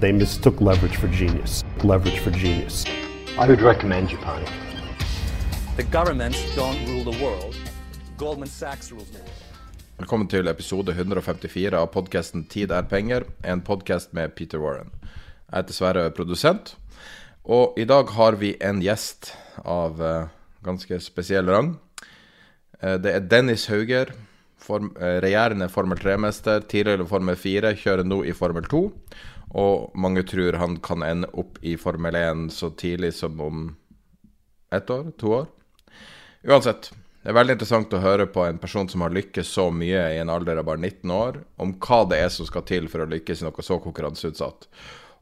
They mistook leverage for genius. Leverage for genius. I would recommend Japan. The governments don't rule the world. Goldman Sachs rules the world. Velkommen til episode 154 av podkasten 'Tid er penger', en podkast med Peter Warren. Jeg heter Sverre, er produsent, og i dag har vi en gjest av eh, ganske spesiell rang. Eh, det er Dennis Hauger, form, eh, regjerende Formel 3-mester, tidligere Formel 4, kjører nå i Formel 2. Og mange tror han kan ende opp i Formel 1 så tidlig som om ett år? To år? Uansett, det er veldig interessant å høre på en person som har lykkes så mye i en alder av bare 19 år, om hva det er som skal til for å lykkes i noe så konkurranseutsatt.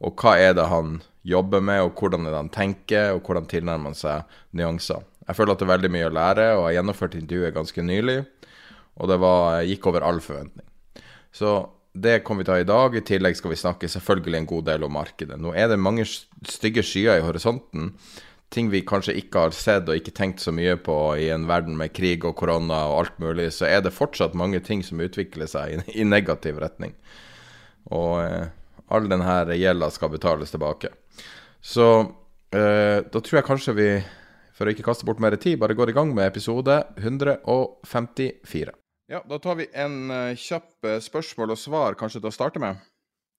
Og hva er det han jobber med, og hvordan er det han tenker, og hvordan tilnærmer han seg nyanser. Jeg føler at det er veldig mye å lære, og jeg har gjennomført intervjuet ganske nylig, og det var, gikk over all forventning. Så det kommer vi til å ha i dag. I tillegg skal vi snakke selvfølgelig en god del om markedet. Nå er det mange stygge skyer i horisonten. Ting vi kanskje ikke har sett og ikke tenkt så mye på i en verden med krig og korona og alt mulig, så er det fortsatt mange ting som utvikler seg i, i negativ retning. Og eh, all denne gjelda skal betales tilbake. Så eh, da tror jeg kanskje vi, for å ikke kaste bort mer tid, bare går i gang med episode 154. Ja, da tar vi en uh, kjapp uh, spørsmål og svar kanskje til å starte med.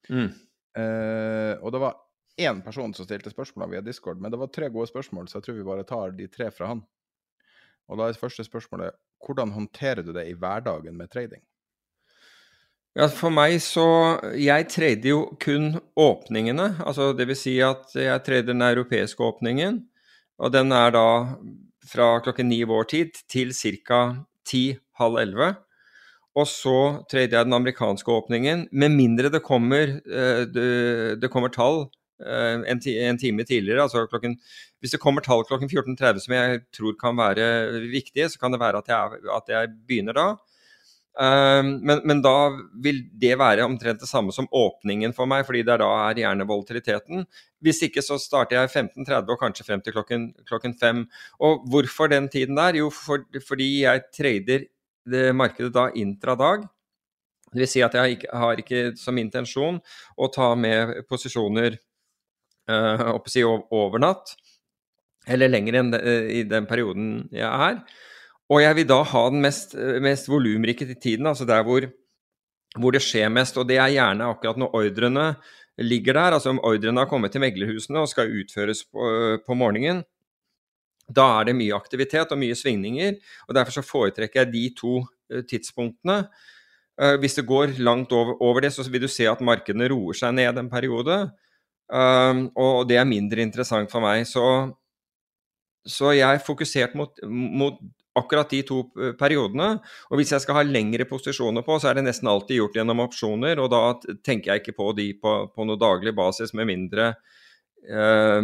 Mm. Uh, og det var én person som stilte spørsmål via Discord, men det var tre gode spørsmål, så jeg tror vi bare tar de tre fra han. Og da er det første spørsmålet hvordan håndterer du det i hverdagen med trading? Ja, for meg så Jeg trader jo kun åpningene. Altså det vil si at jeg trader den europeiske åpningen, og den er da fra klokken ni vår tid til ca. ti halv elleve. Og så trader jeg den amerikanske åpningen, med mindre det kommer, det, det kommer tall en, en, time tidligere. altså klokken, Hvis det kommer tall klokken 14.30 som jeg tror kan være viktige, så kan det være at jeg, at jeg begynner da. Men, men, da vil det være omtrent det samme som åpningen for meg, fordi det da er gjerne volatiliteten. Hvis ikke så starter jeg 15.30 og kanskje frem til klokken, klokken 5. Og hvorfor den tiden der? Jo, for, fordi jeg trader det markedet da intradag. Det vil si at jeg ikke, har ikke som intensjon å ta med posisjoner uh, si over natt, eller lenger enn de, i den perioden jeg er. Og jeg vil da ha den mest, mest volumrike tiden, altså der hvor, hvor, det skjer mest. Og det er gjerne akkurat når ordrene ligger der, altså om ordrene har kommet til meglerhusene og skal utføres på, på morgenen, da er det mye aktivitet og mye svingninger, og derfor så foretrekker jeg de to uh, tidspunktene. Uh, hvis det går langt over, det, så vil du se at markedene roer seg ned en periode. Uh, og det er mindre interessant for meg. Så, så jeg er fokusert mot, mot, akkurat de to periodene. Og hvis jeg skal ha lengre posisjoner på, så er det nesten alltid gjort gjennom opsjoner, og da tenker jeg ikke på de på, på noe daglig basis, med mindre Uh,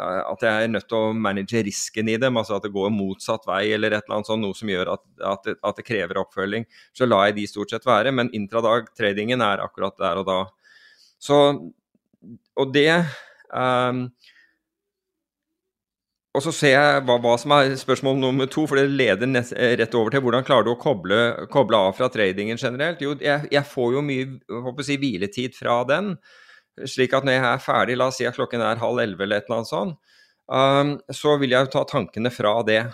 at jeg er nødt til å manage risken i dem, altså at det går motsatt vei eller et eller annet sånt, noe som gjør at, at, det, at det krever oppfølging. Så lar jeg de stort sett være, men intradag-tradingen er akkurat der og da. Så, og det um, og så ser jeg hva, hva, som er spørsmål nummer to, for det leder nest, rett over til hvordan klarer du å koble, koble av fra tradingen generelt? Jo, jeg, jeg får jo mye si, hviletid fra den. Slik at når jeg er ferdig, la oss si at klokken er halv elleve eller et eller annet sånt, um, så vil jeg jo ta tankene fra det.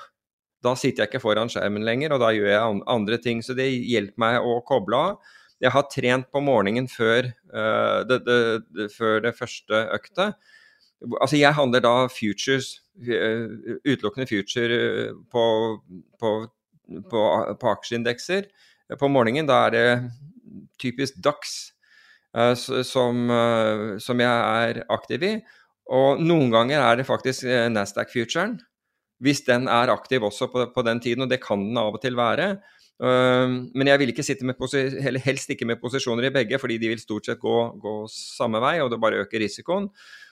Da sitter jeg ikke foran skjermen lenger, og da gjør jeg andre ting. Så det hjelper meg å koble av. Jeg har trent på morgenen før, uh, det, det, det, før det første øktet. Altså, jeg handler da futures, utelukkende future uh, på, på, på, på aksjeindekser. På morgenen da er det typisk DAX som, som jeg er aktiv i. Og noen ganger er det faktisk Nasdaq-futuren hvis den er aktiv også på, på, den tiden, og det kan den av og til være. Men jeg vil ikke sitte med helst ikke med posisjoner i begge, fordi de vil stort sett gå, gå samme vei, og det bare øker risikoen.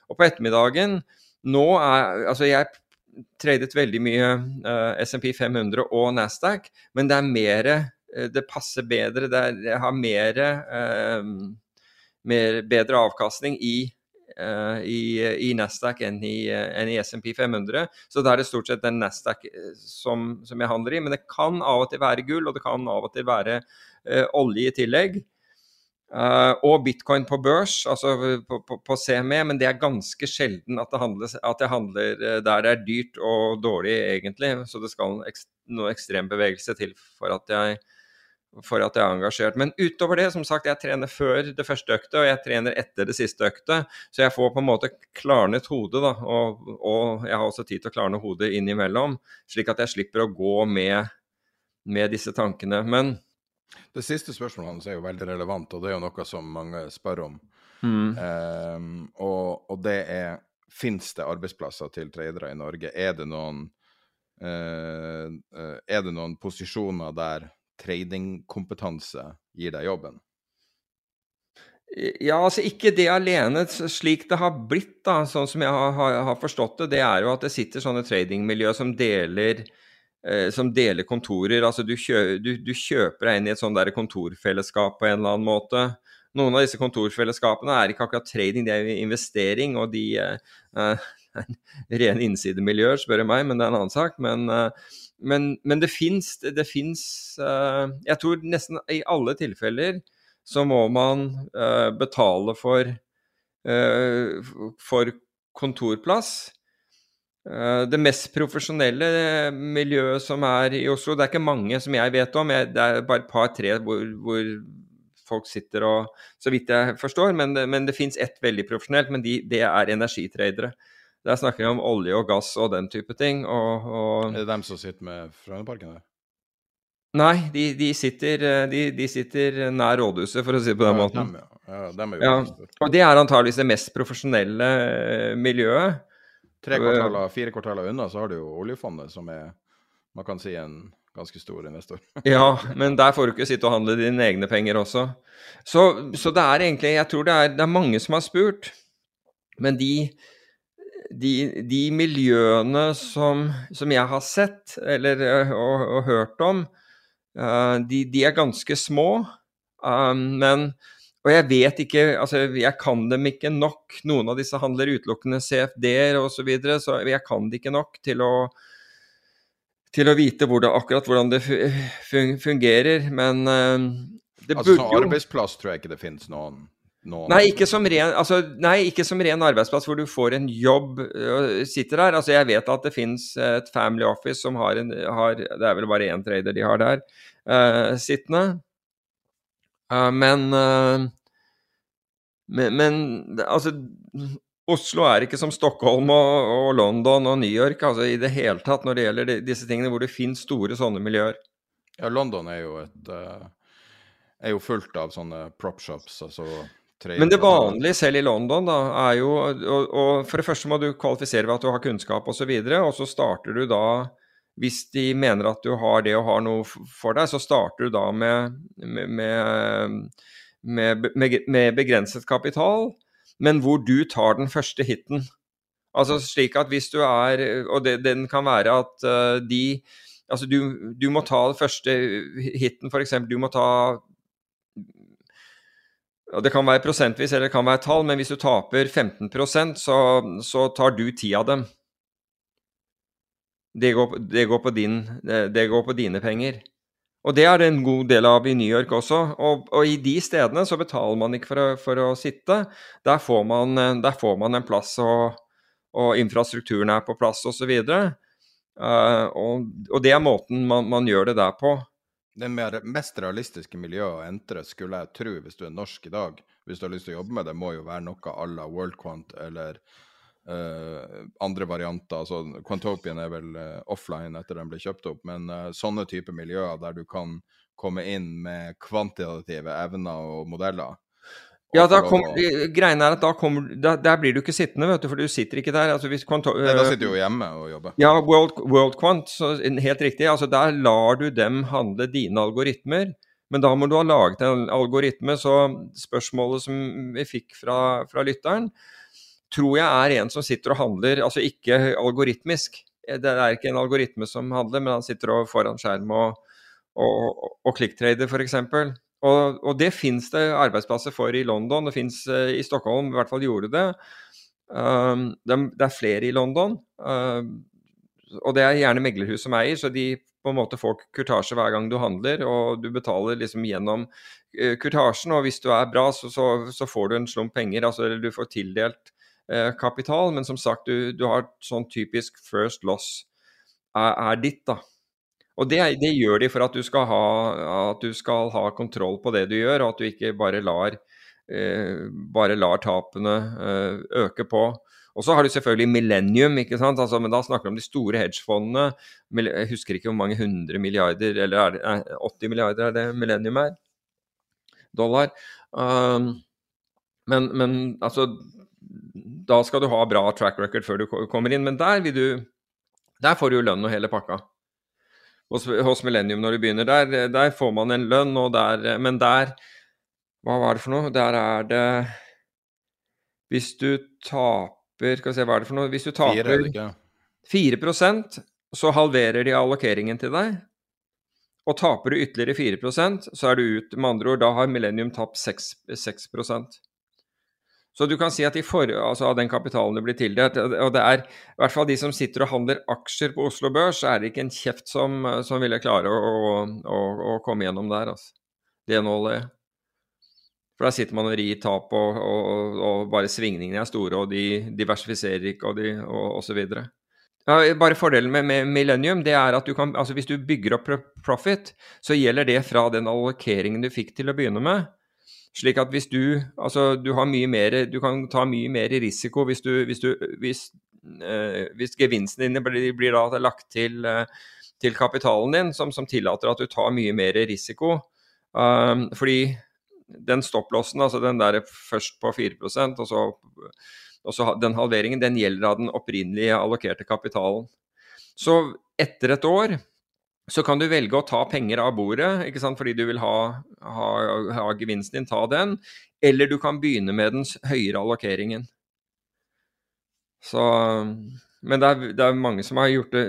Og på ettermiddagen nå er Altså, jeg tradet veldig mye uh, SMP 500 og Nasdaq, men det er mer uh, Det passer bedre, det, er, det har mer, mer bedre avkastning i Uh, i, i, Nasdaq enn i, uh, enn i SMP 500. Så da er det stort sett den Nasdaq uh, som, som, jeg handler i. Men det kan av og til være gull, og det kan av og til være olje i tillegg. Og bitcoin på børs, altså på, på, på, CME, men det er ganske sjelden at, det handles, at jeg handler der det er dyrt og dårlig, egentlig. Så det skal noe ekstrem bevegelse til for at jeg for at jeg er engasjert. Men utover det, som sagt, jeg trener før det første øktet, og jeg trener etter det siste øktet. Så jeg får på en måte klarnet hodet, da. Og, og jeg har også tid til å klarne hodet innimellom, slik at jeg slipper å gå med, med disse tankene. Men Det siste spørsmålet hans er jo veldig relevant, og det er jo noe som mange spør om. Mm. Um, og, og, det er Fins det arbeidsplasser til tradere i Norge? Er det noen uh, er det noen posisjoner der tradingkompetanse gir deg jobben? Ja, altså ikke det alene. Slik det har blitt, da, sånn som jeg har, har forstått det, det er jo at det sitter sånne tradingmiljø som deler som deler kontorer. Altså du, kjø, du, du, kjøper deg inn i et sånt der kontorfellesskap på en eller annen måte. Noen av disse kontorfellesskapene er ikke akkurat trading, det er investering, og de eh, eh Rene innsidemiljøer, spør du meg, men det er en annen sak. Men, eh, men, men det fins det fins eh, Jeg tror nesten i alle tilfeller så må man uh, betale for, for kontorplass. Det mest profesjonelle miljøet som er i Oslo, det er ikke mange som jeg vet om, jeg, det er bare et par-tre hvor, hvor, folk sitter og Så vidt jeg forstår, men, men det fins ett veldig profesjonelt, men de, det er energitradere. Der snakker vi om olje og gass og den type ting. Og, og... Er det dem som sitter med Frognerparken? Nei, de, de, sitter, de, de, sitter, nær rådhuset, for å si det på den ja, måten. Dem, ja. Ja, dem ja. Og det er antageligvis det mest profesjonelle eh, miljøet. Tre kvartaler, fire kvartaler unna så har du jo oljefondet, som er man kan si en ganske stor investor. ja, men der får du ikke sitte og handle dine egne penger også. Så, så det er egentlig Jeg tror det er, det er mange som har spurt, men de de, de miljøene som, som, jeg har sett eller, eh, og, og hørt om, uh, de, de, er ganske små. Um, men Og jeg vet ikke Altså, jeg kan dem ikke nok. Noen av disse handler utelukkende CFD-er osv., så, videre, så jeg kan det ikke nok til å til å vite hvordan, akkurat hvordan det fungerer, men uh, det altså, burde jo Altså Arbeidsplass tror jeg ikke det finnes noen Nei ikke, ren, altså, nei, ikke som ren, arbeidsplass hvor du får en jobb og sitter der. Altså, jeg vet at det finnes et Family Office som har en har, Det er vel bare én trader de har der uh, sittende. Men, uh, men, men altså Oslo er ikke som Stockholm og, og, London og New York altså, i det hele tatt når det gjelder de, disse tingene hvor det finnes store sånne miljøer. Ja, London er jo et er jo fullt av sånne prop shops. altså men det vanlige selv i London da, er jo og, og For det første må du kvalifisere ved at du har kunnskap osv., og, så videre, og så starter du da Hvis de mener at du har det og har noe for deg, så starter du da med, med, med, med begrenset kapital, men hvor du tar den første hiten. Altså slik at hvis du er Og det, den kan være at uh, de Altså du, du må ta den første hiten, f.eks. Du må ta Det kan være prosentvis eller det kan være tall, men hvis du taper 15% så, så tar du ti av dem. Det går, det, går din, det går, på dine penger. Og det er det en god del av i New York også. Og, og i de stedene så betaler man ikke for å, for å sitte. Der får, man, der får man, en plass og, og infrastrukturen er på plass osv. Uh, og, og det er måten man, man gjør det der på. Det mest realistiske miljøet å entre, skulle jeg tro, hvis du er norsk i dag, hvis du har lyst til å jobbe med det, må jo være noe à la WorldQuant eller uh, andre varianter. altså Quantopian er vel uh, offline etter den ble kjøpt opp, men uh, sånne type miljøer der du kan komme inn med kvantitative evner og modeller, ja, da kom, greien er at da kommer, da, der blir du ikke sittende, vet du, for du sitter ikke der. Altså, Nei, da sitter du jo hjemme og jobber. Ja, World, World Quant, så, helt riktig. altså Der lar du dem handle dine algoritmer. Men da må du ha laget en algoritme. Så spørsmålet som vi fikk fra, fra lytteren, tror jeg er en som sitter og handler, altså ikke algoritmisk. Det er ikke en algoritme som handler, men han sitter foran skjerm og, og, og, klikktrader, f.eks. Og, og det fins det arbeidsplasser for i London, det fins uh, i Stockholm, i hvert fall gjorde det. Um, det, det, er flere i London. Um, og det er gjerne meglerhus som eier, så de på en måte får kurtasje hver gang du handler, og du betaler liksom gjennom uh, kurtasjen. Og hvis du er bra, så, så, så, får du en slump penger, altså du får tildelt kapital. Men som sagt, du, du, har sånn typisk first loss er, er ditt, da. Og det, det, gjør de for at du, ha, at du, skal ha, kontroll på det du gjør, og at du ikke bare lar, eh, bare lar tapene eh, øke på. Og så har du selvfølgelig Millennium, ikke sant? Altså, men da snakker du om de store hedgefondene. Jeg husker ikke hvor mange hundre milliarder, eller er det, er 80 milliarder er det Millennium er? Dollar. Um, men, men altså Da skal du ha bra track record før du kommer inn. Men der, vil du, der får du jo lønn og hele pakka hos, hos Millennium når du begynner. Der, der, får man en lønn, og der Men der Hva var det for noe? Der er det Hvis du taper Skal vi se, hva er det for noe? Hvis du taper 4%, så halverer de allokeringen til deg. Og taper du ytterligere 4% så er du ut. Med andre ord, da har Millennium tapt 6, 6 så du kan si at for, altså av den kapitalen du blir tildelt, og det er i hvert fall de som sitter og handler aksjer på Oslo Børs, så er det ikke en kjeft som, som ville klare å, å, å, komme gjennom der, altså. Det nåløyet. For der sitter man og rir tap, og, og, og, bare svingningene er store, og de diversifiserer ikke, og, de, og, og så videre. Ja, bare Fordelen med, med, Millennium det er at du kan, altså hvis du bygger opp profit, så gjelder det fra den allokeringen du fikk til å begynne med. Slik at hvis du Altså, du har mye mer Du kan ta mye mer risiko hvis du Hvis, du, hvis, øh, hvis gevinsten dine blir, blir, da lagt til, øh, til kapitalen din, som, som, tillater at du tar mye mer risiko. Um, fordi den stopplåsen, altså den der først på 4% og så, og så den halveringen, den gjelder av den opprinnelige allokerte kapitalen. Så etter et år så kan du velge å ta penger av bordet, ikke sant? fordi du vil ha, ha, ha, gevinsten din, ta den. Eller du kan begynne med den høyere allokeringen. Så, men det er, det er, mange som har gjort det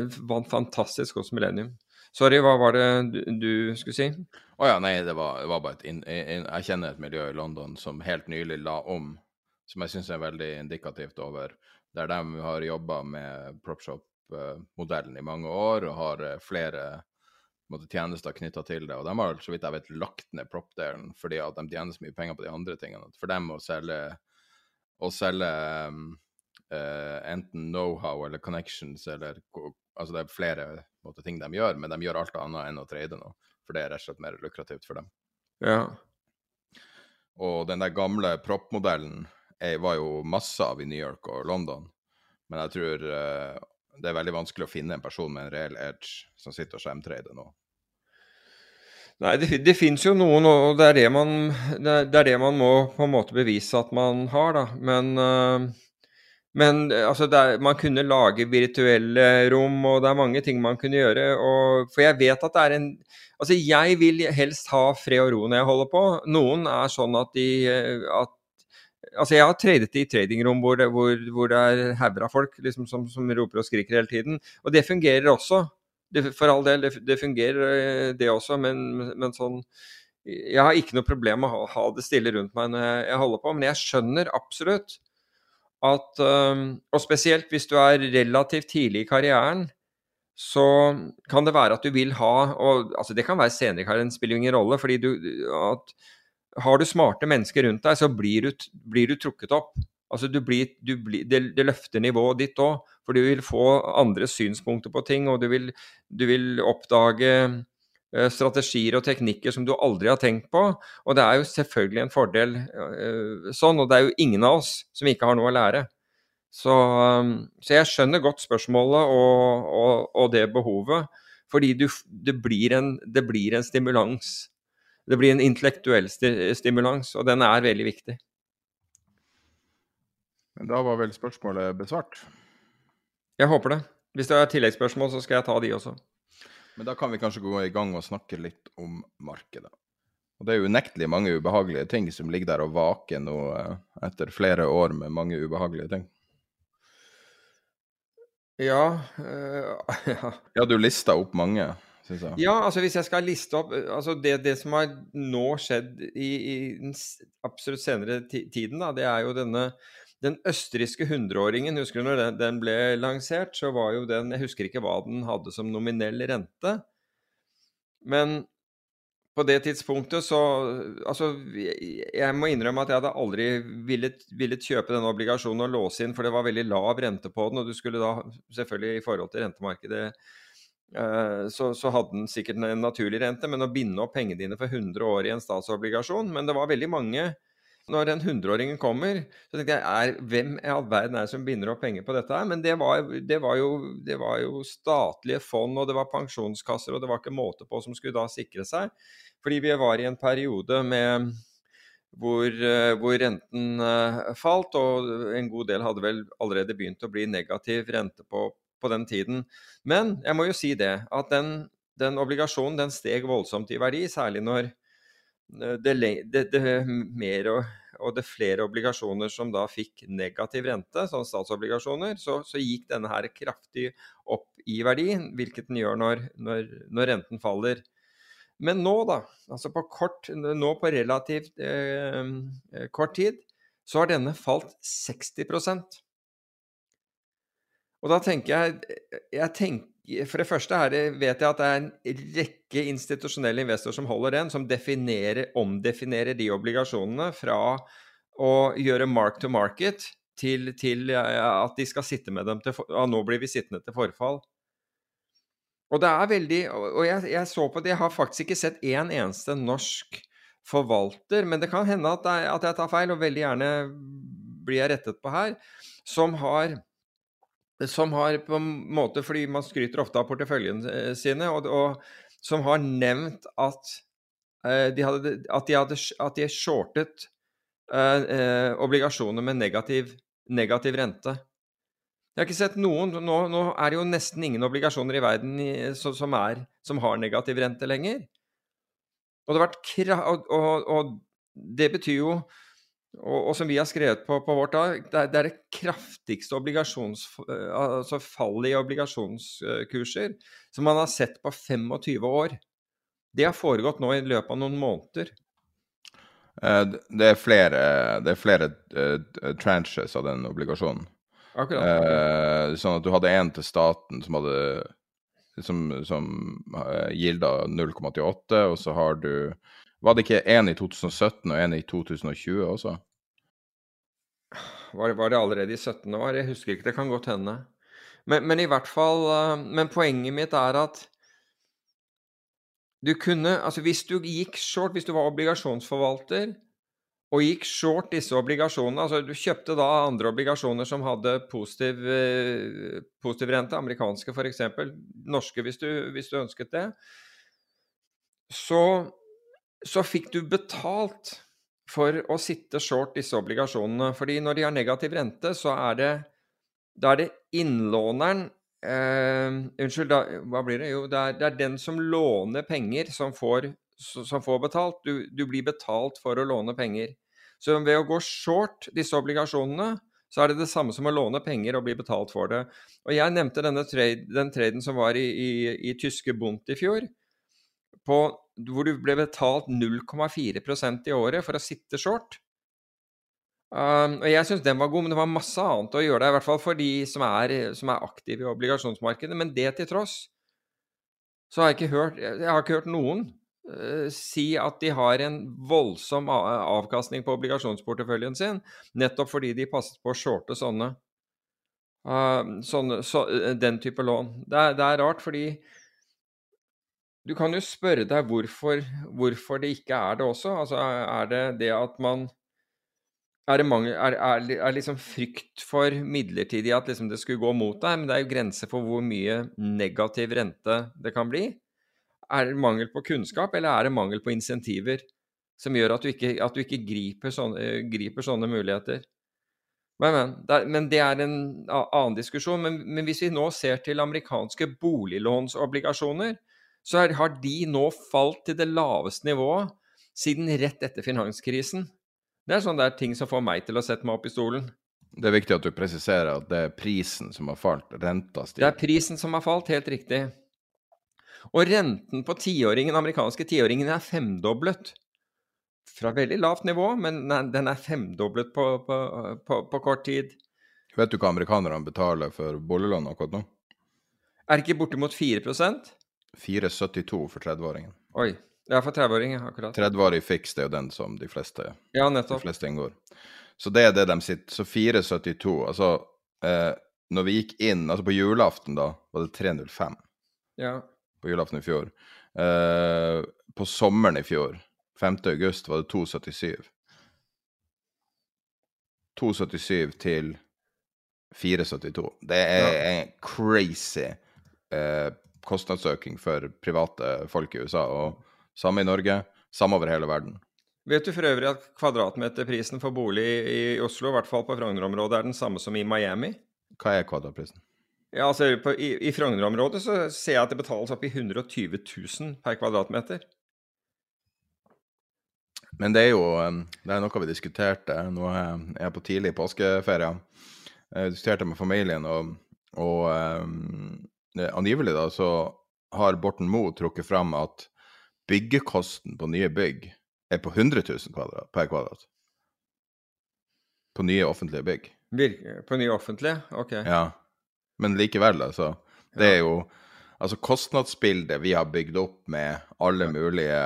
fantastisk hos Millennium. Sorry, hva var det du, du skulle si? Å oh ja, nei, det var, det var bare et in, in, Jeg kjenner et miljø i London som helt nylig la om, som jeg syns er veldig indikativt over, der de har jobba med PropShop modellen i mange år og har eh, flere måte, tjenester knytta til det. Og de har så vidt jeg vet lagt ned prop-delen fordi at de tjener så mye penger på de andre tingene. For dem å selge, å selge uh, enten know-how eller connections eller Altså det er flere måte, ting de gjør, men de gjør alt annet enn å trade nå. For det er rett og slett mer lukrativt for dem. Ja. Og den der gamle prop-modellen var jo masse av i New York og London. Men jeg tror uh, det er veldig vanskelig å finne en person med en reell edge som sitter og skjermtrader nå. Nei, det, det fins jo noen, og det er det, man, det er det, man, må på en måte bevise at man har, da. Men, uh, men altså, er, man kunne lage virtuelle rom, og det er mange ting man kunne gjøre. Og, for jeg vet at det er en Altså, jeg vil helst ha fred og ro når jeg holder på. Noen er sånn at de at Altså, jeg har tradet i tradingrom hvor, det, hvor, hvor det er hauger av folk liksom, som, som, roper og skriker hele tiden. Og det fungerer også. Det, for all del, det, det fungerer eh, det også, men, men, sånn Jeg har ikke noe problem med å ha det stille rundt meg når jeg, holder på, men jeg skjønner absolutt at um, Og spesielt hvis du er relativt tidlig i karrieren, så kan det være at du vil ha og altså Det kan være senere i karrieren, spiller ingen rolle. fordi du, at har du smarte mennesker rundt deg, så blir du, blir du trukket opp. Altså du blir, du blir, det, det løfter nivået ditt òg, for du vil få andre synspunkter på ting, og du vil, du vil oppdage uh, strategier og teknikker som du aldri har tenkt på. Og det er jo selvfølgelig en fordel uh, sånn, og det er jo ingen av oss som ikke har noe å lære. Så, um, så jeg skjønner godt spørsmålet og, og, og det behovet, fordi det, blir en, det blir en stimulans. Det blir en intellektuell stimulans, og den er veldig viktig. Men da var vel spørsmålet besvart? Jeg håper det. Hvis det er tilleggsspørsmål, så skal jeg ta de også. Men da kan vi kanskje gå i gang og snakke litt om markedet. Og det er unektelig mange ubehagelige ting som ligger der og vaker nå eh, etter flere år med mange ubehagelige ting. Ja, øh, ja. ja. du lista opp mange, syns jeg. Ja, altså hvis jeg skal liste opp altså det, det som har nå skjedd i, i, den absolutt senere tiden, da, det er jo denne den østerrikske hundreåringen, husker du når den, den, ble lansert, så var jo den Jeg husker ikke hva den hadde som nominell rente. Men på det tidspunktet så Altså, jeg må innrømme at jeg hadde aldri villet, villet, kjøpe denne obligasjonen og låse inn, for det var veldig lav rente på den, og du skulle da selvfølgelig i forhold til rentemarkedet eh, så, så, hadde den sikkert en naturlig rente, men å binde opp pengene dine for 100 år i en statsobligasjon Men det var veldig mange når den hundreåringen kommer, så tenkte jeg er, hvem i all verden er det som binder opp penger på dette her? Men det var, det, var jo, det var, jo, statlige fond, og det var pensjonskasser, og det var ikke måte på som skulle da sikre seg. Fordi vi var i en periode med hvor, eh, hvor, renten eh, falt, og en god del hadde vel allerede begynt å bli negativ rente på, på den tiden. Men jeg må jo si det, at den, den obligasjonen den steg voldsomt i verdi, særlig når Eh, det, det, det, mer og, og, det flere obligasjoner som da fikk negativ rente, som statsobligasjoner, så, så, gikk denne her kraftig opp i verdi, hvilket den gjør når, når, når renten faller. Men nå, da, altså på kort, nå på relativt eh, eh kort tid, så har denne falt 60 Og da tenker jeg, jeg tenker for det første her vet jeg at det er en rekke institusjonelle investorer som holder den, som definerer, omdefinerer de obligasjonene fra å gjøre mark to market til, til at de skal sitte med dem til ja, Nå blir vi sittende til forfall. Og det er veldig Og jeg, jeg så på det, jeg har faktisk ikke sett én en eneste norsk forvalter, men det kan hende at, jeg, at jeg tar feil, og veldig gjerne blir jeg rettet på her, som har som har på en måte, fordi man skryter ofte av porteføljene eh, sine, og, og som har nevnt at, uh, de hadde, at, de hadde, at de shortet eh, uh, obligasjoner med negativ, negativ, rente. Jeg har ikke sett noen nå, nå, er det jo nesten ingen obligasjoner i verden i, så, som, er, som, har negativ rente lenger. Og det, og, og, og det betyr jo og, og, som vi har skrevet på, på vårt dag, det er, det er det kraftigste obligasjons, altså fallet i obligasjonskurser som man har sett på 25 år. Det har foregått nå i løpet av noen måneder. Eh, det er flere, det er flere tranches av den obligasjonen. Akkurat. Sånn at du hadde en til staten som hadde som, som gilda 0,88, og så har du var det ikke én i 2017 og én i 2020 også? Var det, var det, allerede i 17 år? Jeg husker ikke, det kan godt hende. Men, men, i hvert fall eh, Men poenget mitt er at du kunne Altså hvis du gikk short, hvis du var obligasjonsforvalter og gikk short disse obligasjonene Altså du kjøpte da andre obligasjoner som hadde positiv, eh, positiv rente, amerikanske f.eks., norske hvis du, hvis du ønsket det, så så fikk du betalt for å sitte short disse obligasjonene. Fordi når de har negativ rente, så er det, da er det innlåneren eh, Unnskyld, da, hva blir det? Jo, det er, det er, den som låner penger, som får, som får betalt. Du, du, blir betalt for å låne penger. Så ved å gå short disse obligasjonene, så er det det samme som å låne penger og bli betalt for det. Og jeg nevnte denne trade, den traden som var i, i, i tyske Bundt i fjor på, hvor du ble betalt 0,4% i året for å sitte short. Um, og Jeg syns den var god, men det var masse annet å gjøre det, i hvert fall for de som er, som er aktive i obligasjonsmarkedet. Men det til tross, så har jeg ikke hørt, jeg har ikke hørt noen uh, si at de har en voldsom avkastning på obligasjonsporteføljen sin, nettopp fordi de passet på å shorte sånne, uh, sånne så, eh, den type lån. Det er, det er rart, fordi du kan jo spørre deg hvorfor, hvorfor det ikke er det også. Altså, er det det at man er det mange, er, er, er liksom frykt for midlertidig at liksom det skulle gå mot deg, men det er jo grenser for hvor mye negativ rente det kan bli. Er det mangel på kunnskap, eller er det mangel på insentiver som gjør at du ikke, at du ikke griper, sånne, griper, sånne, muligheter? Men, men, det men, det er, en annen diskusjon. Men, men, hvis vi nå ser til amerikanske boliglånsobligasjoner, så er, har de nå falt til det laveste nivået siden rett etter finanskrisen. Det er sånne der ting som får meg til å sette meg opp i stolen. Det er viktig at du presiserer at det er prisen som har falt, renta stiger. Det er prisen som har falt, helt riktig. Og renten på den amerikanske tiåringen er femdoblet. Fra veldig lavt nivå, men den er femdoblet på, på, på, på kort tid. Vet du hva amerikanerne betaler for boliglån akkurat nå? Er det ikke bortimot 4 4,72 for 30-åringen. Oi. Ja, for 30-åringer, akkurat. 30-årig fiks, det er jo den som de fleste, ja, de fleste inngår. Så det er det de sitter. Så 4,72. Altså, eh, når vi gikk inn Altså, på julaften, da, var det 3,05. Ja. På julaften i fjor. Eh, på sommeren i fjor, 5. august, var det 2,77. 2,77 til 4,72. Det er ja. en crazy eh, kostnadsøking for private folk i USA. og samme i Norge, samme over hele verden. Vet du for øvrig at kvadratmeterprisen for bolig i Oslo, i hvert fall på Frogner-området, er den samme som i Miami? Hva er kvadratprisen? Ja, altså på, I, i Frogner-området så ser jeg at det betales opp i 120 000 per kvadratmeter. Men det er jo det er noe vi diskuterte. Nå er jeg på tidlig påskeferie. Jeg diskuterte med familien, og, og um, angivelig da så har Borten Moe trukket fram at byggekosten på nye bygg er på 100 000 kvadrat, per kvadrat. På nye offentlige bygg. På nye offentlige? Ok. Ja. Men likevel, altså. Det er jo Altså, kostnadsbildet vi har bygd opp med alle mulige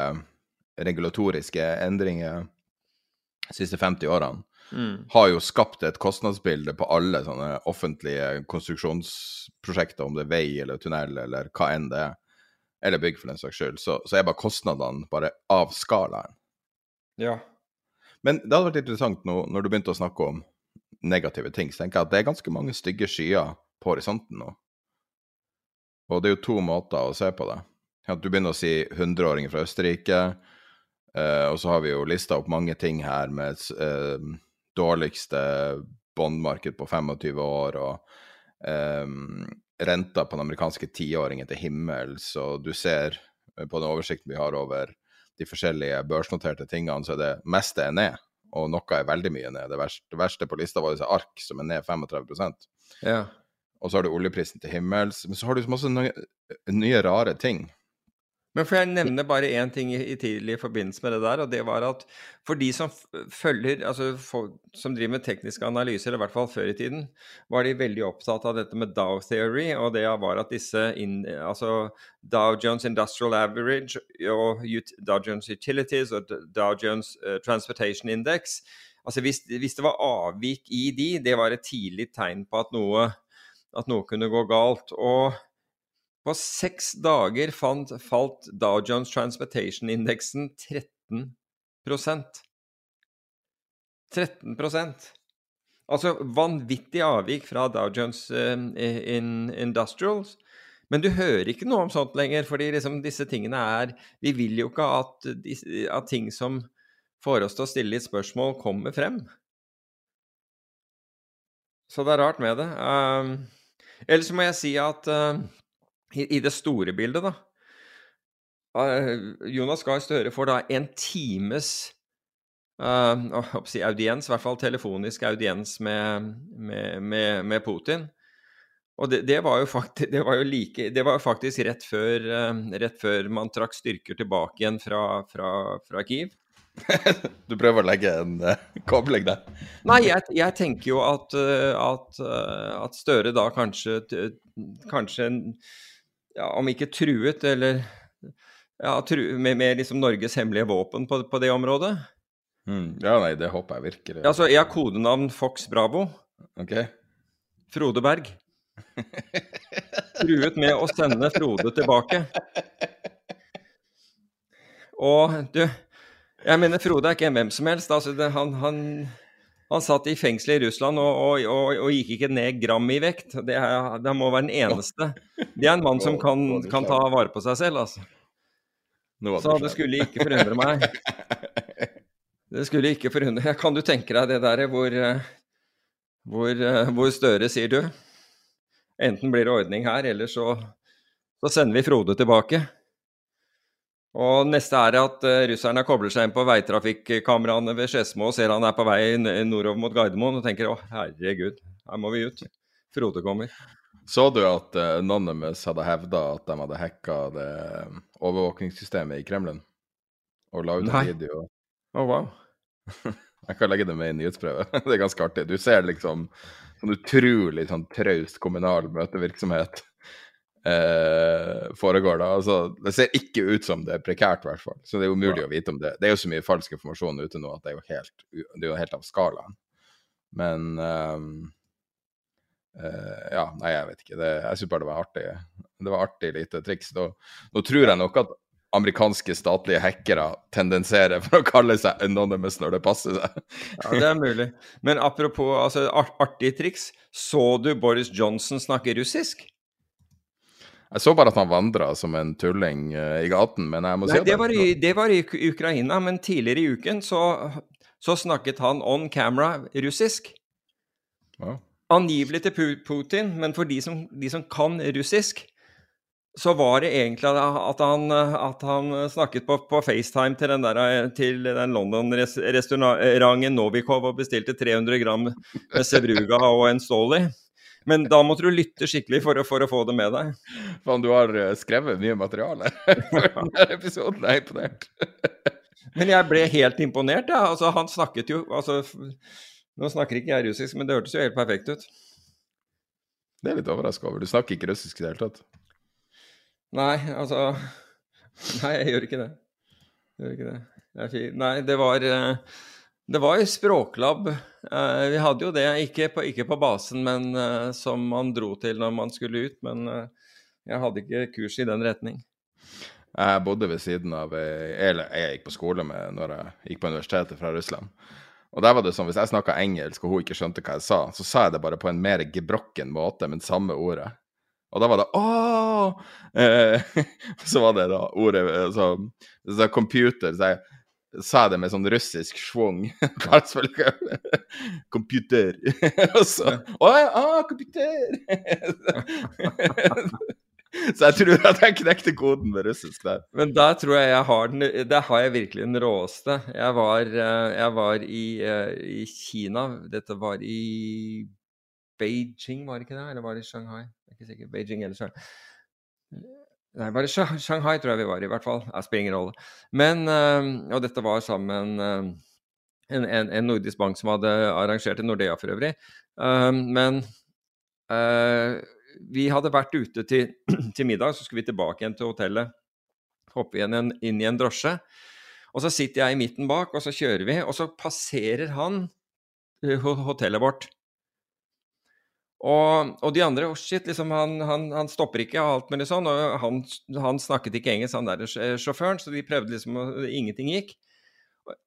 regulatoriske endringer de siste 50 årene, mm. har jo skapt et kostnadsbilde på alle sånne offentlige konstruksjonsprosjekter, om det er vei eller tunnel eller hva enn det er eller bygg for den saks skyld, så, så er bare kostnadene bare av skalaen. Ja. Men det hadde vært interessant nå, når du begynte å snakke om negative ting, så tenker jeg at det er ganske mange stygge skyer på horisonten nå. Og det er jo to måter å se på det. At du begynner å si 100-åringer fra Østerrike, eh, og så har vi jo lista opp mange ting her med eh, dårligste bondmarked på 25 år, og um, renta på den amerikanske tiåringen til himmels, og du ser eh, på den oversikten vi har over de forskjellige børsnoterte tingene, så er det meste er ned, og noe er veldig mye ned. Det verste, det verste på lista var disse ark, som er ned 35% ja. Og så har du oljeprisen til himmels. Men så har du så masse nye, nye rare ting men får jeg nevne bare én ting i, i tidlig i forbindelse med det der, og det var at for de som følger, altså for, som driver med tekniske analyser, i hvert fall før i tiden, var de veldig opptatt av dette med Dow Theory, og det var at disse in, altså Dow Jones Industrial Average og Dow Jones Utilities og Dow Jones uh, Transportation Index Altså hvis, hvis, det var avvik i de, det var et tidlig tegn på at noe, at noe kunne gå galt. og på seks dager fant, falt Dow Jones Transportation-indeksen 13% 13% Altså vanvittig avvik fra Dow Jones uh, in Industrials. Men du hører ikke noe om sånt lenger, fordi liksom disse tingene er Vi vil jo ikke at, at ting som får oss til å stille litt spørsmål, kommer frem. Så det er rart med det. Um, ellers må jeg si at uh, i, i det store bildet, da Jonas Gahr Støre får da en times uh, si audiens, i hvert fall telefonisk audiens med, med, med, med Putin. Og det, det, var faktisk, det, var jo like, det var jo faktisk rett før, uh, rett før man trakk styrker tilbake igjen fra, fra, fra Kiev. du prøver å legge en kobling der? Nei, jeg, jeg, tenker jo at, at, at Støre da kanskje, kanskje ja, om ikke truet, eller ja, tru, med, med liksom Norges hemmelige våpen på, på det området. Mm. Ja, nei, det håper jeg virkelig. Ja, så jeg har kodenavn Fox Bravo. Ok. Frode Berg. Truet med å sende Frode tilbake. Og du, jeg mener Frode er ikke hvem som helst. Altså, det, han, han, han, satt i fengsel i Russland og, og, og, og, gikk ikke ned gram i vekt. Det, er, det, må være den eneste. Det er en mann som kan, kan ta vare på seg selv, altså. Så det skulle ikke forundre meg. Det skulle ikke forundre Kan du tenke deg det der hvor, hvor, hvor Støre sier du? Enten blir det ordning her, eller så, så sender vi Frode tilbake. Og neste er at uh, russerne kobler seg inn på veitrafikkameraene ved Skedsmo og ser han er på vei nordover mot Gardermoen og tenker å herregud, her må vi ut. Frode kommer. Så du at uh, Anonymous hadde hevda at de hadde hacka det overvåkingssystemet i Kremlin? Og la ut en video? Å, oh, wow. Jeg kan legge det med i nyhetsbrevet. det er ganske artig. Du ser liksom sånn utrolig sånn traust kommunal møtevirksomhet eh, foregår da. Altså, det ser ikke ut som det er prekært, i hvert fall. Så det er umulig ja. å vite om det. Det er jo så mye falsk informasjon ute nå at det er jo helt, det er jo helt av skalaen. Men um, uh, Ja, nei, jeg vet ikke. Det, jeg syns bare det var artig. Det var artig lite triks. Nå, nå tror jeg nok at amerikanske statlige hackere tendenserer for å kalle seg anonymous når det passer seg. ja, det er mulig. Men apropos altså, artig triks. Så du Boris Johnson snakke russisk? Jeg så bare at han vandra som en tulling uh, i gaten, men jeg må Nei, si at det var, i, det var i Ukraina, men tidligere i uken så, så snakket han on camera russisk. Ja. Angivelig til Putin, men for de som, de som, kan russisk, så var det egentlig at han, at han snakket på, på, FaceTime til den, der, til den London-restauranten Novikov og bestilte 300 gram med Sevruga og en Stoli. Men da måtte du lytte skikkelig for å, for å få det med deg. Faen, du har eh, skrevet mye materiale for denne episoden. Jeg er imponert. men jeg ble helt imponert, ja. Altså, han snakket jo altså, Nå snakker ikke jeg russisk, men det hørtes jo helt perfekt ut. Det er litt overraska over. Du snakker ikke russisk i det hele tatt? Nei, altså Nei, jeg gjør ikke det. Jeg gjør ikke det. Nei, det var uh, det var jo språklab. Eh, vi hadde jo det, ikke på, ikke på basen, men eh, som man dro til når man skulle ut. Men eh, jeg hadde ikke kurs i den retning. Jeg bodde ved siden av Eller jeg gikk på skole med når jeg gikk på universitetet fra Russland. Og der var det sånn, Hvis jeg snakka engelsk og hun ikke skjønte hva jeg sa, så sa jeg det bare på en mer gebrokken måte, men samme ordet. Og da var det ååå! Eh, så var det da ordet altså, Computer. så jeg sa jeg det med sånn russisk schwung. Computer. Og så Å ja, ah, computer! så jeg tror at jeg knekte koden med russisk der. Men der tror jeg jeg har den Der har jeg virkelig den råeste. Jeg var, eh, jeg var i, eh, i, Kina. Dette var i Beijing, var det ikke det? Eller var det i Shanghai? Jeg er ikke sikker. Beijing eller Shanghai. Nei, bare Shanghai tror jeg vi var, i hvert fall. Det spiller ingen rolle. Men, eh, Og dette var sammen eh, en, en, en, nordisk bank som hadde arrangert en Nordea for øvrig. Eh, men vi hadde vært ute til, til, middag, så skulle vi tilbake igjen til hotellet. Hoppe igjen inn i en drosje. Og så sitter jeg i midten bak, og så kjører vi. Og så passerer han hotellet vårt. Og, og, de andre oh shit, liksom, han, han, han, stopper ikke og alt mulig sånn. Og han, han, snakket ikke engelsk, han der sjåføren, så de prøvde liksom og Ingenting gikk.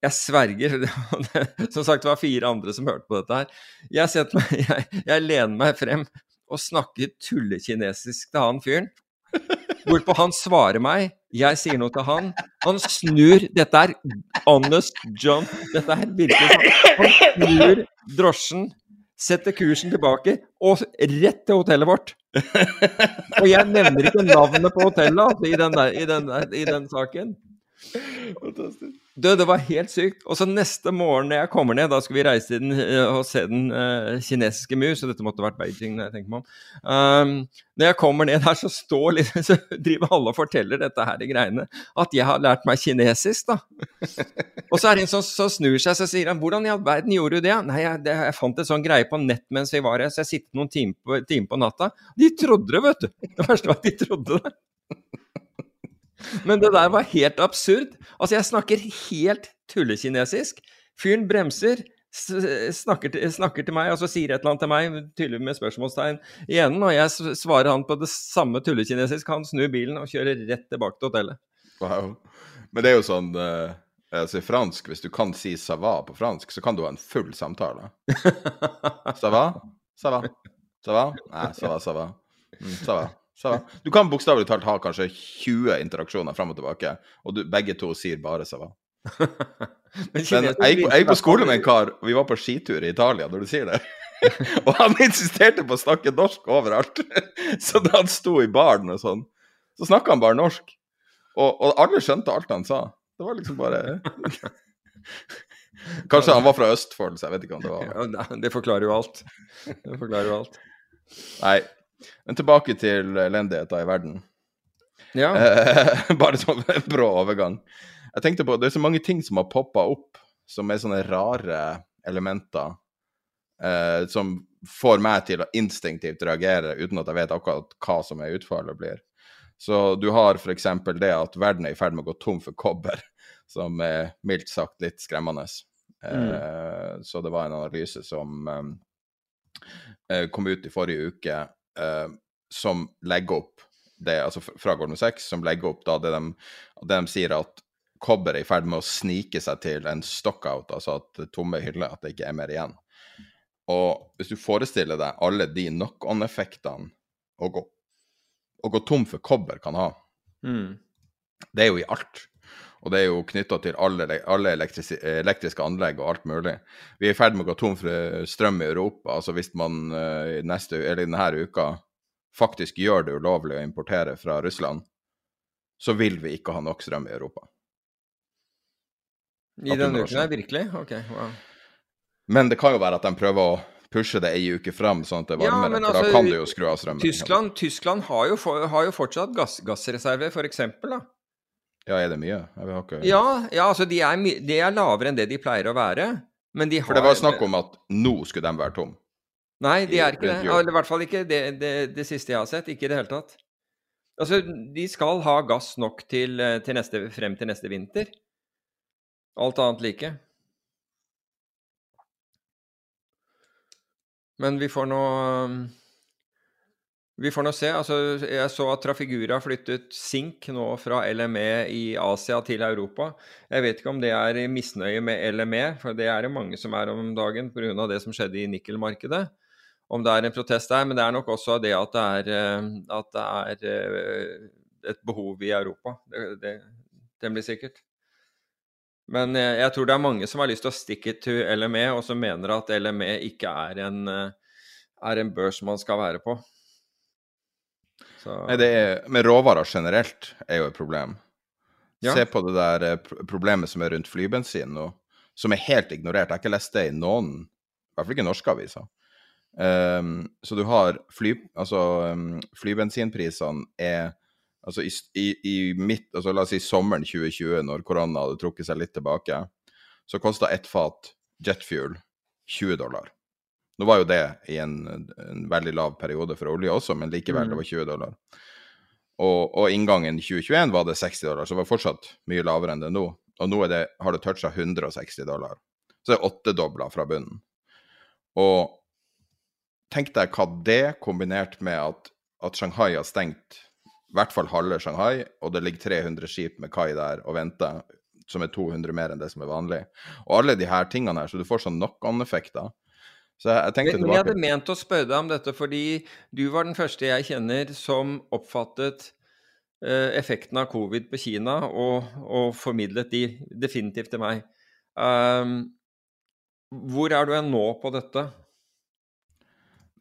Jeg sverger Som sagt, det var fire andre som hørte på dette her. Jeg, meg, jeg, jeg lener meg frem og snakker tullekinesisk til han fyren. Hvorpå han svarer meg, jeg sier noe til han. Han snur Dette er honest John. Dette er virkelig sånn. Han snur drosjen setter kursen tilbake og rett til hotellet vårt. og jeg nevner ikke navnet på hotellet altså, i, den der, i, den der, i den saken. Fantastisk. Du, det var helt sykt. Og så neste morgen når jeg kommer ned, da skal vi reise den, uh, og se den uh, kinesiske mur, så dette måtte vært Beijing, når jeg tenker om. Um, når jeg kommer ned her, så står liksom, så driver alle og forteller dette her i greiene. At jeg har lært meg kinesisk, da. og så er det en som, som snur seg, så sier han 'Hvordan i all verden gjorde du det?' Nei, jeg, det, jeg fant en sånn greie på nett mens vi var her, så jeg sittet noen timer på, time på natta. De trodde det, vet du. Det verste var at de trodde det. Men det der var helt absurd. Altså, jeg snakker helt tullekinesisk. Fyren bremser, snakker til, snakker til, meg, og så sier et eller annet til meg, tydelig med spørsmålstegn i enden, og jeg svarer han på det samme tullekinesisk. Han snur bilen og kjører rett tilbake til hotellet. Wow. Men det er jo sånn uh, altså fransk, hvis du kan si 'ça va' på fransk, så kan du ha en full samtale. 'Ça va'? 'Ça va'? 'Ça va'? Nei, 'ça va', 'ça va'. Mm, 'Ça va'. Så, du kan bokstavelig talt ha kanskje 20 interaksjoner fram og tilbake, og du, begge to sier bare 'ça va'. Men jeg, jeg gikk på skole med en kar, og vi var på skitur i Italia, når du sier det. og han insisterte på å snakke norsk overalt. så da han sto i baren og sånn, så snakka han bare norsk. Og, og, alle skjønte alt han sa. Det var liksom bare Kanskje han var fra Østfold, så jeg vet ikke om det var Det forklarer jo alt. Det forklarer jo alt. Nei. Men tilbake til elendigheta i verden. Ja. Eh, bare sånn en brå overgang. Jeg tenkte på, Det er så mange ting som har poppa opp, som er sånne rare elementer. Eh, som får meg til å instinktivt reagere uten at jeg vet akkurat hva som er utfallet blir. Så du har f.eks. det at verden er i ferd med å gå tom for kobber, som er mildt sagt litt skremmende. Mm. Eh, så det var en analyse som eh, eh kom ut i forrige uke, eh, som legger opp det, altså fra Goldman Sachs, som legger opp da det de, det de sier at kobber er i ferd med å snike seg til en stockout, altså at tomme hyller, at det ikke er mer igjen. Og hvis du forestiller deg alle de knock-on-effektene å å gå tom for kobber kan ha. Mm. Det er jo i alt. Og det er jo knytta til alle, alle elektriske anlegg og alt mulig. Vi er i ferd med å gå tom for strøm i Europa. altså Hvis man uh, neste, eller denne uka faktisk gjør det ulovlig å importere fra Russland, så vil vi ikke ha nok strøm i Europa. I denne uken? Virkelig? Ok, wow. Men det kan jo være at de prøver å pushe det ei uke fram, sånn at det er varmere. Ja, for altså, da kan du jo skru av strømmen. Tyskland, Tyskland har, jo for, har, jo fortsatt gass, gassreserver, for eksempel, da. Ja, er det mye? Ikke... Ja, ja, altså de er, de er, lavere enn det de pleier å være. Men de har For det var snakk om at nå skulle de være tom? Nei, de er ikke det. Eller i hvert fall ikke det, det, det, siste jeg har sett. Ikke i det hele tatt. Altså, de skal ha gass nok til, til neste, frem til neste vinter. Alt annet like. Men vi får nå vi får nå se. altså Jeg så at Trafigura flyttet Sink nå fra LME i Asia til Europa. Jeg vet ikke om det er misnøye med LME, for det er det mange som er om dagen pga. det som skjedde i nikkelmarkedet. Om det er en protest der, men det er nok også det at det er, eh, at det er eh, et behov i Europa. Det, det, det blir sikkert. Men eh, jeg tror det er mange som har lyst til å stikke til LME, og som mener at LME ikke er en, er en børs man skal være på. Så... Nei, det er, men råvarer generelt er jo et problem. Ja. Se på det der eh, problemet som er rundt flybensin nå, som er helt ignorert. Jeg har ikke lest det i noen, i hvert fall ikke norske aviser. Um, så du har fly, altså, um, flybensinprisene er altså i, i, i midt, altså la oss si sommeren 2020, når korona hadde trukket seg litt tilbake, så kosta ett fat jetfuel 20 dollar. Nå var jo det i en, en veldig lav periode for olje også, men likevel, mm. det var 20 dollar. Og, og inngangen i 2021 var det 60 dollar, så det var fortsatt mye lavere enn det nå. Og nå det, har det toucha 160 dollar. Så det er åttedobla fra bunnen. Og tenk deg hva det, kombinert med at, at Shanghai har stengt i hvert fall halve Shanghai, og det ligger 300 skip med kai der og venter, som er 200 mer enn det som er vanlig. Og alle de her tingene her, så du får sånn knock-on-effekter. Så jeg tenkte tilbake. men jeg hadde ment å spørre deg om dette, fordi du var den første jeg kjenner som oppfattet uh, effekten av covid på Kina, og, og, formidlet de definitivt til meg. Um, hvor er du nå på dette?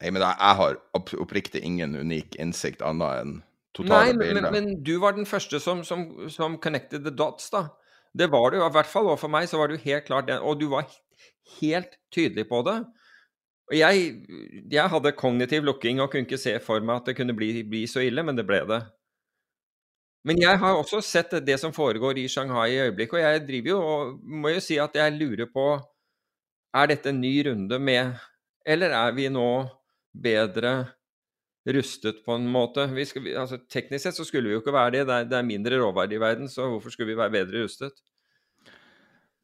Nei, men jeg har oppriktig ingen unik innsikt annet enn totale Nei, men, men, du var den første som, som, som, connected the dots, da. Det var du, i hvert fall. Og for meg så var du helt klart den. Og du var helt tydelig på det. Og jeg, jeg hadde kognitiv lukking og kunne ikke se for meg at det kunne bli, bli, så ille, men det ble det. Men jeg har også sett det som foregår i Shanghai i øyeblikket, og jeg driver jo og må jo si at jeg lurer på Er dette en ny runde med Eller er vi nå bedre rustet på en måte. Skal, altså, teknisk sett så skulle vi jo ikke være det. Det er, det er mindre råverdi i verden, så hvorfor skulle vi være bedre rustet?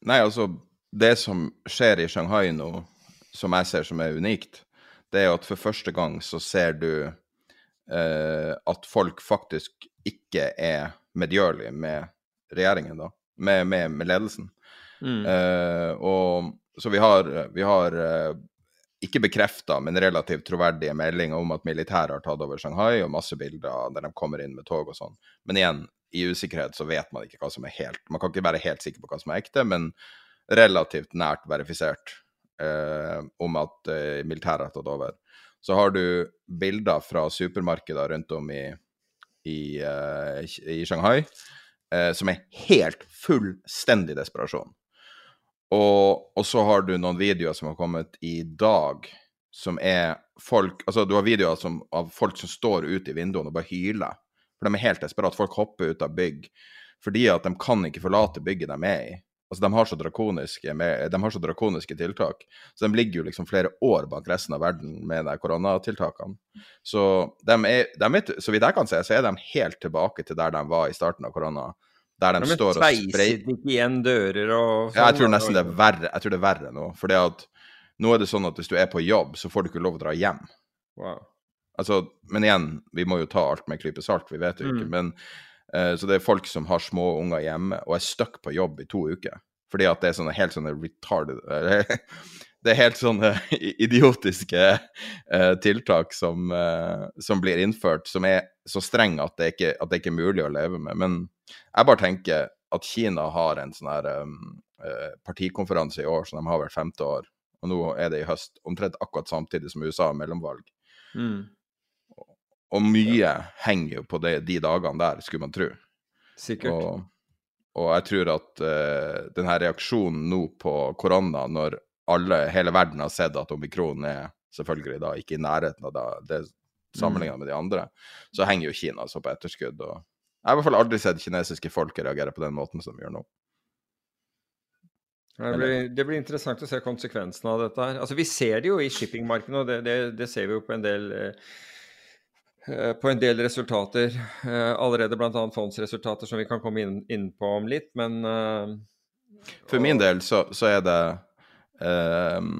Nei, altså, det som skjer i Shanghai nå, som jeg ser som er unikt, det er jo at for første gang så ser du eh, at folk faktisk ikke er medgjørlige med regjeringen, da. Med, med, med ledelsen. Mm. Eh, og så vi har, vi har eh, ikke bekrefta, men relativt troverdige meldinger om at militæret har tatt over Shanghai, og masse bilder der de kommer inn med tog og sånn. Men igjen, i usikkerhet så vet man ikke hva som er helt Man kan ikke være helt sikker på hva som er ekte, men relativt nært verifisert eh, om at eh, militæret har tatt over. Så har du bilder fra supermarkeder rundt om i, i, eh, i Shanghai eh, som er helt fullstendig desperasjon. Og, og, så har du noen videoer som har kommet i dag, som er folk Altså, du har videoer som, av folk som står ute i vinduene og bare hyler. For de er helt desperate. Folk hopper ut av bygg fordi at de kan ikke forlate bygget de er i. Altså, de har så drakoniske, med, de har så drakoniske tiltak. Så de ligger jo liksom flere år bak resten av verden med de koronatiltakene. Så de er, de er, så vidt jeg kan se, så er de helt tilbake til der de var i starten av korona der de de står og sprayer ikke igjen dører og sånn? Ja, jeg tror nesten det er verre, jeg tror det er verre nå. For nå er det sånn at hvis du er på jobb, så får du ikke lov å dra hjem. Wow. Altså, men igjen, vi må jo ta alt med en klype salt, vi vet jo ikke. Mm. Men, så det er folk som har små unger hjemme og er stuck på jobb i to uker. Fordi at det er sånne helt sånne retarded Det er helt sånne idiotiske uh, tiltak som, som, blir innført, som er så strenge at det, ikke, at det ikke er mulig å leve med. Men jeg bare tenker at Kina har en sånn her partikonferanse i år som de har hvert femte år, og nå er det i høst, omtrent akkurat samtidig som USA har mellomvalg. Mm. Og mye ja. henger jo på det, de dagene der, skulle man tro. Sikkert. Og, og jeg tror at uh, denne reaksjonen nå på korona, når alle, hele verden har sett at omikron er selvfølgelig da ikke i nærheten av da, det mm. med de andre, så henger jo Kina så på etterskudd. og Jeg har i hvert fall aldri sett kinesiske folk reagere på den måten som de gjør nå. Det blir, det blir, interessant å se konsekvensene av dette. her. Altså, Vi ser det jo i shippingmarkedet, og det, det, det, ser vi jo på en del eh på en del resultater eh, allerede, bl.a. fondsresultater som vi kan komme inn, inn på om litt, men uh, For min del så, så er det eh,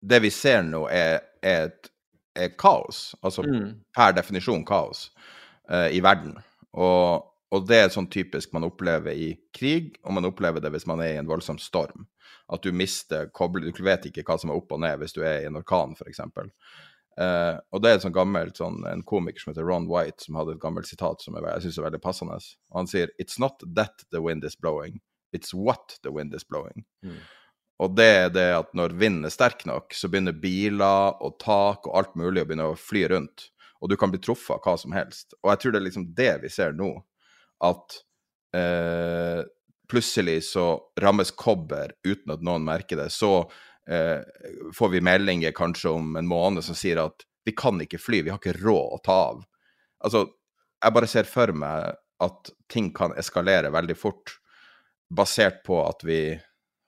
Det vi ser nå, er, er, et, er kaos. Altså mm. per definisjon kaos uh, i verden. Og og det er sånn typisk man opplever i krig, og man opplever det hvis man er i en voldsom storm. At du mister koblet Du vet ikke hva som er opp og ned hvis du er i en orkan, f.eks. Uh, og det er et sånn gammelt, sånn, en komiker som heter Ron White, som hadde et gammelt sitat som jeg, jeg syns er veldig passende. Og han sier It's not that the wind is blowing, it's what the wind is blowing. Mm. Og det er det at når vinden er sterk nok, så begynner biler og tak og alt mulig å begynne å fly rundt. Og du kan bli truffet av hva som helst. Og jeg tror det er liksom det vi ser nå at eh, plutselig så rammes kobber uten at noen merker det. Så eh, får vi meldinger kanskje om en måned som sier at vi kan ikke fly, vi har ikke råd å ta av. Altså, jeg bare ser for meg at ting kan eskalere veldig fort, basert på at vi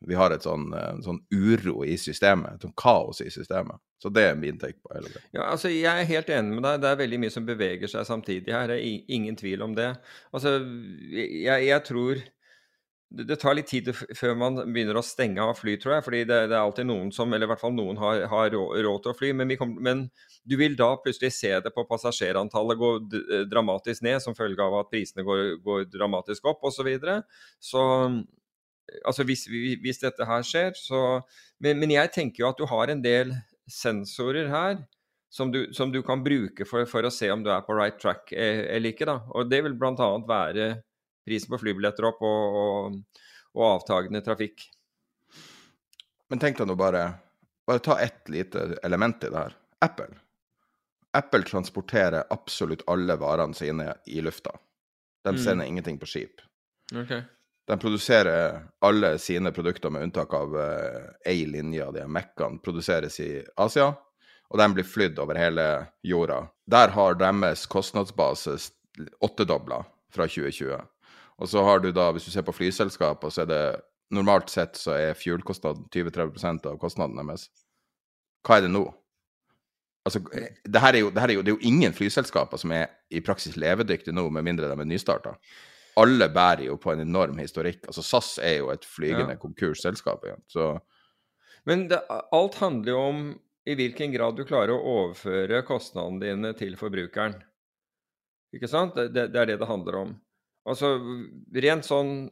vi har et sånn, en sånn uro i systemet, et sånn kaos i systemet. Så det er min take på hele det. Ja, altså Jeg er helt enig med deg. Det er veldig mye som beveger seg samtidig her. Det er ingen tvil om det. Altså, jeg, jeg tror det tar litt tid før man begynner å stenge av fly, tror jeg. fordi det, det er alltid noen som, eller i hvert fall noen, har, har råd til å fly. Men, kom, men, du vil da plutselig se det på passasjerantallet gå dramatisk ned som følge av at prisene går, går dramatisk opp osv. Så, videre. så Altså hvis, hvis, dette her skjer, så men, men, jeg tenker jo at du har en del sensorer her som du, som du kan bruke for, for, å se om du er på right track eh, eller ikke. da. Og det vil bl.a. være prisen på flybilletter opp og, og, og avtagende trafikk. Men tenk deg nå bare Bare ta ett lite element i det her. Apple. Apple transporterer absolutt alle varene sine i lufta. De mm. sender mm. ingenting på skip. Okay. De produserer alle sine produkter, med unntak av ei uh, linje av de Mac-ene, produseres i Asia, og de blir flydd over hele jorda. Der har deres kostnadsbase åttedobla fra 2020. Og så har du da, hvis du ser på flyselskaper, så er det normalt sett så er fuelkostnaden 20-30% av kostnaden deres. Hva er det nå? Altså, det her, er jo, det her er jo, det er jo ingen flyselskaper som er i praksis levedyktige nå, med mindre de er nystarta. Alle bærer jo på en enorm historikk. Altså SAS er jo et flygende Ja. konkursselskap igjen. Så Men det, alt handler jo om i hvilken grad du klarer å overføre kostnadene dine til forbrukeren. Ikke sant? Det, det, det er det det handler om. Altså, rent sånn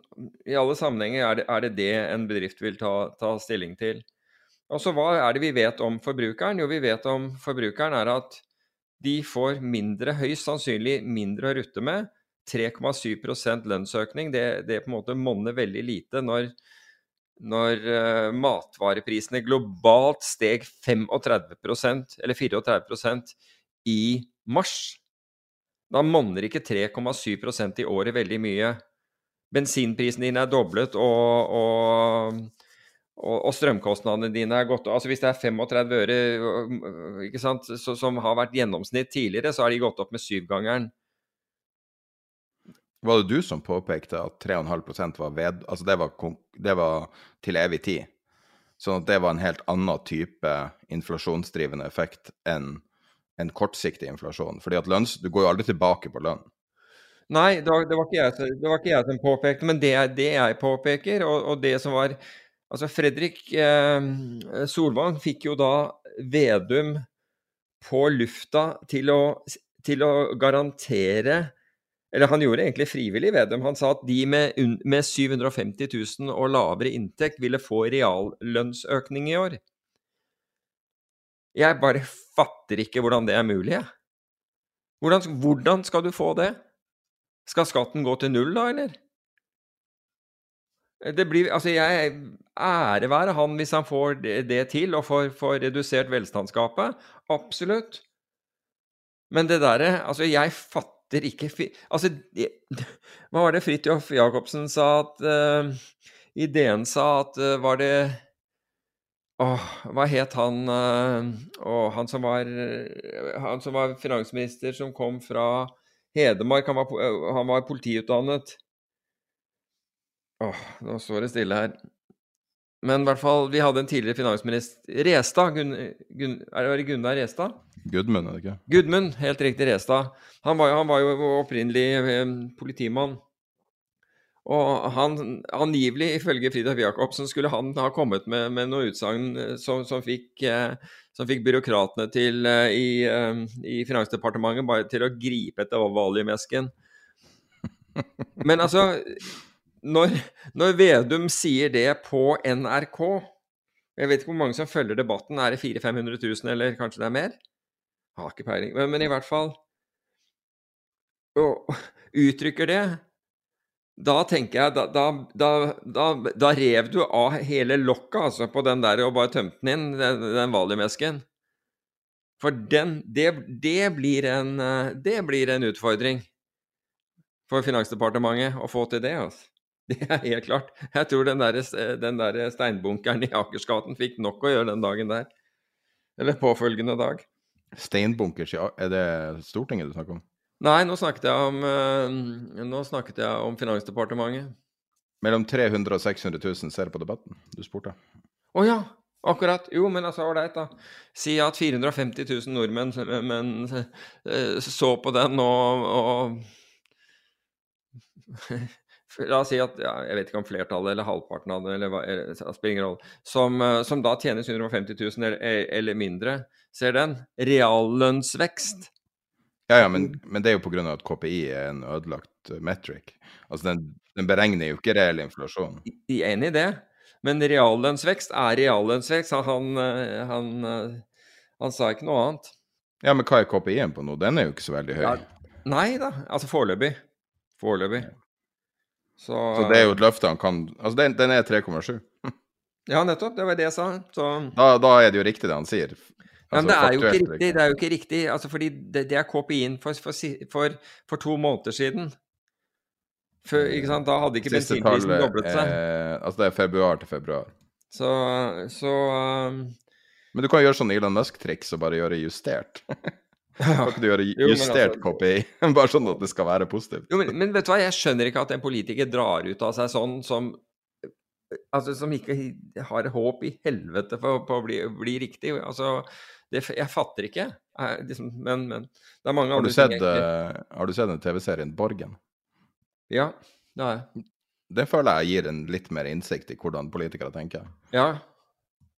I alle sammenhenger er det er det, det en bedrift vil ta, ta stilling til. Altså, hva er det vi vet om forbrukeren? Jo, vi vet om forbrukeren er at de får mindre, høyst sannsynlig mindre å rutte med. 3,7% lønnsøkning, det, det på en måte monner veldig lite når, når uh, matvareprisene globalt steg 35% eller 34% i mars. Da monner ikke 3,7% i året veldig mye. Bensinprisen din er doblet, og, og, og, og strømkostnadene dine er gått Altså hvis det er 35 øre ikke sant, så, som har vært gjennomsnitt tidligere, så har de gått opp med syvgangeren. var det du som påpekte at 3,5% var ved... Altså det var, det var til evig tid. Sånn at det var en helt annen type inflasjonsdrivende effekt enn en kortsiktig inflasjon. Fordi at lønns... Du går jo aldri tilbake på lønn. Nei, det var, det var, ikke, jeg, som- påpekte, men det er det jeg påpeker, og, og det som var Altså, Fredrik eh, Solvang fikk jo da Vedum på lufta til å, til å garantere Eller han gjorde egentlig frivillig, Vedum. Han sa at de med, med 750 000 og lavere inntekt ville få reallønnsøkning i år. Jeg bare fatter ikke hvordan det er mulig, jeg. Hvordan, hvordan skal du få det? Skal skatten gå til null, da, eller? Det blir, altså jeg Ære være han hvis han får det, til, og får, får redusert velstandsgapet. Absolutt. Men det derre Altså, jeg fatter ikke Altså, hva var det Fridtjof Jacobsen sa at uh, Ideen sa at uh, Var det Åh, hva het han uh, åh, han, som var, han som var finansminister, som kom fra Hedmark. Han var, eh, han var politiutdannet. Åh, nå står det stille her. Men i hvert fall, vi hadde en tidligere finansminister Restad. Gun, Gun, er det Gunnar Restad? Gudmund, er det ikke? Gudmund, helt riktig, Restad. Han var, han var jo opprinnelig eh, politimann. Og han, angivelig, ifølge Fridtjof Jacobsen, skulle han ha kommet med, med noe utsagn eh, som, som, fikk, eh, som fikk byråkratene til, eh, i, i Finansdepartementet bare til å gripe etter valiumesken. Men altså når, når Vedum sier det på NRK Jeg vet ikke hvor mange som følger debatten. Er det 400 000-500 000, eller kanskje det er mer? Har ikke peiling. Men, men i hvert fall Og uttrykker det da tenker jeg Da, da, da, da, rev du av hele lokket altså, på den der og bare tømte den inn, den, den valiumesken. For den det, det, blir en, eh, det blir en utfordring for Finansdepartementet å få til det. altså. Det er helt klart. Jeg tror den der, den der steinbunkeren i Akersgaten fikk nok å gjøre den dagen der. Eller påfølgende dag. Steinbunkers, ja. Er det Stortinget du snakker om? Nei, nå snakket jeg om, eh, nå snakket jeg om Finansdepartementet. Mellom 300 og 600 000 ser på debatten du spurte. Å ja, akkurat. Jo, men altså, ålreit, da. Si at 450 000 nordmenn men, eh, så på den og, og La oss si at ja, jeg vet ikke om flertallet eller halvparten av det, eller hva, spiller ingen rolle, som, eh, som da tjener 750 000 eller, eller mindre, ser den. Reallønnsvekst. Ja, ja, men, men det er jo pga. at KPI er en ødelagt eh, metric. Altså, den, den beregner jo ikke reell inflasjon. Enig i det, men reallønnsvekst er reallønnsvekst. Han, eh, han, eh, han sa ikke noe annet. Ja, men hva er KPI-en på nå? Den er jo ikke så veldig høy. Ja, Nei da, altså foreløpig. Foreløpig. Så, Så det er jo et løfte han kan Altså, den, den er 3,7. Ja, nettopp. Det var det jeg sa. Så Da, da er det jo riktig det han sier. Ja, men Altså, det er jo ikke riktig. Det er jo ikke riktig, altså fordi det, det er KPI-en for, for, for, to måneder siden. For, ikke sant? Da hadde ikke Siste bensinprisen doblet seg. Eh, Altså, det er februar til februar. Så, så um, Men du kan gjøre sånn Elon Musk-triks og bare gjøre justert. Kan ikke du gjøre justert copy, Bare sånn at det skal være positivt. Jo, men, men vet du hva, jeg skjønner ikke at en politiker drar ut av seg sånn som Altså som ikke har håp i helvete for, på å bli, bli riktig. Altså, Det, jeg fatter ikke, jeg, liksom, men, men det er mange Har du andre sett, ting. egentlig. eh, har du sett den TV-serien Borgen? Ja, det har jeg. Det føler jeg gir en litt mer innsikt i hvordan politikere tenker. Ja.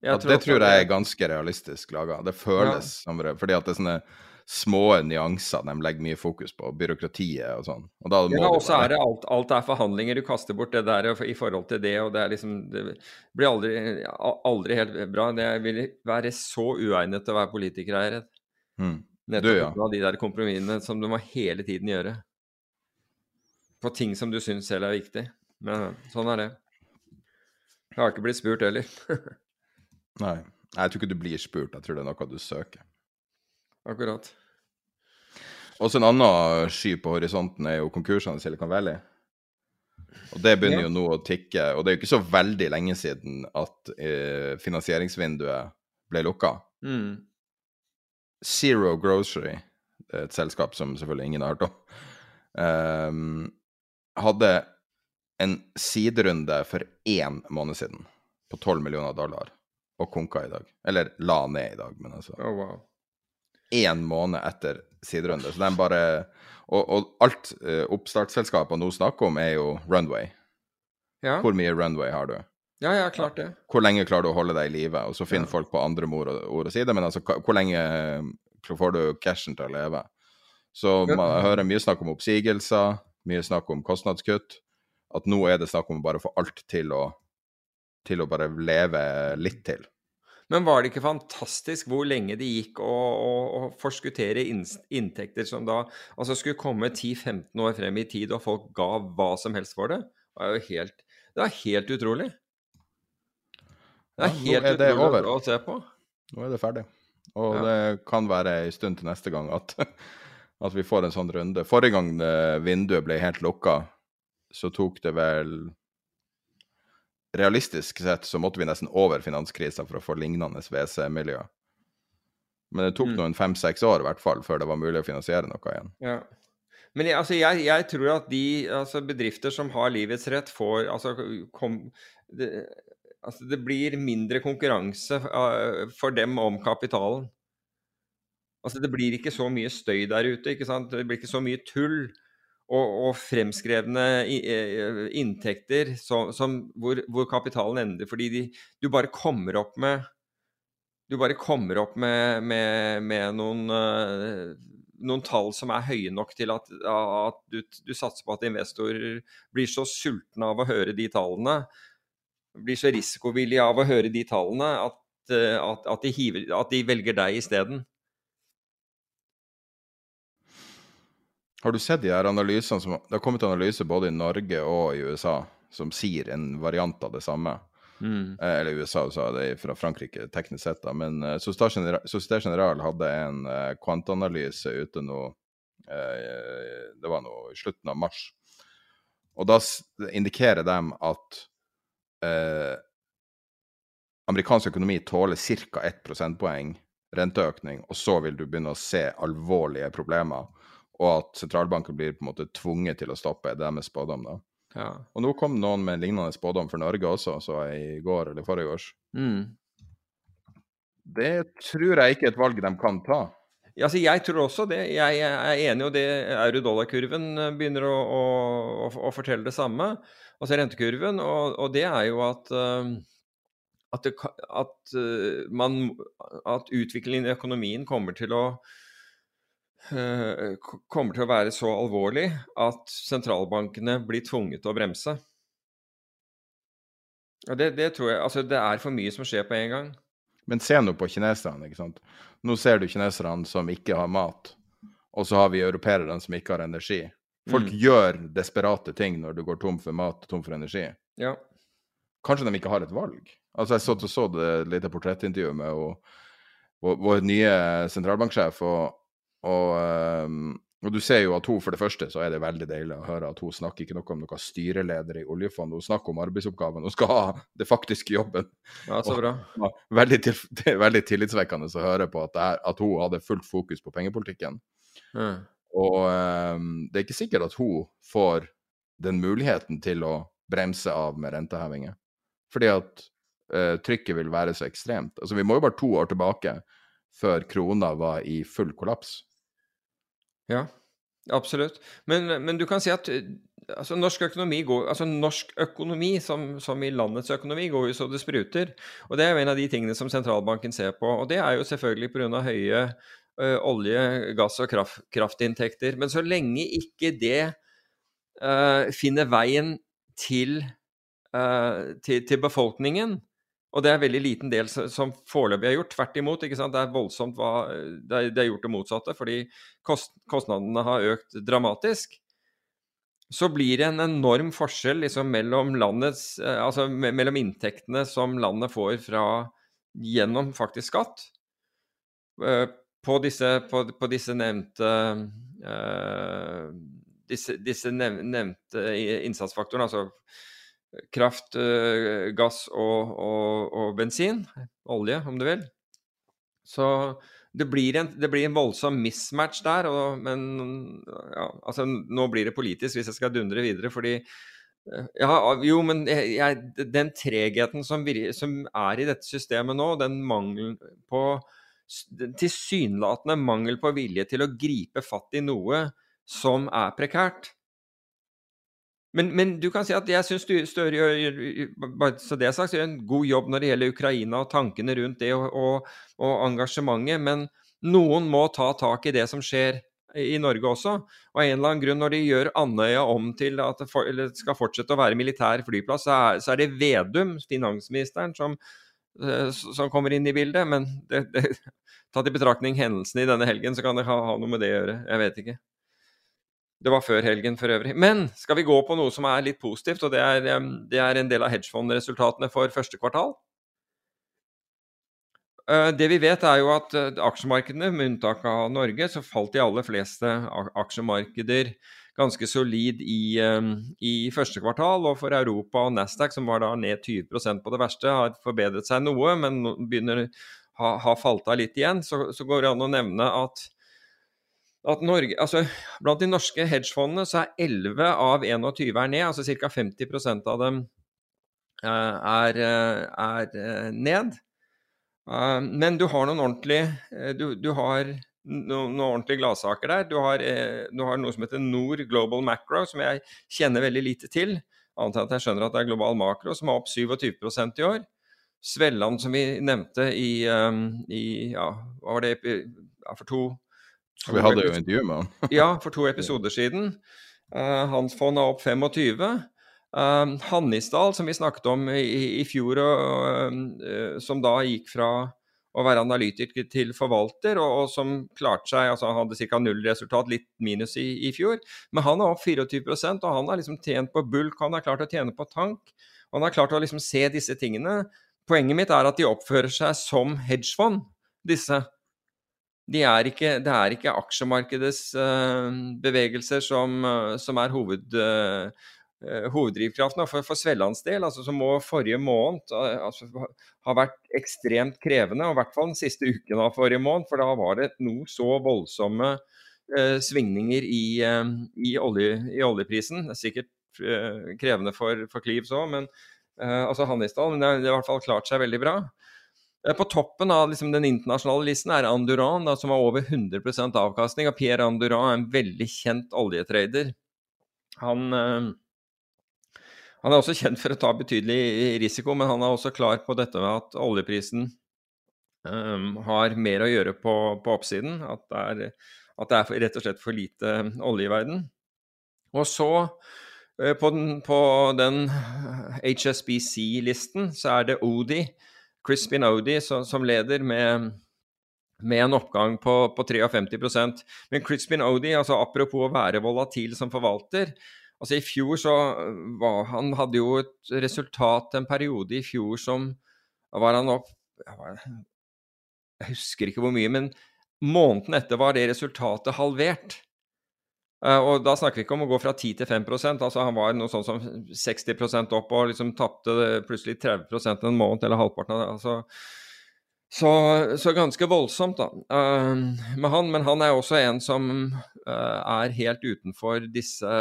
Jeg At det tror jeg er ganske realistisk laga. Det føles Ja. som fordi at det er sånne små nyanser de legger mye fokus på, byråkratiet og sånn. Og da må Ja, og så er det alt, alt er forhandlinger. Du kaster bort det der i forhold til det, og det er liksom Det blir aldri, aldri helt bra. Det vil være så uegnet til å være politiker, er jeg redd. Mm. Nettopp ja. av de der kompromissene som du må hele tiden gjøre. På ting som du syns selv er viktig. Men sånn er det. Jeg har ikke blitt spurt heller. Nei. Jeg tror ikke du blir spurt, jeg tror det er noe du søker. Akkurat. Også en annen sky på horisonten er jo konkursene i Silicon Valley. Og det begynner Ja. jo nå å tikke. Og det er jo ikke så veldig lenge siden at eh, finansieringsvinduet ble lukka. Mm. Zero Grocery, et selskap som selvfølgelig ingen har hørt om, um, hadde en siderunde for én måned siden på 12 millioner dollar, og konka i dag. Eller la ned i dag, men altså Oh, wow. Én måned etter siderunde. Så de bare Og, og alt uh, oppstartsselskapene nå snakker om, er jo runway. Ja. Hvor mye runway har du? ja, ja, klart det. Hvor lenge klarer du å holde deg i live? Og så finner Ja. folk på andre ord, ord å si det, men altså, hvor lenge eh, får du cashen til å leve? Så man hører mye snakk om oppsigelser, mye snakk om kostnadskutt. At nå er det snakk om å bare få alt til å, til å bare leve litt til. Men var det ikke fantastisk hvor lenge det gikk å, å, å forskuttere inntekter som da altså skulle komme 10-15 år frem i tid, og folk ga hva som helst for det? Det er jo helt, det er helt utrolig. Det er Ja, helt er det utrolig over. å, å se på. Nå er det ferdig. Og Ja. det kan være en stund til neste gang at, at vi får en sånn runde. Forrige gang eh, vinduet ble helt lukka, så tok det vel Realistisk sett så måtte vi nesten over finanskrisa for å få lignende WC-miljø. Men det tok Mm. noen fem-seks år i hvert fall før det var mulig å finansiere noe igjen. Ja. Men jeg, altså, jeg, jeg tror at de altså, bedrifter som har livets rett, får altså, kom, det, altså, det blir mindre konkurranse uh, for dem om kapitalen. Altså, det blir ikke så mye støy der ute, ikke sant? Det blir ikke så mye tull og, og fremskrevne eh, inntekter som, som, hvor, hvor kapitalen ender. Fordi de, du bare kommer opp med du bare kommer opp med, med, med noen, eh, noen tall som er høye nok til at, at du, du satser på at investorer blir så sultne av å høre de tallene, blir så risikovillige av å høre de tallene, at, eh, at, at, de, hiver, de velger deg isteden. Har du sett de her analysene som Det har kommet analyser både i Norge og i USA som sier en variant av det samme. Mm. Eh, Eller USA, er det fra Frankrike teknisk sett, da. Men uh, Societe General, hadde en uh, kvantanalyse ute nå uh, Det var nå i slutten av mars. Og da indikerer de at uh, amerikansk økonomi tåler ca. 1 prosentpoeng renteøkning, og så vil du begynne å se alvorlige problemer, og at sentralbanken blir på en måte tvunget til å stoppe. Det er deres spådom, da. Ja. Og nå kom noen med en lignende spådom for Norge også, så jeg i går eller forrige års. Mm. Det tror jeg ikke er et valg de kan ta. Ja, altså jeg tror også det. Jeg er enig, i det euro-dollar-kurven begynner å, å, å, å fortelle det samme. Altså rentekurven, og, og det er jo at uh, at, det, at, uh, man, at utviklingen i økonomien kommer til å kommer til å være så alvorlig at sentralbankene blir tvunget til å bremse. Og det, det tror jeg Altså, det er for mye som skjer på en gang. Men se nå på kineserne, ikke sant. Nå ser du kineserne som ikke har mat, og så har vi europeerne som ikke har energi. Folk Mm. gjør desperate ting når du går tom for mat og tom for energi. Ja. Kanskje de ikke har et valg. Altså, jeg så, så det et lite portrettintervju med og, vår nye sentralbanksjef, og, og, ehm, og du ser jo at hun, for det første, så er det veldig deilig å høre at hun snakker ikke noe om noen styreleder i oljefondet, hun snakker om arbeidsoppgaven, hun skal ha det faktiske jobben. ja, så bra. Og, veldig, til, det veldig tillitsvekkende å høre på at, det er, at hun hadde fullt fokus på pengepolitikken. Mm. Og um, det er ikke sikkert at hun får den muligheten til å bremse av med rentehevinger. Fordi at uh, trykket vil være så ekstremt. Altså, vi må jo bare to år tilbake før krona var i full kollaps. Ja, absolutt. Men, men du kan si at altså, norsk økonomi går, altså norsk økonomi, som, som, i landets økonomi, går jo så det spruter. Og det er jo en av de tingene som sentralbanken ser på. Og det er jo selvfølgelig pga. høye ø, olje-, gass- og kraft, kraftinntekter. Men så lenge ikke det ø, finner veien til, ø, til, til befolkningen, og det er en veldig liten del som foreløpig er gjort. Tvert imot. ikke sant? Det er voldsomt hva, det, er, gjort det motsatte, fordi kost, kostnadene har økt dramatisk. Så blir det en enorm forskjell liksom, mellom, landets, altså, mellom inntektene som landet får fra, gjennom faktisk skatt, på disse, på, på disse nevnte uh, disse, disse nevnte innsatsfaktorene, altså kraft, eh, gass og, og, og, bensin. Olje, om du vil. Så det blir en, det blir en voldsom mismatch der. Og, men ja, altså, nå blir det politisk hvis jeg skal dundre videre, fordi eh, ja, jo, men jeg, den tregheten som, som, er i dette systemet nå, den mangelen på tilsynelatende mangel på vilje til å gripe fatt i noe som er prekært, men, men, du kan si at jeg syns Støre gjør, bare så det er gjør en god jobb når det gjelder Ukraina og tankene rundt det og, og, og, engasjementet. Men noen må ta tak i det som skjer i Norge også. Og av en eller annen grunn, når de gjør Andøya om til at det for, skal fortsette å være militær flyplass, så er, så er det Vedum, finansministeren, som, eh, som, kommer inn i bildet. Men det, det, tatt i betraktning hendelsene i denne helgen, så kan det ha, ha noe med det å gjøre. Jeg vet ikke. Det var før helgen for øvrig. Men skal vi gå på noe som er litt positivt, og det er, det er en del av hedgefondresultatene for første kvartal? Eh, det vi vet, er jo at eh, aksjemarkedene, med unntak av Norge, så falt de aller fleste aksjemarkeder ganske solid i, i, første kvartal. Og for Europa og Nasdaq, som var da ned 20% på det verste, har forbedret seg noe, men begynner ha, ha falt av litt igjen. Så, så går det an å nevne at at Norge, altså Blant de norske hedgefondene så er 11 av 21 er ned, altså ca. 50% av dem uh, er, eh, er, eh, ned. Men du har noen ordentlige du, du har noen, ordentlige gladsaker der. Du har, du har, noe som heter Nord Global Macro, som jeg kjenner veldig lite til. Annet enn at jeg skjønner at det er global makro, som er opp 27% i år. Svelland, som vi nevnte i, i ja, var det, for to vi hadde jo intervju med han. ja, for to episoder siden. Uh, hans fond er opp 25. Uh, eh, Hannisdal, som vi snakket om i, i fjor, og, uh, som da gikk fra å være analytiker til forvalter, og, og som klarte seg altså Han hadde ca. null resultat, litt minus i, i, fjor. Men han er opp 24% og han har liksom tjent på bulk, han har klart å tjene på tank. Og han har klart å liksom se disse tingene. Poenget mitt er at de oppfører seg som hedgefond, disse de er ikke, det er ikke aksjemarkedets uh, bevegelser som, uh, som er hoved, uh, hoveddrivkraften. For, for Svellands del altså, som må forrige måned altså, ha vært ekstremt krevende, og i hvert fall den siste uken av forrige måned, for da var det noe så voldsomme svingninger i, i, olje, i, oljeprisen. Det er sikkert krevende for, for Klivs òg, men altså Hannisdal, men det har i hvert fall klart seg veldig bra. Eh, på toppen av liksom, den internasjonale listen er Anduran, som har over 100% avkastning. Og Pierre Anduran er en veldig kjent oljetrader. Han, øh, han, er også kjent for å ta betydelig risiko, men han er også klar på dette med at oljeprisen øh, har mer å gjøre på, på oppsiden. At det, er, at det, er, rett og slett for lite olje i verden. Og så på den, den HSBC-listen så er det Odi Chris Spinodi som leder med, med en oppgang på, på 53% Men Chris Spinodi, altså apropos å være volatil som forvalter altså I fjor så var Han hadde jo et resultat en periode i fjor som var han opp Jeg husker ikke hvor mye, men måneden etter var det resultatet halvert. Uh, og da snakker vi ikke om å gå fra 10 til 5% altså Han var noe sånn som 60% opp og liksom tapte plutselig 30 en måned, eller halvparten av det. Altså, så, så, ganske voldsomt, da. Uh, han, men han er også en som uh, er helt utenfor disse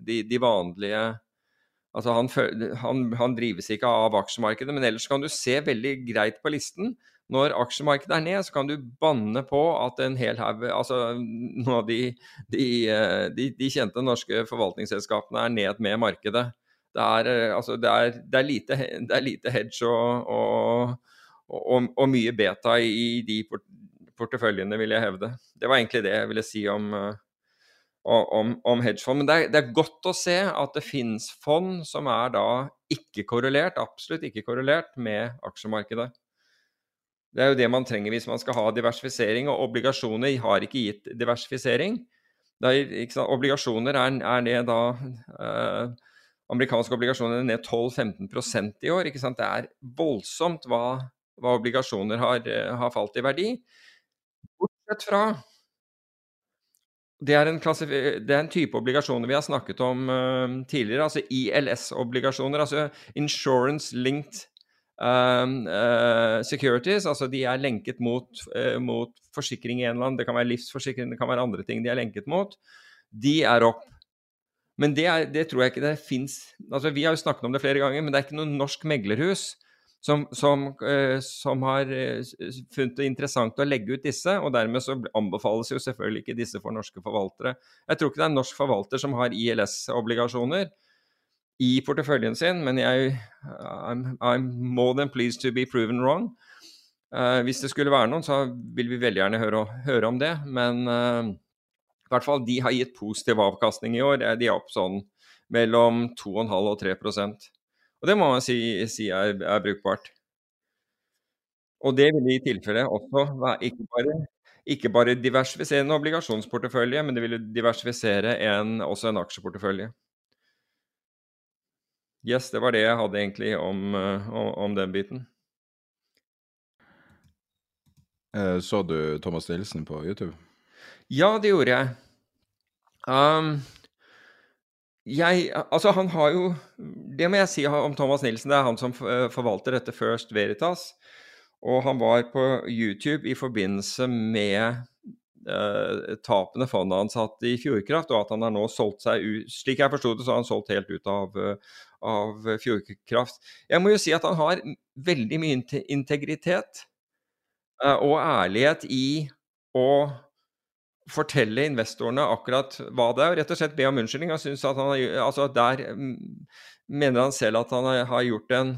de, de vanlige Altså han, han, han, drives ikke av aksjemarkedet, men ellers kan du se veldig greit på listen når aksjemarkedet er ned, så kan du banne på at en hel haug Altså noen av de, de, eh, de, de, kjente norske forvaltningsselskapene er ned med markedet. Det er, eh, altså, det er, det er, lite, det er lite, hedge og, og, og, og, mye beta i de porteføljene, vil jeg hevde. Det var egentlig det jeg ville si om, eh, om, om hedgefond. Men det er, det er, godt å se at det finnes fond som er da ikke korrelert, absolutt ikke korrelert med aksjemarkedet. Det er jo det man trenger hvis man skal ha diversifisering, og obligasjoner har ikke gitt diversifisering. Er, obligasjoner er, er ned da eh, Amerikanske obligasjoner er ned 12-15% i år. ikke sant? Det er voldsomt hva, hva obligasjoner har, eh, har, falt i verdi. Bortsett fra det er, det er, en type obligasjoner vi har snakket om uh, tidligere, altså ILS-obligasjoner. Altså Insurance Linked securities, altså de er lenket mot, uh, mot forsikring i en eller annen, det kan være livsforsikring, det kan være andre ting de er lenket mot, de er opp. Men det, er, det tror jeg ikke det fins altså, Vi har jo snakket om det flere ganger, men det er ikke noe norsk meglerhus som, som, uh, som har funnet det interessant å legge ut disse, og dermed så anbefales jo selvfølgelig ikke disse for norske forvaltere. Jeg tror ikke det er en norsk forvalter som har ILS-obligasjoner i porteføljen sin, men jeg I'm, I'm, more than pleased to be proven wrong. Uh, hvis det skulle være noen, så vil vi veldig gjerne høre, høre om det. Men uh, i hvert fall de har gitt positiv avkastning i år. De er opp sånn mellom 2,5 og 3% Og det må man si, si er, er, brukbart. Og det vil i tilfelle også være ikke bare, ikke bare diversifisere en obligasjonsportefølje, men det vil diversifisere en, også en aksjeportefølje. Yes, det var det jeg hadde egentlig om, eh, om, om den biten. Eh, så du Thomas Nilsen på YouTube? Ja, det gjorde jeg. Um, jeg Altså, han har jo Det må jeg si om Thomas Nilsen. Det er han som eh, forvalter dette First Veritas. Og han var på YouTube i forbindelse med eh, tapene fondet hans hatt i Fjordkraft, og at han har nå solgt seg ut Slik jeg forsto det, så har han solgt helt ut av, av Fjordkraft. Jeg må jo si at han har veldig mye integritet eh, og ærlighet i å fortelle investorene akkurat hva det er, og rett og slett be om unnskyldning. Han synes at han altså Der mener han selv at han har gjort en,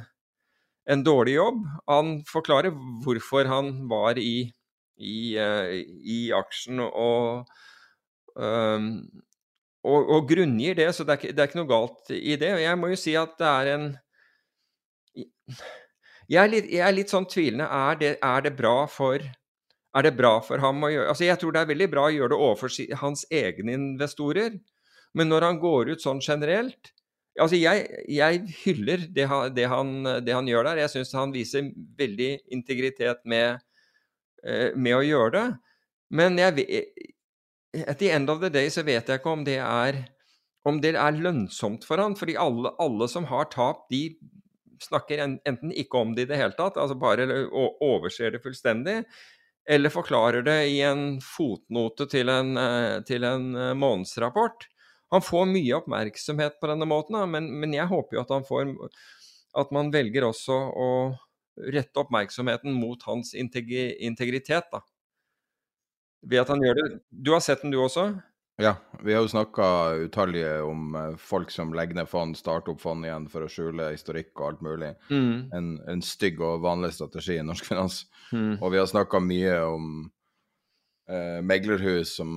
en dårlig jobb. Han forklarer hvorfor han var i i, uh, i aksjen og, um, og, og, grunngir det, så det er, det er, ikke, noe galt i det. Jeg må jo si at det er en Jeg er litt, jeg er litt sånn tvilende. Er det, er det, bra for er det bra for ham å gjøre Altså, Jeg tror det er veldig bra å gjøre det overfor hans egne investorer, men når han går ut sånn generelt Altså, jeg, jeg hyller det han, det, han, det han, gjør der. Jeg syns han viser veldig integritet med, Eh, med å gjøre det. Men jeg, at the end of the day så vet jeg ikke om det er, om det er lønnsomt for han, fordi alle, alle som har tap, de snakker enten ikke om det i det hele tatt, altså bare overser det fullstendig, eller forklarer det i en fotnote til en, eh, til en eh, månedsrapport. Han får mye oppmerksomhet på denne måten, men, men jeg håper jo at han får At man velger også å rette oppmerksomheten mot hans integritet, da. Ved at han gjør det. Du har sett den, du også? Ja, vi har jo snakka utallige om eh, folk som legger ned fond, starter opp fond igjen for å skjule historikk og alt mulig. Mm. En, en, stygg og vanlig strategi i norsk finans. Mm. Og vi har snakka mye om eh, meglerhus som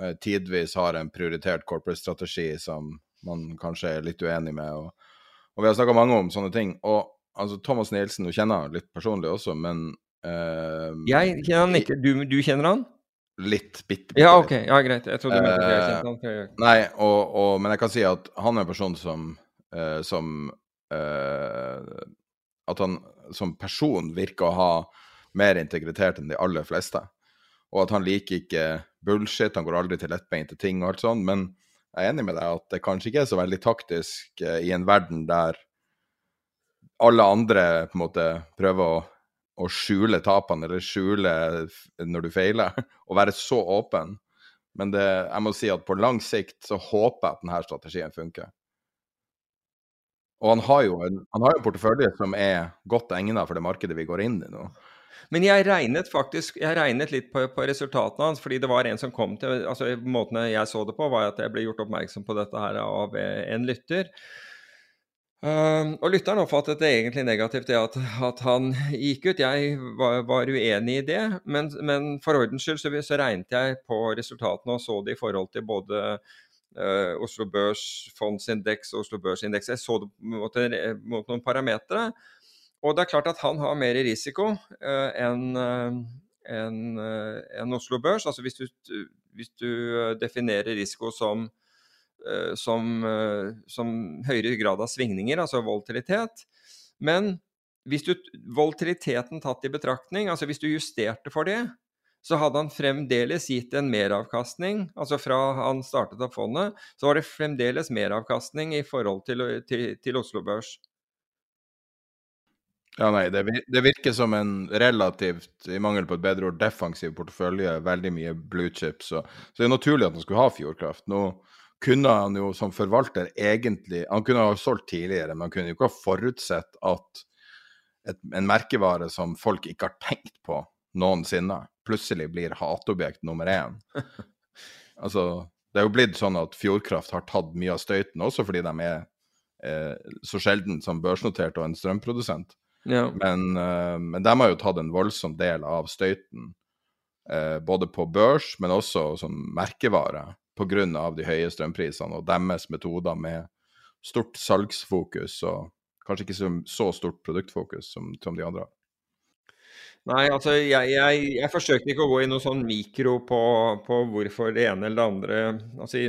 eh, tidvis har en prioritert corporate-strategi som man kanskje er litt uenig med. Og, og vi har snakka mange om sånne ting. Og altså Thomas Nielsen, du kjenner litt personlig også, men uh, Jeg kjenner han ikke. Du, du kjenner han? Litt, bitte, bitte Ja, OK. Ja, greit. Jeg trodde du mente at jeg kjente han. Nei, og, og, men jeg kan si at han er en person som, uh, som uh, At han som person virker å ha mer integritet enn de aller fleste. Og at han liker ikke bullshit, han går aldri til lettbeinte ting og alt sånt. Men jeg er enig med deg at det kanskje ikke er så veldig taktisk i en verden der alle andre på en måte prøver å, å skjule tapene eller skjule når du feiler, og være så åpen. Men det, jeg må si at på lang sikt så håper jeg at denne strategien funker. Og han har jo en, han har en portefølje som er godt egnet for det markedet vi går inn i nå. Men jeg regnet faktisk jeg regnet litt på, på, resultatene hans, fordi det var en som kom til altså Måten jeg så det på, var at jeg ble gjort oppmerksom på dette her av en lytter. Uh, og lytteren oppfattet det egentlig negativt, det at, at han gikk ut. Jeg var, var uenig i det, men, men for ordens skyld så, så, regnet jeg på resultatene og så det i forhold til både uh, Oslo Børs fondsindeks og Oslo Børsindeks. Jeg så det mot, mot noen parametere. Og det er klart at han har mer risiko uh, enn en, en Oslo Børs. Altså hvis du, hvis du definerer risiko som, som, uh, som, høyere grad av svingninger, altså volatilitet. Men hvis du, volatiliteten tatt i betraktning, altså hvis du justerte for det, så hadde han fremdeles gitt en meravkastning. Altså fra han startet av fondet, så var det fremdeles meravkastning i forhold til, til, til Oslo Børs. Ja, nei, det, det, virker som en relativt, i mangel på et bedre ord, defensiv portefølje. Veldig mye blue chips. Så, så det er naturlig at han skulle ha Fjordkraft. Nå kunne han jo som forvalter egentlig Han kunne ha solgt tidligere, men han kunne jo ikke ha forutsett at et, en merkevare som folk ikke har tenkt på noensinne, plutselig blir hatobjekt nummer én. altså, det er jo blitt sånn at Fjordkraft har tatt mye av støyten, også fordi de er eh, så sjelden som børsnotert og en strømprodusent. Ja. Men, eh, men de har jo tatt en voldsom del av støyten, eh, både på børs, men også som merkevare, pga. de høye strømprisene og deres metoder med stort salgsfokus og kanskje ikke så, stort produktfokus som, som, de andre. Nei, altså jeg, jeg, jeg, forsøkte ikke å gå i noe sånn mikro på, på, hvorfor det ene eller det andre Altså,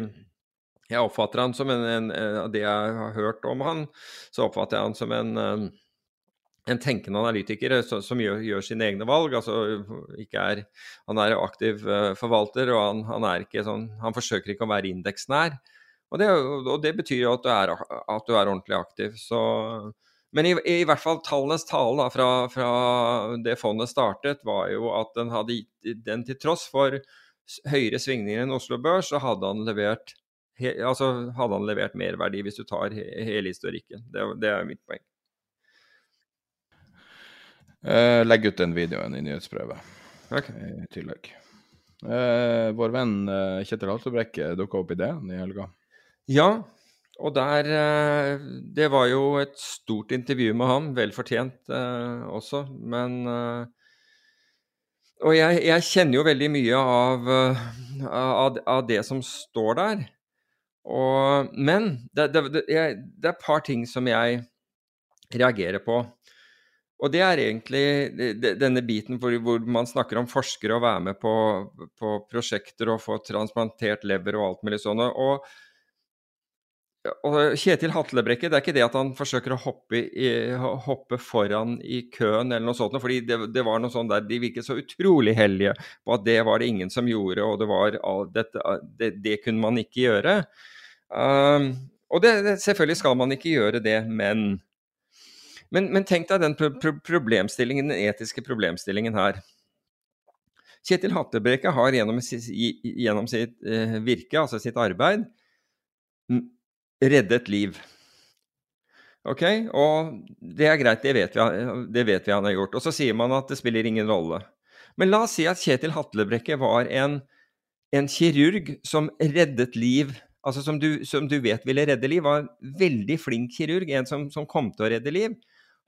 jeg oppfatter han som en, en, Det jeg har hørt om han, så oppfatter jeg han som en en tenkende analytiker eh, som gjør, gjør, sine egne valg. altså er, Han er aktiv uh, forvalter, og han, han, er ikke sånn, han forsøker ikke å være indeksnær. Og det, og det betyr jo at du er, at du er ordentlig aktiv. Så, men i, i, hvert fall tallenes tale da, fra, fra, det fondet startet, var jo at den hadde gitt den til tross for høyere svingninger enn Oslo Børs, så hadde han levert, he, altså hadde han levert merverdi hvis du tar he, hele historikken. Det, det er mitt poeng. Uh, legg ut den videoen i nyhetsbrevet okay. i tillegg. Uh, vår venn uh, Kjetil Haltebrekke dukka opp i det i helga. Ja, og der Det var jo et stort intervju med ham, vel fortjent også, men Og jeg, jeg, kjenner jo veldig mye av, av, av det som står der. Og, men det, det, det, det er et par ting som jeg reagerer på. Og det er egentlig denne biten hvor, man snakker om forskere og være med på, på, prosjekter og få transplantert lever og alt mulig sånn. Og, og Kjetil Hatlebrekke, det er ikke det at han forsøker å hoppe, i, hoppe foran i køen eller noe sånt, fordi det, det, var noe sånt der de virket så utrolig hellige på at det var det ingen som gjorde, og det, var, dette, det, det kunne man ikke gjøre. Um, og selvfølgelig skal man ikke gjøre det, men men, men tenk deg den pro problemstillingen, den etiske problemstillingen her. Kjetil Hattebrekke har gjennom, gjennom sitt eh, virke, altså sitt arbeid, reddet liv. Ok, og det er greit, det vet, vi, det vet, vi, han har gjort. Og så sier man at det spiller ingen rolle. Men la oss si at Kjetil Hatlebrekke var en, en kirurg som reddet liv, altså som du, som du, vet ville redde liv. Var en veldig flink kirurg, en som, som kom til å redde liv.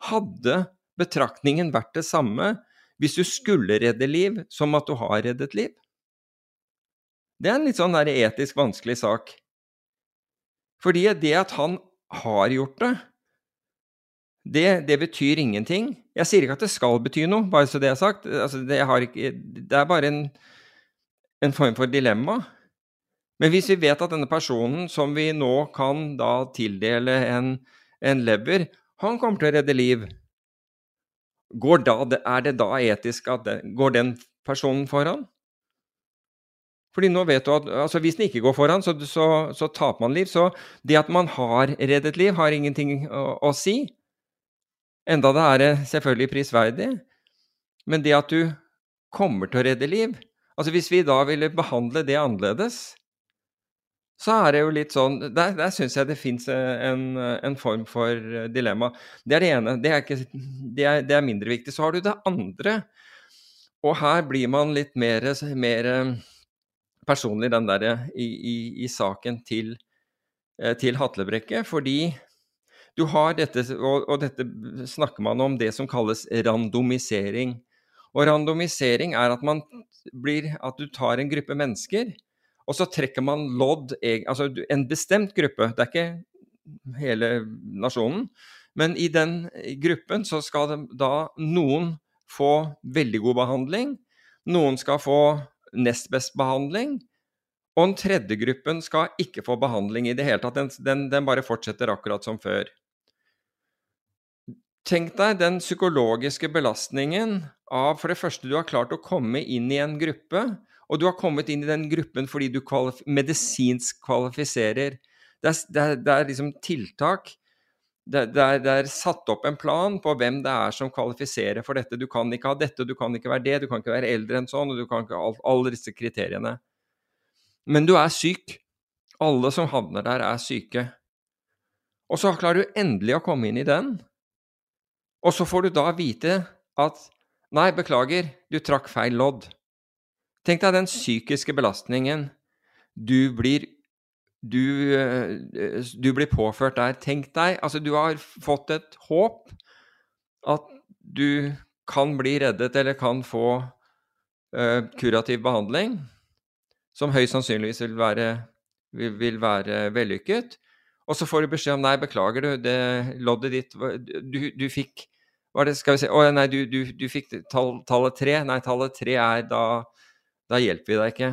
Hadde betraktningen vært det samme hvis du skulle redde liv, som at du har reddet liv? Det er en litt sånn der etisk vanskelig sak. Fordi det at han har gjort det, det, det, betyr ingenting. Jeg sier ikke at det skal bety noe, bare så det er sagt. Altså, det, ikke, det, er bare en, en, form for dilemma. Men hvis vi vet at denne personen som vi nå kan da tildele en, en lever, han kommer til å redde liv. Da, er det da etisk at det, går den personen foran? Fordi nå vet du at altså Hvis den ikke går foran, så, så, så, taper man liv. Så det at man har reddet liv, har ingenting å, å si. Enda det er selvfølgelig prisverdig. Men det at du kommer til å redde liv altså Hvis vi da ville behandle det annerledes, så er det jo litt sånn Der, der syns jeg det fins en, en, form for dilemma. Det er det ene. Det er, ikke, det, er, det er, mindre viktig. Så har du det andre. Og her blir man litt mer, mer personlig, den der i, i, i saken til, til Hatlebrekke. Fordi du har dette, og, og dette snakker man om det som kalles randomisering. Og randomisering er at, man blir, at du tar en gruppe mennesker og så trekker man lodd Altså en bestemt gruppe, det er ikke hele nasjonen. Men i den gruppen så skal da noen få veldig god behandling. Noen skal få nest best behandling. Og den tredje gruppen skal ikke få behandling i det hele tatt. Den, den, den bare fortsetter akkurat som før. Tenk deg den psykologiske belastningen av for det første du har klart å komme inn i en gruppe og du har kommet inn i den gruppen fordi du kvalif medisinsk kvalifiserer. Det er, det er, det er liksom tiltak. Det, er, det, er, satt opp en plan på hvem det er som kvalifiserer for dette. Du kan ikke ha dette, du kan ikke være det, du kan ikke være eldre enn sånn, og du kan ikke ha alle disse kriteriene. Men du er syk. Alle som havner der, er syke. Og så klarer du endelig å komme inn i den, og så får du da vite at Nei, beklager, du trakk feil lodd. Tenk deg den psykiske belastningen du blir du, eh, du, blir påført der. Tenk deg Altså, du har fått et håp at du kan bli reddet eller kan få uh, kurativ behandling, som høyst sannsynligvis vil være, vil, vil være vellykket. Og så får du beskjed om nei, beklager, du, det loddet ditt Du, du fikk Hva er det, skal vi se Å nei, du, du, du fikk tall, tallet tre. Nei, tallet tre er da da hjelper vi deg ikke.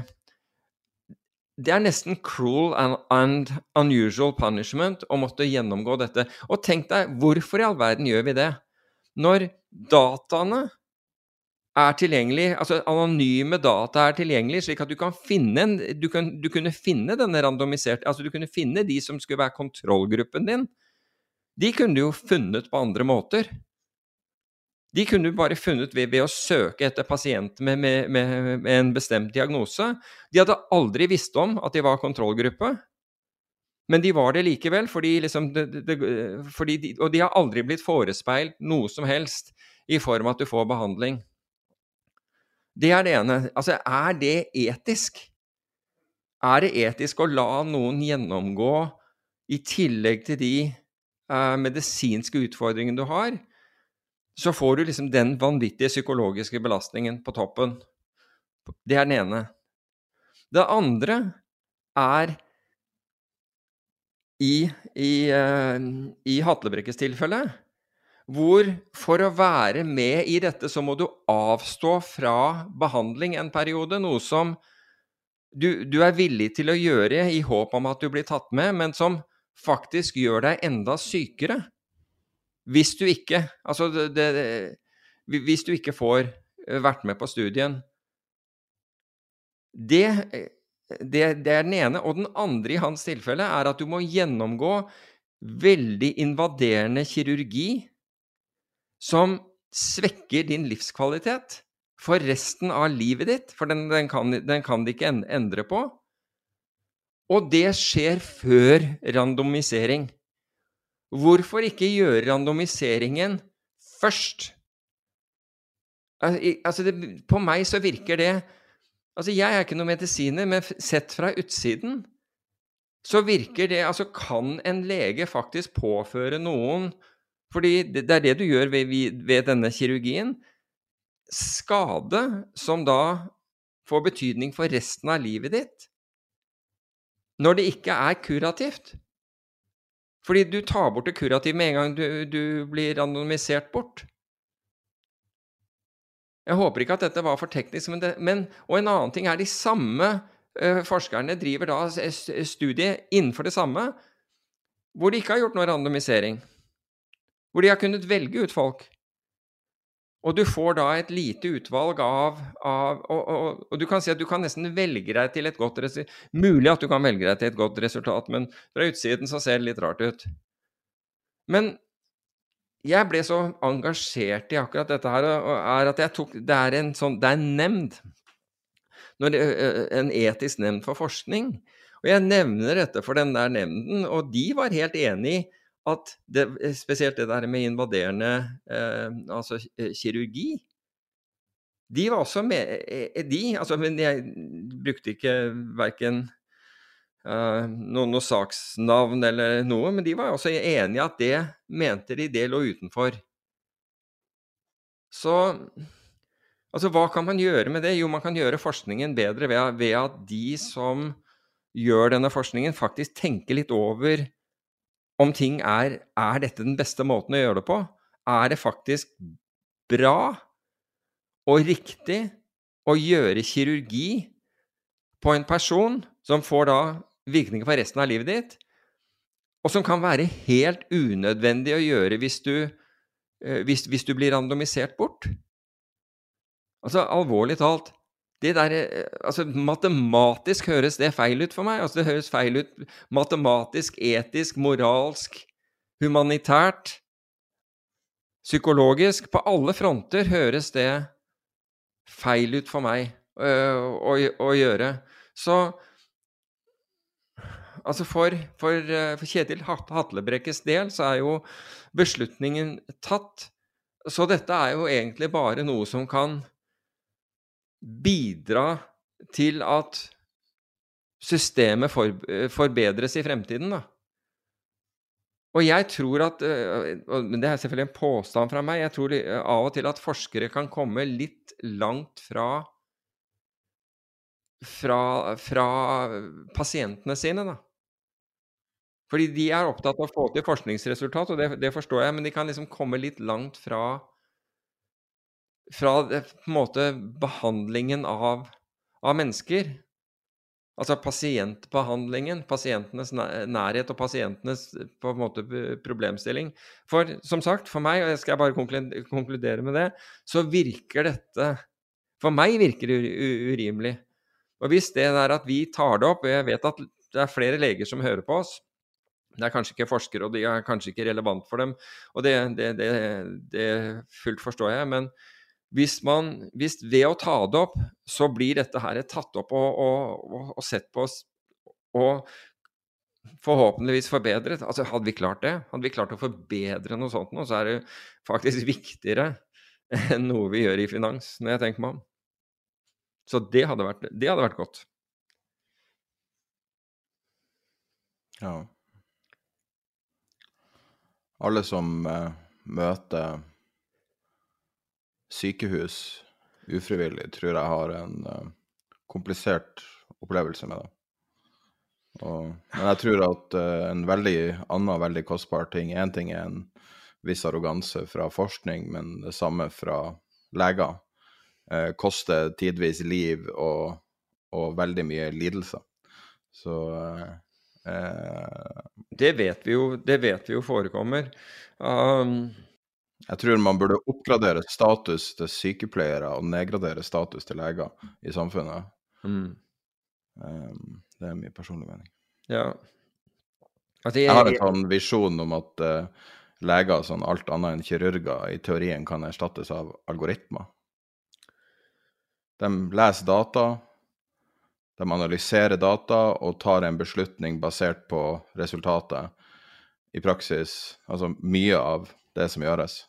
Det er nesten cruel and, unusual punishment å måtte gjennomgå dette. Og tenk deg, hvorfor i all verden gjør vi det? Når dataene er tilgjengelig, altså anonyme data er tilgjengelig, slik at du kan finne en, du, kan, du kunne finne denne randomiserte Altså du kunne finne de som skulle være kontrollgruppen din. De kunne du jo funnet på andre måter. De kunne du bare funnet ved, ved å søke etter pasienter med, med, med, med, en bestemt diagnose. De hadde aldri visst om at de var kontrollgruppe, men de var det likevel. Fordi liksom det, det, fordi de, og de har aldri blitt forespeilt noe som helst i form av at du får behandling. Det er det ene. Altså, er det etisk? Er det etisk å la noen gjennomgå, i tillegg til de uh, medisinske utfordringene du har, så får du liksom den vanvittige psykologiske belastningen på toppen. Det er den ene. Det andre er i, i, uh, i Hatlebrekkes tilfelle, hvor for å være med i dette, så må du avstå fra behandling en periode, noe som du, du er villig til å gjøre i håp om at du blir tatt med, men som faktisk gjør deg enda sykere. Hvis du ikke Altså, det, det, hvis du ikke får eh, vært med på studien det, det, det, er den ene. Og den andre i hans tilfelle er at du må gjennomgå veldig invaderende kirurgi som svekker din livskvalitet for resten av livet ditt, for den, den, kan, den kan de ikke endre på. Og det skjer før randomisering. Hvorfor ikke gjøre randomiseringen først? Altså, det, på meg så virker det Altså, jeg er ikke noen medisiner, men sett fra utsiden så virker det Altså, kan en lege faktisk påføre noen Fordi det, er det du gjør ved, ved denne kirurgien. Skade som da får betydning for resten av livet ditt. Når det ikke er kurativt. Fordi du tar bort det kurative med en gang du, du blir randomisert bort. Jeg håper ikke at dette var for teknisk, men, det, men Og en annen ting er de samme uh, forskerne driver da studie innenfor det samme, hvor de ikke har gjort noe randomisering. Hvor de har kunnet velge ut folk. Og du får da et lite utvalg av, av og, og, og, du kan si at du kan nesten velge deg til et godt resultat. Mulig at du kan velge deg til et godt resultat, men fra utsiden så ser det litt rart ut. Men jeg ble så engasjert i akkurat dette her, er at jeg tok Det er en sånn Det er en nemnd. En etisk nemnd for forskning. Og jeg nevner dette for den der nemnden, og de var helt enig i at det, spesielt det der med invaderende eh, altså kirurgi De var også med de, altså, Men jeg brukte ikke verken uh, noe, noe, saksnavn eller noe, men de var også enige at det mente de det lå utenfor. Så altså, hva kan man gjøre med det? Jo, man kan gjøre forskningen bedre ved, ved at de som gjør denne forskningen, faktisk tenker litt over om ting er Er dette den beste måten å gjøre det på? Er det faktisk bra og riktig å gjøre kirurgi på en person som får da virkninger for resten av livet ditt, og som kan være helt unødvendig å gjøre hvis du, eh, hvis, hvis du blir randomisert bort? Altså, alvorlig talt, det der, eh, altså Matematisk høres det feil ut for meg. altså Det høres feil ut matematisk, etisk, moralsk, humanitært, psykologisk. På alle fronter høres det feil ut for meg øh, å, å, gjøre. Så altså for, for, øh, for Kjetil Hatlebrekkes del så er jo beslutningen tatt. Så dette er jo egentlig bare noe som kan bidra til at systemet for, forbedres i fremtiden, da. Og jeg tror at Men det er selvfølgelig en påstand fra meg. Jeg tror av og til at forskere kan komme litt langt fra fra, fra pasientene sine, da. Fordi de er opptatt av å få til forskningsresultat, og det, det forstår jeg, men de kan liksom komme litt langt fra fra på en måte behandlingen av, av, mennesker. Altså pasientbehandlingen, pasientenes nærhet og pasientenes på en måte problemstilling. For som sagt, for meg, og jeg skal bare konkludere med det, så virker dette For meg virker det urimelig. Og hvis det er at vi tar det opp, og jeg vet at det er flere leger som hører på oss, det er kanskje ikke forskere, og de er kanskje ikke relevant for dem, og det, det, det, det fullt forstår jeg, men hvis, man, hvis ved å ta det opp, så blir dette her tatt opp og, og, og sett på og forhåpentligvis forbedret. Altså, hadde vi klart det, hadde vi klart å forbedre noe sånt nå, så er det faktisk viktigere enn noe vi gjør i finans, når jeg tenker meg om. Så det hadde vært, det hadde vært godt. Ja. Alle som uh, møter sykehus ufrivillig, tror jeg har en uh, komplisert opplevelse med det. Og, men jeg tror at uh, en veldig annen veldig kostbar ting Én ting er en viss arroganse fra forskning, men det samme fra leger. Uh, koster tidvis liv og, og veldig mye lidelser. Så det vet vi jo, det vet vi jo forekommer. Um, jeg tror man burde oppgradere status til sykepleiere og nedgradere status til leger i samfunnet. Mm. Um, det er min personlige mening. Ja. Altså, jeg, jeg, har en sånn visjon om at uh, leger, sånn alt annet enn kirurger, i teorien kan erstattes av algoritmer. De leser data, de analyserer data og tar en beslutning basert på resultatet. I praksis, altså mye av det som gjøres.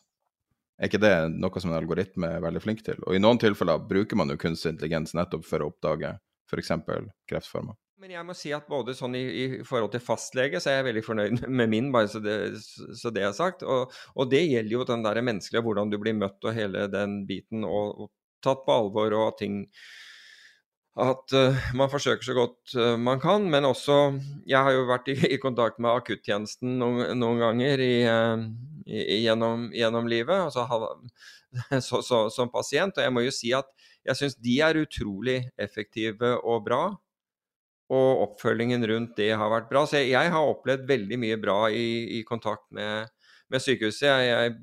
Er ikke det noe som en algoritme er veldig flink til? Og i noen tilfeller bruker man jo kunstig intelligens nettopp for å oppdage f.eks. kreftformer. Men jeg må si at både sånn i, i, forhold til fastlege, så er jeg veldig fornøyd med min, bare så det, så det er sagt. Og, og, det gjelder jo den der menneskelige, hvordan du blir møtt og hele den biten, og, og tatt på alvor og ting at uh, man forsøker så godt uh, man kan. Men også Jeg har jo vært i, i kontakt med akuttjenesten noen, noen ganger i, uh, i, gjennom, gjennom, livet altså, så, så, som pasient. Og jeg må jo si at jeg syns de er utrolig effektive og bra. Og oppfølgingen rundt det har vært bra. Så jeg, jeg har opplevd veldig mye bra i, kontakt med, med sykehuset. Jeg, jeg,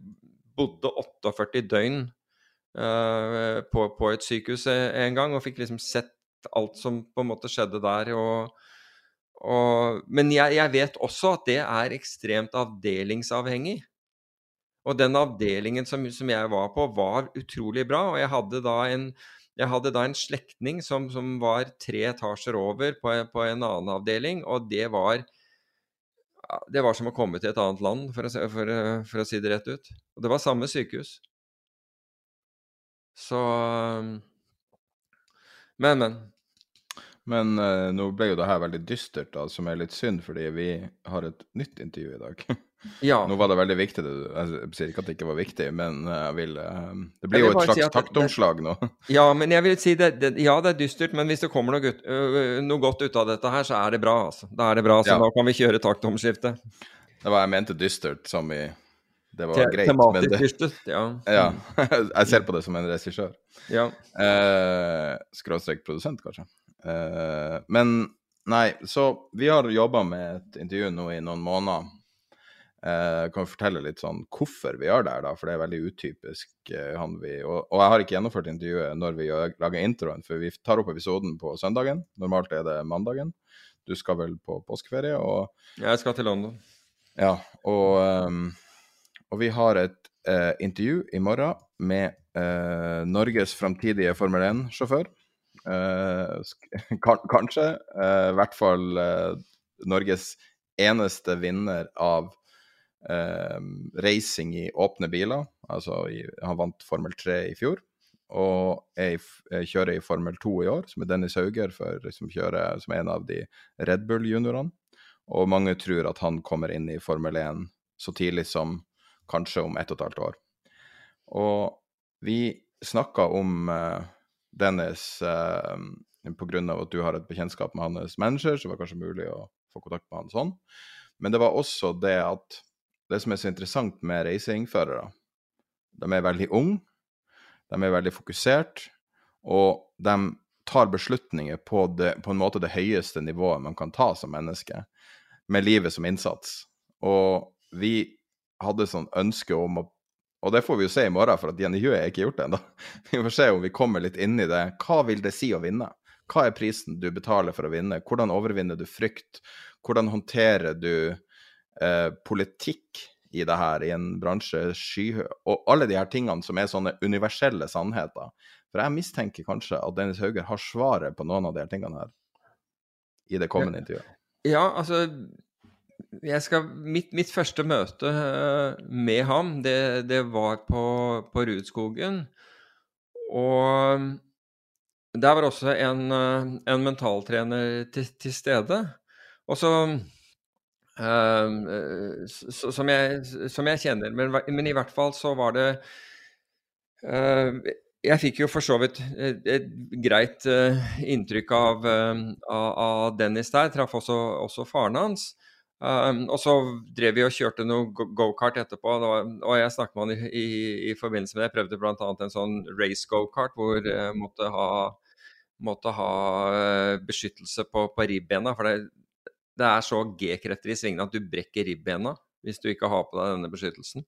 bodde 48 døgn på, på, et sykehus en gang og fikk liksom sett alt som på en måte skjedde der. Og, og, men jeg, jeg, vet også at det er ekstremt avdelingsavhengig. Og den avdelingen som, som, jeg var på, var utrolig bra. Og jeg hadde da en, Jeg hadde da en slektning som, som var tre etasjer over på, på, en annen avdeling, og det var det var som å komme til et annet land, for å, for, for å si det rett ut. Og det var samme sykehus. Så Men, men. Men uh, nå ble jo det her veldig dystert, da, som er litt synd, fordi vi har et nytt intervju i dag. Ja. Nå var det veldig viktig, jeg sier ikke at det ikke var viktig, men jeg vil uh, Det blir jo et slags si taktomslag nå. Ja, men jeg vil si det, det, ja, det er dystert, men hvis det kommer noe, gut, uh, noe, godt ut av dette her, så er det bra, altså. Da er det bra, så ja. da kan vi kjøre taktomskifte. Det var jeg mente dystert, som i det var Te greit. Tematisk det, dystert, ja. ja. jeg ser på det som en regissør. Ja. Eh, skråstrek produsent, kanskje. Eh, men nei, så vi har jobba med et intervju nå i noen måneder. Eh, kan fortelle litt sånn hvorfor vi gjør det her, da, for det er veldig utypisk. eh, han vi, og, og, jeg har ikke gjennomført intervjuet når vi gjør, lager introen, for vi tar opp episoden på søndagen. Normalt er det mandagen. Du skal vel på påskeferie? og... Jeg skal til London. Ja, og, um, og vi har et eh, intervju i morgen med Norges framtidige Formel 1-sjåfør. kanskje. I hvert fall Norges eneste vinner av eh, racing i åpne biler. Altså i, han vant Formel 3 i fjor. Og jeg kjører i Formel 2 i år, som er Dennis Hauger, for, som, kjører, som er en av de Red Bull-juniorene. Og mange tror at han kommer inn i Formel 1 så tidlig som kanskje om ett og et halvt år. Og vi snakka om uh, Dennis uh, pga. at du har et bekjentskap med hans manager, så var det kanskje mulig å få kontakt med han sånn. Men det var også det at det som er så interessant med racingførere, de er veldig unge, de er veldig fokusert, og de tar beslutninger på, det, på en måte det høyeste nivået man kan ta som menneske, med livet som innsats. Og vi hadde sånn ønske om å Og det får vi jo se i morgen, for at Jenny Hue er ikke gjort det ennå. Vi får se om vi kommer litt inn i det. Hva vil det si å vinne? Hva er prisen du betaler for å vinne? Hvordan overvinner du frykt? Hvordan håndterer du eh, politikk i det her, i en bransje skyhøy Og alle de her tingene som er sånne universelle sannheter. For jeg mistenker kanskje at Dennis Hauger har svaret på noen av de her tingene her i det kommende intervjuet. Ja, altså jeg skal, mitt, mitt, første møte uh, med ham, det, det var på, på Rudskogen. Og der var også en, uh, en mentaltrener til, til, stede. Og så Ehm, eh, som, jeg, som, jeg, kjenner. Men, men, i hvert fall så var det uh, Jeg fikk jo for så vidt et, et greit uh, inntrykk av, av, Dennis der. Traff også, også faren hans. Um, og så drev vi og kjørte noe gokart etterpå, og jeg snakket med han i, i, i, forbindelse med det. Jeg prøvde bl.a. en sånn race gokart hvor jeg måtte ha, måtte ha beskyttelse på, på ribbena. For det, det er så G-krefter i svingene at du brekker ribbena hvis du ikke har på deg denne beskyttelsen.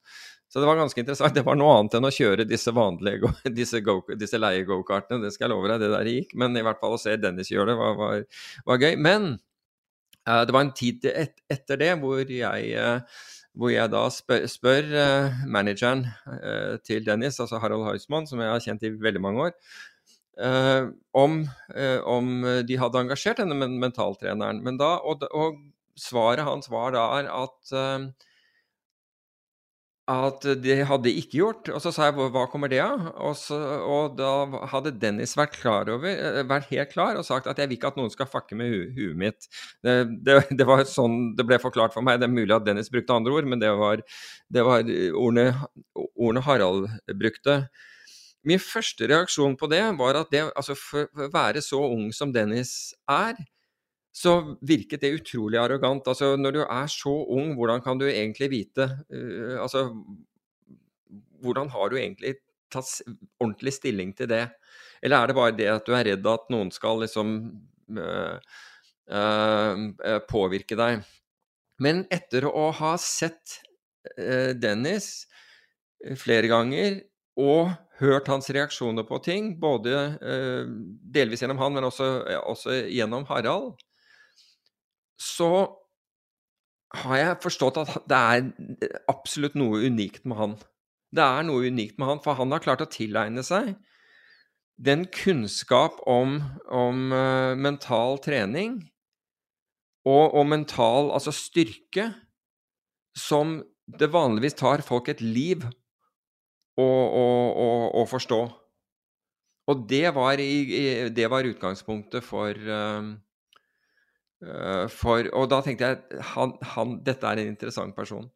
Så det var ganske interessant. Det var noe annet enn å kjøre disse vanlige, disse, go, disse leie-gokartene. Det skal jeg love deg, det der gikk. Men i hvert fall å se Dennis gjøre det var, var, var gøy. Men det var en tid et, etter det hvor jeg, uh, hvor jeg da spør, spør uh, manageren til Dennis, altså Harald Heusmann, som jeg har kjent i veldig mange år, om, om, de hadde engasjert denne mentaltreneren. Men da, og, og svaret hans var da at at det hadde ikke gjort. Og så sa jeg hva kommer det av? Og, og, da hadde Dennis vært, klar over, vært helt klar og sagt at jeg vil ikke at noen skal fucke med hu huet mitt. Det, det, det, var sånn det ble forklart for meg. Det er mulig at Dennis brukte andre ord, men det var, det var ordene, ordene Harald brukte. Min første reaksjon på det var at det, altså for å være så ung som Dennis er, så virket det utrolig arrogant. Altså, når du er så ung, hvordan kan du egentlig vite uh, Altså, hvordan har du egentlig tatt ordentlig stilling til det? Eller er det bare det at du er redd at noen skal liksom uh, uh, påvirke deg? Men etter å ha sett Dennis flere ganger og hørt hans reaksjoner på ting, både delvis gjennom han, men også, også, gjennom Harald, så har jeg forstått at det er absolutt noe unikt med han. Det er noe unikt med han, for han har klart å tilegne seg den kunnskap om, om uh, mental trening og, og, mental altså styrke som det vanligvis tar folk et liv å, å, å, å forstå. Og det var, i, det var utgangspunktet for, uh, for Og da tenkte jeg han, han, dette er en interessant person.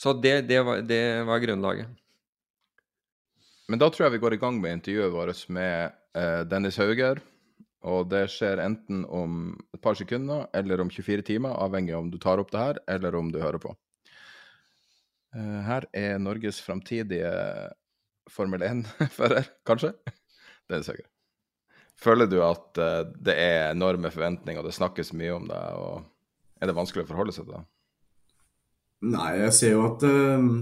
Så det, det, var, det var grunnlaget. Men da tror jeg vi går i gang med intervjuet vårt med uh, Dennis Hauger. Og det skjer enten om et par sekunder eller om 24 timer, avhengig av om du tar opp det her eller om du hører på. Uh, her er Norges framtidige Formel 1-fører, kanskje? Dennis Hauger. Føler du at eh, det er enorme forventninger, og det snakkes mye om det, og er det vanskelig å forholde seg til det? Nei, jeg ser jo at uh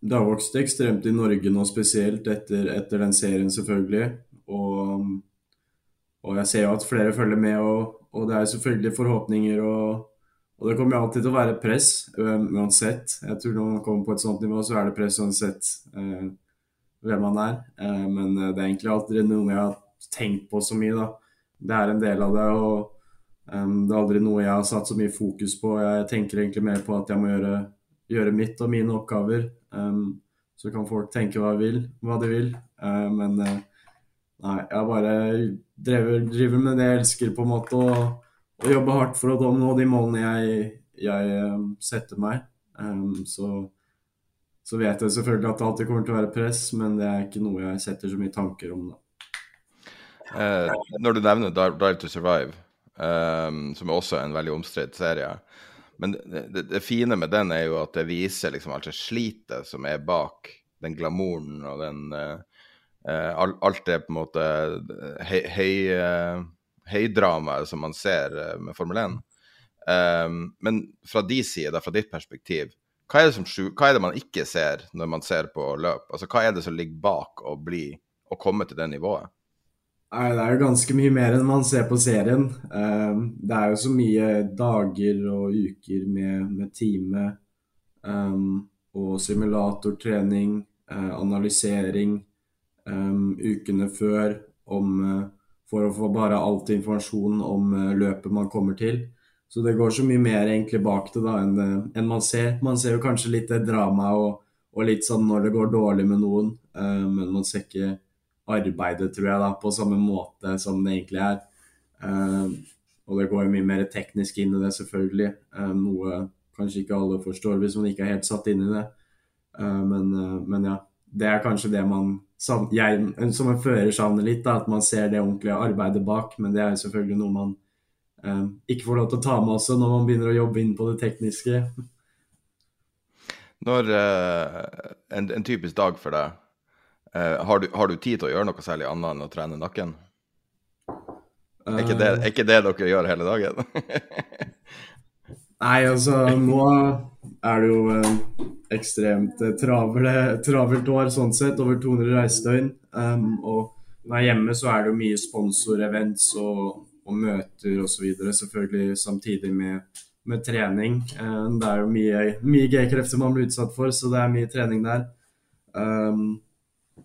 det har vokst ekstremt i Norge nå, spesielt etter, etter den serien, selvfølgelig. Og, og, jeg ser jo at flere følger med, og, og det er selvfølgelig forhåpninger. Og, og, det kommer alltid til å være press, uansett. Jeg tror når man kommer på et sånt nivå, så er det press uansett uh, hvem man er. Uh, men det er egentlig alltid noe med har tenkt på så mye, da. Det er en del av det. og um, Det er aldri noe jeg har satt så mye fokus på. Jeg tenker egentlig mer på at jeg må gjøre gjøre mitt og mine oppgaver. Um, så kan folk tenke hva vil. Hva de vil. Uh, men uh, nei, jeg bare driver, driver, med det jeg elsker, på en måte, og, og jobber hardt for å nå de målene jeg, jeg um, setter meg. Så, så, vet jeg selvfølgelig at det alltid kommer til å være press, men det er ikke noe jeg setter så mye tanker om. da. Eh, når du nevner Drive to Survive, um, som er også en veldig omstridt serie, men det, det, fine med den er jo at det viser liksom alt det slitet som er bak den glamouren og den uh, Alt det på en måte høy, uh, høydramaet som man ser uh, med Formel 1. Um, men fra de side, fra ditt perspektiv, hva er, som, hva er, det man ikke ser når man ser på løp? Altså, Hva er det som ligger bak å, bli, å komme til det nivået? Nei, det er jo ganske mye mer enn man ser på serien. Ehm, det er jo så mye dager og uker med, med time um, og simulatortrening, uh, analysering um, ukene før om, uh, for å få bare alt informasjon om uh, løpet man kommer til. Så det går så mye mer egentlig bak det da enn, enn man ser. Man ser jo kanskje litt det dramaet og, og, litt sånn når det går dårlig med noen, men man ser ikke arbeidet, tror jeg, da, på samme måte som det egentlig er. Uh, og det går jo mye mer teknisk inn i det, selvfølgelig. Uh, noe kanskje ikke alle forstår hvis man ikke er helt satt inn i det. Uh, men, men, ja, det er kanskje det man jeg, som en fører savner litt, da, at man ser det ordentlige arbeidet bak. Men det er jo selvfølgelig noe man ikke får lov til å ta med også når man begynner å jobbe inn på det tekniske. Når en, en typisk dag for deg Uh, har, du, har, du, tid til å gjøre noe særlig annet enn å trene nakken? Er ikke det, er ikke det dere gjør hele dagen? Nei, altså nå er det jo eh, ekstremt eh, travle, travelt år sånn sett, over 200 reisedøgn. Um, og når jeg er hjemme, så er det jo mye sponsorevents og, og møter osv. Selvfølgelig samtidig med, med trening. Um, det er jo mye, mye G-krefter man blir utsatt for, så det er mye trening der. Um,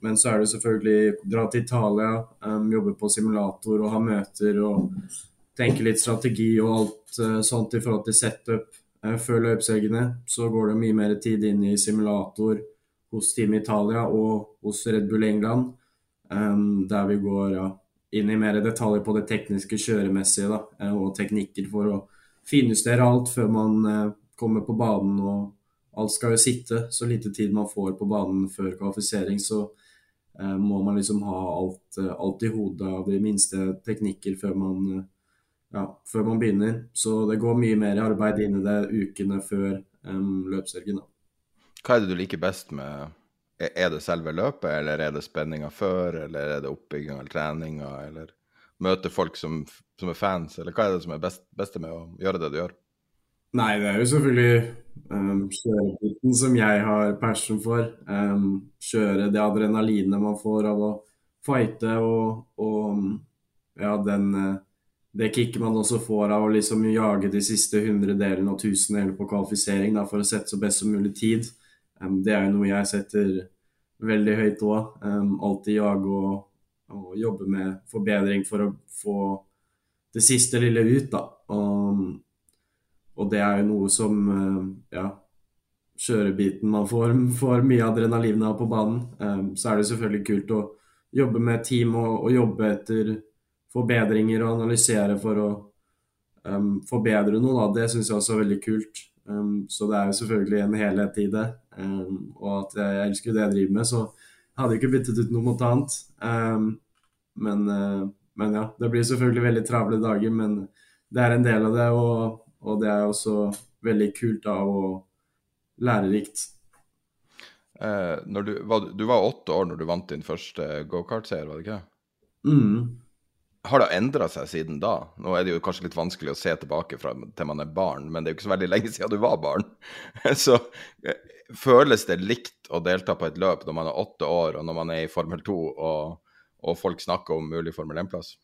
men så er det selvfølgelig dra til Italia, um, jobbe på simulator og ha møter og tenke litt strategi og alt uh, sånt i forhold til setup uh, før løpshelgene. Så går det mye mer tid inn i simulator hos Team Italia og hos Red Bull England, um, der vi går ja, inn i mer detaljer på det tekniske kjøremessige da, uh, og teknikker for å finjustere alt før man kommer på banen. og Alt skal jo sitte så lite tid man får på banen før kvalifisering. så Eh, må man liksom ha alt, eh, alt, i hodet av de minste teknikker før man, eh, ja, før man begynner. Så det går mye mer arbeid inn i det ukene før um, løpshelgen. Hva er det du liker best med Er det selve løpet, eller er det spenninga før, eller er det oppbygging eller treninga, eller møte folk som, som, er fans, eller hva er det som er best, beste med å gjøre det du gjør? Nei, det er jo selvfølgelig um, kjøreplikten som jeg har passion for. Um, kjøre det adrenalinet man får av å fighte og, og ja, den, eh, det kicket man også får av å liksom jage de siste hundredelene og tusendelene på kvalifisering da, for å sette så best som mulig tid. Um, det er jo noe jeg setter veldig høyt òg. Um, alltid jage og, og, jobbe med forbedring for å få det siste lille ut, da. Og, og det er jo noe som ja, kjørebiten man får, får mye adrenalin av på banen. Um, så er det selvfølgelig kult å jobbe med team og, og jobbe etter forbedringer og analysere for å um, forbedre noe. Da. Det syns jeg også er veldig kult. Um, så det er jo selvfølgelig en helhet i det. Um, og at jeg, jeg, elsker det jeg driver med, så jeg hadde ikke byttet ut noe mot annet. Men, uh, men, ja, det blir selvfølgelig veldig travle dager, men det er en del av det. Og, og det er også veldig kult da, og lærerikt. Eh, du, var, du, var, åtte år når du vant din første gokart-seier, var det ikke? Mm. Har det endra seg siden da? Nå er det jo kanskje litt vanskelig å se tilbake fra til man er barn, men det er jo ikke så veldig lenge siden du var barn. så eh, føles det likt å delta på et løp når man er åtte år, og når man er i Formel 2 og, og folk snakker om mulig Formel 1-plass?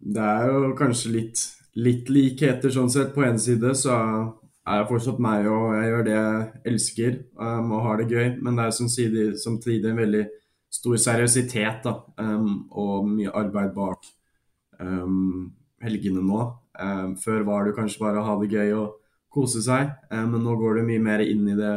Det er jo kanskje litt, litt likheter sånn sett. På en side så er jeg fortsatt meg, og jeg gjør det jeg elsker um, og har det gøy. Men det er samtidig, samtidig en veldig stor seriøsitet da, um, og mye arbeid bak um, helgene nå. Um, før var det kanskje bare å ha det gøy og kose seg, um, men nå går det mye mer inn i det.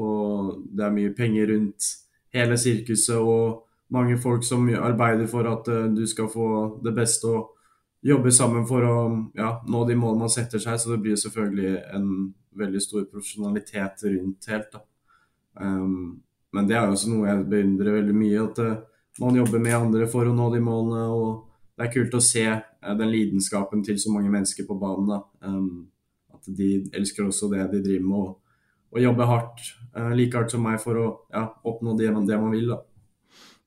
Og det er mye penger rundt hele sirkuset og mange folk som arbeider for at uh, du skal få det beste. og jobbe sammen for å ja, nå de målene man setter seg. Så det blir selvfølgelig en veldig stor profesjonalitet rundt helt. Um, men det er også noe jeg beundrer veldig mye. At uh, man jobber med andre for å nå de målene. Og det er kult å se uh, den lidenskapen til så mange mennesker på banen. Um, at de elsker også det de driver med, og, og jobber hardt, uh, like hardt som meg, for å ja, oppnå det det man vil. da.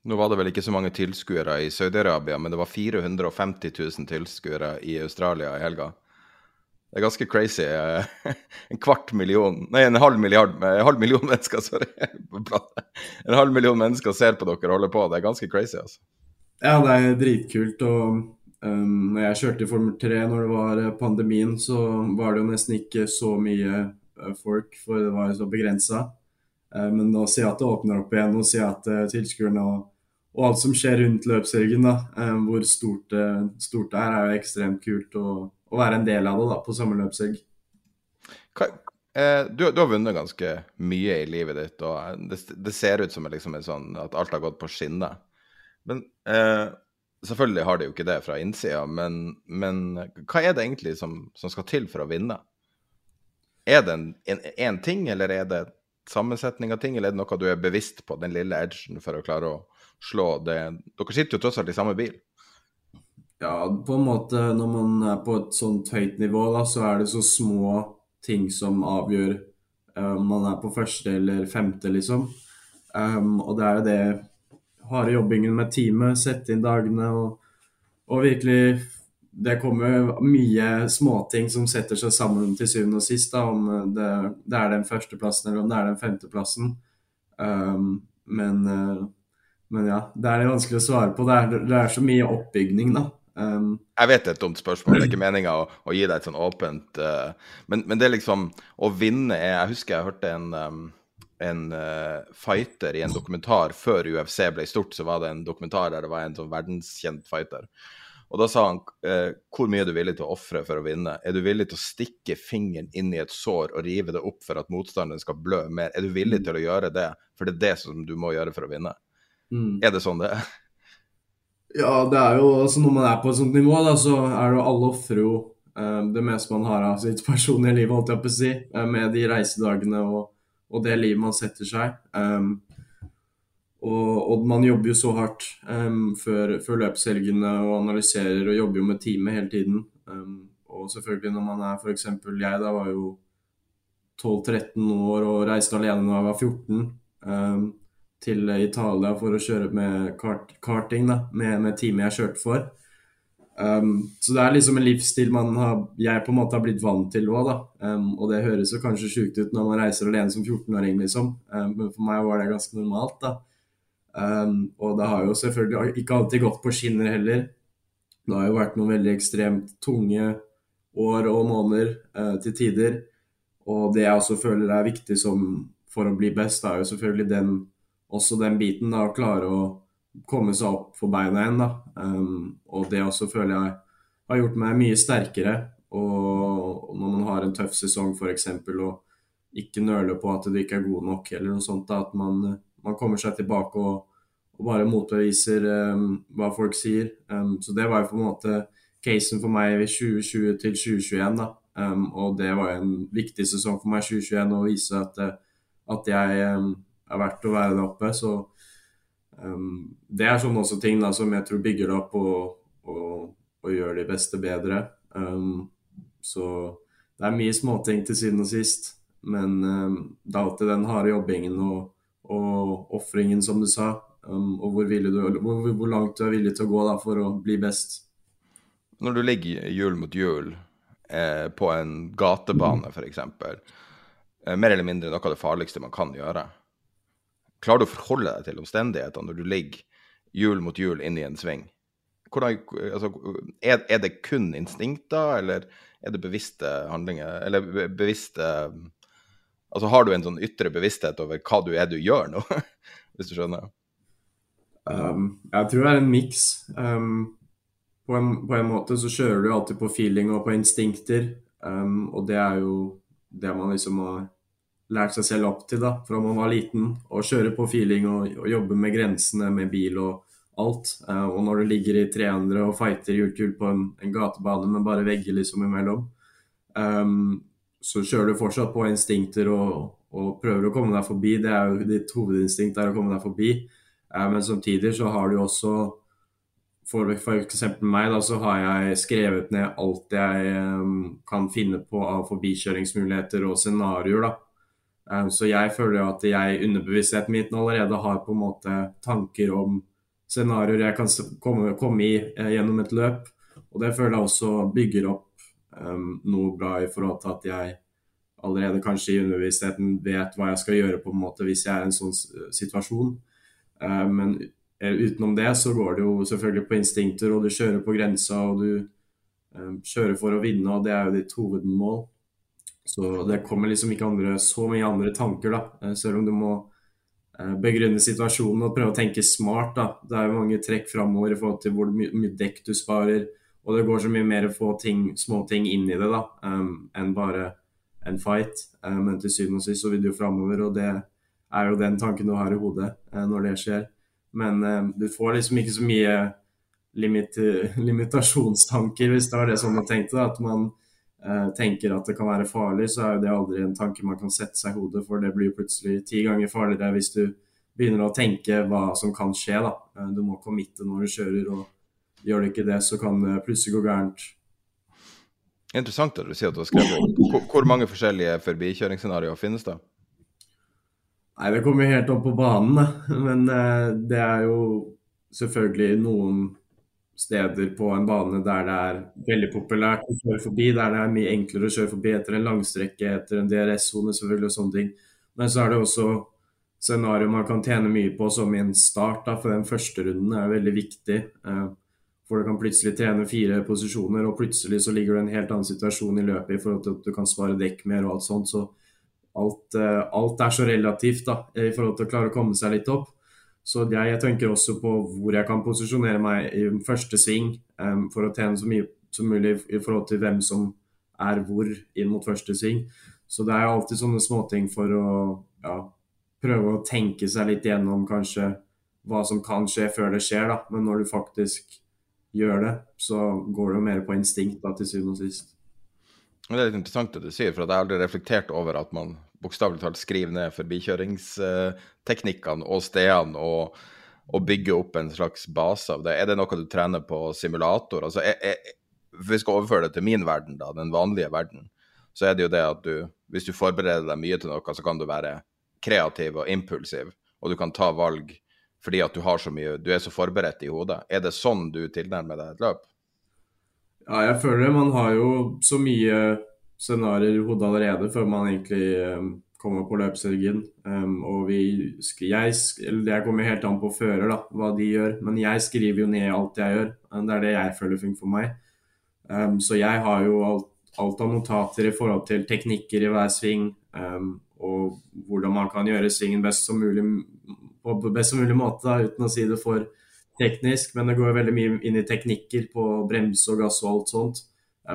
Nå var det vel ikke så mange tilskuere i Saudi-Arabia, men det var 450 000 tilskuere i Australia i helga. Det er ganske crazy. En kvart million Nei, en halv milliard En halv million mennesker, sorry. En halv million mennesker ser på dere holde på. Det er ganske crazy, altså. Ja, det er dritkult. Og um, når jeg kjørte i Formel 3 når det var eh, pandemien, så var det jo nesten ikke så mye eh, folk, for det var jo så begrensa. Uh, men å se jeg at det åpner opp igjen, og si at tilskuerne og og alt som skjer rundt løpshelgen, da, eh, hvor stort, stort, det er, er jo ekstremt kult å, å, være en del av det da, på samme løpshelg. Eh, du, du, har vunnet ganske mye i livet ditt, og det, det ser ut som liksom sånn at alt har gått på skinner. Men eh, selvfølgelig har det jo ikke det fra innsida, men, men, hva er det egentlig som, som, skal til for å vinne? Er det en ting, eller er det sammensetning av ting, eller er det noe du er bevisst på, den lille edgen, for å klare å slå det Dere sitter jo tross alt i samme bil. Ja, på en måte når man er på et sånt høyt nivå, da, så er det så små ting som avgjør eh, om um, man er på første eller femte, liksom. Um, og det er jo det harde jobbingen med teamet, sette inn dagene og, og virkelig det kommer mye småting som setter seg sammen til syvende og sist. Da, om det, det, er den førsteplassen eller om det er den femteplassen. Um, men uh, men ja, det er det vanskelig å svare på. Det er, det er så mye oppbygning, da. Um, jeg vet det er et dumt spørsmål, det er ikke meninga å, å, gi deg et sånn åpent uh, men, men, det er liksom Å vinne er Jeg husker jeg hørte en, um, en uh, fighter i en dokumentar før UFC ble stort, så var det en dokumentar der det var en sånn verdenskjent fighter. Og da sa han uh, hvor mye er du villig til å ofre for å vinne? Er du villig til å stikke fingeren inn i et sår og rive det opp for at motstanderen skal blø mer? Er du villig til å gjøre det? For det er det som du må gjøre for å vinne. Mm. Er det sånn det er? Ja, det er jo altså Når man er på et sånt nivå, da, så er det jo alle ofrer jo eh, det meste man har av sitt personlige liv, holdt jeg på å si, eh, med de reisedagene og, og, det livet man setter seg. Um, og, og, man jobber jo så hardt um, før, før løpshelgene og analyserer og jobber jo med teamet hele tiden. Um, og selvfølgelig når man er f.eks. jeg da var jo 12-13 år og reiste alene da jeg var 14. Um, til Italia for å kjøre med kart, karting da, med, med teamet jeg kjørte for. Um, så det er liksom en livsstil man har, jeg på en måte har blitt vant til òg, da. Um, og det høres jo kanskje sjukt ut når man reiser alene som 14-åring, liksom. Um, men for meg var det ganske normalt, da. Um, og det har jo selvfølgelig ikke alltid gått på skinner heller. Det har jo vært noen veldig ekstremt tunge år og måneder uh, til tider. Og det jeg også føler er viktig som for å bli best, er jo selvfølgelig den, også den biten. da, Å klare å komme seg opp på beina igjen. da. Um, og det også føler jeg har gjort meg mye sterkere. Og, når man har en tøff sesong f.eks. og ikke nøler på at du ikke er god nok, eller noe sånt, da, at man, man kommer seg tilbake og, og bare motbeviser um, hva folk sier. Um, så det var jo på en måte casen for meg i 2020 til 2021. da. Um, og det var en viktig sesong for meg 2021 å vise at, at jeg um, er verdt å være der oppe. Så um, det er sånne også ting da, som jeg tror bygger det opp og, og, og gjør de beste bedre. Um, så det er mye småting til siden og sist. Men det er alltid den harde jobbingen og, og ofringen, som du sa. og hvor, du, hvor, hvor, langt du er villig til å gå da, for å bli best. Når du ligger hjul mot hjul eh, på en gatebane, f.eks., eh, mer eller mindre noe av det farligste man kan gjøre, klarer du å forholde deg til omstendighetene når du ligger hjul mot hjul inn i en sving? Hvordan, altså, er, er, det kun instinkter, eller er det bevisste handlinger? Eller bevisste Altså har du en sånn ytre bevissthet over hva du er du gjør nå, hvis du skjønner? Um, jeg tror det er en miks. Um, på, på, en måte så kjører du alltid på feeling og på instinkter, um, og det er jo det man liksom har lært seg selv opp til da, fra man var liten. Å kjøre på feeling og, og, jobbe med grensene med bil og alt. Uh, og når du ligger i 300 og fighter hjulkull på en, en, gatebane med bare vegger liksom imellom, um, så kjører du fortsatt på instinkter og, og, prøver å komme deg forbi. Det er jo ditt hovedinstinkt er å komme deg forbi. Uh, men samtidig så har du også For f.eks. meg, da, så har jeg skrevet ned alt jeg um, kan finne på av forbikjøringsmuligheter og scenarioer. da. Um, så jeg føler jo at jeg i underbevisstheten min allerede har på en måte tanker om scenarioer jeg kan komme, komme i uh, gjennom et løp. Og det føler jeg også bygger opp um, noe bra i forhold til at jeg allerede kanskje i underbevisstheten vet hva jeg skal gjøre på en måte hvis jeg er i en sånn situasjon. Uh, men utenom det så går det jo selvfølgelig på instinkter, og du kjører på grensa og du um, kjører for å vinne, og det er jo ditt hovedmål. Så det kommer liksom ikke andre, så mye andre tanker, da. Uh, selv om du må begrunne situasjonen og prøve å tenke smart. da. Det er jo mange trekk framover i forhold til hvor mye dekk du sparer, og det går så mye mer å få ting, småting inn i det da, um, enn bare en fight. Um, men til syvende og sist så vil du jo framover, og det er jo den tanken du har i hodet uh, når det skjer. Men um, du får liksom ikke så mye limit, limitasjonstanker, hvis det var det som du tenkte. Da, at man tenker at det kan være farlig, så er jo det aldri en tanke man kan sette seg i hodet, for det blir plutselig ti ganger farligere hvis du begynner å tenke hva som kan skje. da. Uh, du må committe når du kjører. og Gjør du ikke det, så kan det plutselig gå gærent. Interessant at du sier at du har skrevet hvor, hvor mange forskjellige forbikjøringsscenarioer finnes det? Nei, Det kommer helt opp på banen, men uh, det er jo selvfølgelig noen steder på en bane der det er veldig populært å kjøre forbi, der det er mye enklere å kjøre forbi etter en langstrekke, etter en DRS-sone selvfølgelig og sånne ting. Men så er det også scenario man kan tjene mye på som i en start, da, for den første runden er veldig viktig. Uh, for du kan plutselig trene fire posisjoner, og plutselig så ligger du i en helt annen situasjon i løpet i forhold til at du kan spare dekk mer og alt sånt. Så alt, eh, alt er så relativt da, i forhold til å klare å komme seg litt opp. Så jeg, jeg tenker også på hvor jeg kan posisjonere meg i første sving um, for å tjene så mye som mulig i forhold til hvem som er hvor inn mot første sving. Så det er alltid sånne småting for å ja, prøve å tenke seg litt gjennom kanskje hva som kan skje før det skjer, da. Men når du faktisk gjør det, så går det jo mer på instinkt da, til syvende og sist. Det er litt interessant det du sier, for jeg har aldri reflektert over at man bokstavelig talt skrive ned forbikjøringsteknikkene og stedene og, og bygge opp en slags base av det. Er det noe du trener på simulator? Altså, jeg, jeg, hvis vi skal overføre det til min verden, da, den vanlige verden, så er det jo det at du, hvis du forbereder deg mye til noe, så kan du være kreativ og impulsiv, og du kan ta valg fordi at du har så mye, du er så forberedt i hodet. Er det sånn du tilnærmer deg et løp? Ja, jeg føler det. Man har jo så mye scenarioer i hodet allerede før man egentlig um, kommer på løpshelgen. Um, og vi, jeg, Det kommer helt an på fører, da, hva de gjør. Men jeg skriver jo ned alt jeg gjør. Det er det jeg føler funker for meg. Um, så jeg har jo alt, alt, av notater i forhold til teknikker i hver sving. og hvordan man kan gjøre svingen best som mulig, på best som mulig måte, da, uten å si det for teknisk. Men det går veldig mye inn i teknikker på bremse og gass og alt sånt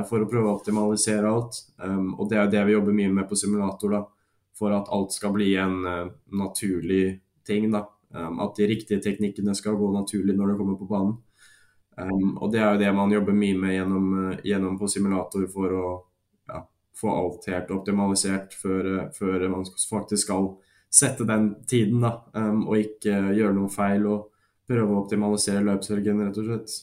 for å prøve å optimalisere alt. Um, og det er det vi jobber mye med på simulator, da, for at alt skal bli en uh, naturlig ting. da. Um, at de riktige teknikkene skal gå naturlig når det kommer på banen. Um, og det er jo det man jobber mye med gjennom, gjennom på simulator for å ja, få alt helt optimalisert før, før, man faktisk skal sette den tiden, da, og ikke gjøre noe feil og prøve å optimalisere løpshelgen, rett og slett.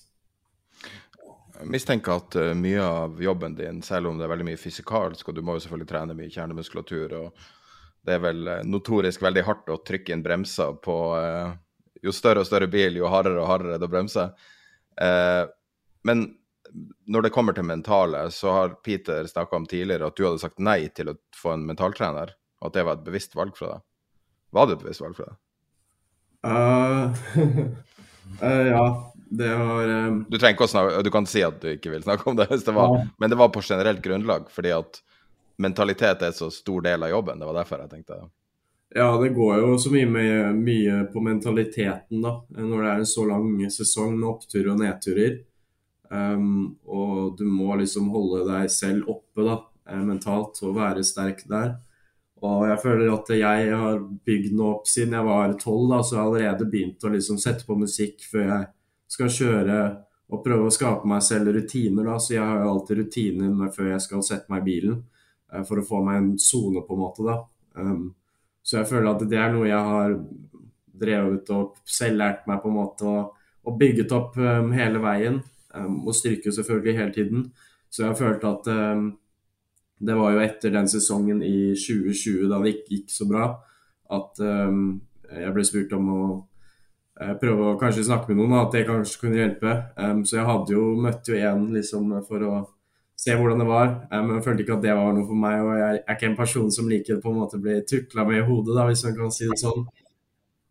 Mistenker at uh, mye av jobben din, selv om det er veldig mye fysikalsk, og du må jo selvfølgelig trene mye kjernemuskulatur, og det er vel uh, notorisk veldig hardt å trykke inn bremser på uh, Jo større og større bil, jo hardere og hardere det bremser. men når det kommer til mentale, så har Peter snakka om tidligere at du hadde sagt nei til å få en mentaltrener, og at det var et bevisst valg fra deg. Var det et bevisst valg fra deg? Uh, uh, ja, det har um... Du trenger ikke å snakke, du kan si at du ikke vil snakke om det, det var, ja. men det var på generelt grunnlag, fordi at mentalitet er så stor del av jobben. Det var derfor jeg tenkte Ja, det går jo så mye, med, mye på mentaliteten, da, når det er en så lang sesong med oppturer og nedturer. Um, og du må liksom holde deg selv oppe da, eh, mentalt og være sterk der. Og jeg føler at jeg har bygd noe opp siden jeg var tolv, så jeg har allerede begynt å liksom sette på musikk før jeg skal kjøre og prøve å skape meg selv rutiner. da, Så jeg har jo alltid rutiner før jeg skal sette meg i bilen, uh, for å få meg en sone, på en måte. da. Um, så jeg føler at det er noe jeg har drevet opp, selv lært meg på en måte, og, og bygget opp um, hele veien. Um, og styrke selvfølgelig hele tiden. Så jeg har følt at det var jo etter den sesongen i 2020 da det ikke gikk så bra, at jeg ble spurt om å prøve å kanskje snakke med noen, at det kanskje kunne hjelpe. Um, så jeg hadde jo møtt jo en liksom for å se hvordan det var, um, følte ikke at det var noe for meg. Og jeg er ikke en person som liker på en måte å bli tukla med i hodet, da, hvis man kan si det sånn.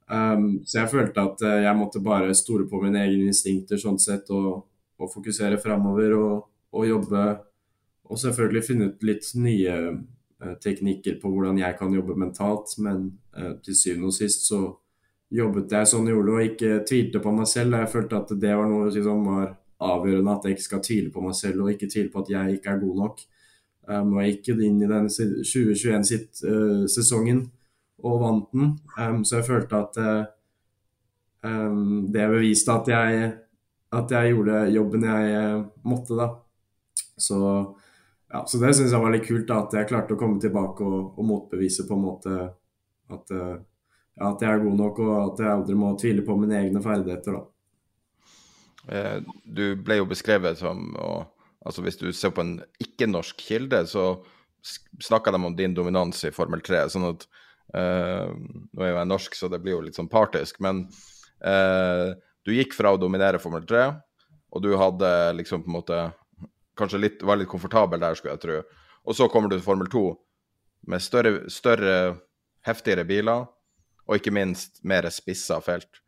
Um, så jeg følte at uh, jeg måtte bare stole på mine egne instinkter sånn sett, og, og fokusere framover og, og jobbe og selvfølgelig finne ut litt nye uh, teknikker på hvordan jeg kan jobbe mentalt. Men uh, til syvende og sist så jobbet jeg sånn jeg gjorde og ikke tvilte på meg selv. Jeg følte at det var noe som var avgjørende, at jeg ikke skal tvile på meg selv og ikke tvile på at jeg ikke er god nok. Um, og jeg gikk inn i den 2021-sesongen uh, og vant den, um, så jeg følte at uh, um, det beviste at jeg, at jeg gjorde jobben jeg uh, måtte, da. Så ja, så det syns jeg var litt kult, da, at jeg klarte å komme tilbake og, og motbevise på en måte at, uh, at, jeg er god nok, og at jeg aldri må tvile på mine egne ferdigheter. da. Eh, du ble jo beskrevet som og, altså Hvis du ser på en ikke-norsk kilde, så snakker de om din dominans i Formel 3. sånn at uh, Nå er jo jeg norsk, så det blir jo litt sånn partisk, men uh, du gikk fra å dominere Formel 3, og du hadde liksom på en måte kanskje litt, var litt komfortabel der, skulle jeg tro. Og så kommer du til Formel 2 med større, større heftigere biler, og ikke minst mer spissa felt.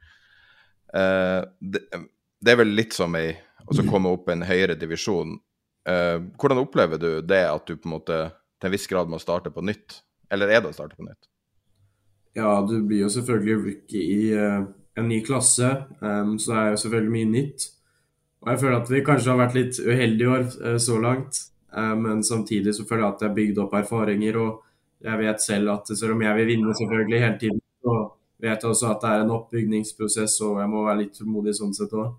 Uh, det, det, er vel litt som å komme opp en høyere divisjon. Uh, hvordan opplever du det at du på en måte til en viss grad må starte på nytt? Eller er det å starte på nytt? Ja, du blir jo selvfølgelig rookie i uh, en ny klasse, um, så det er jo selvfølgelig mye nytt. Og jeg føler at vi kanskje har vært litt uheldige i år uh, så langt. Eh, men samtidig så føler jeg at jeg har bygd opp erfaringer, og jeg vet selv at selv om jeg vil vinne selvfølgelig hele tiden, så vet jeg også at det er en oppbygningsprosess, og jeg må være litt tålmodig sånn sett òg.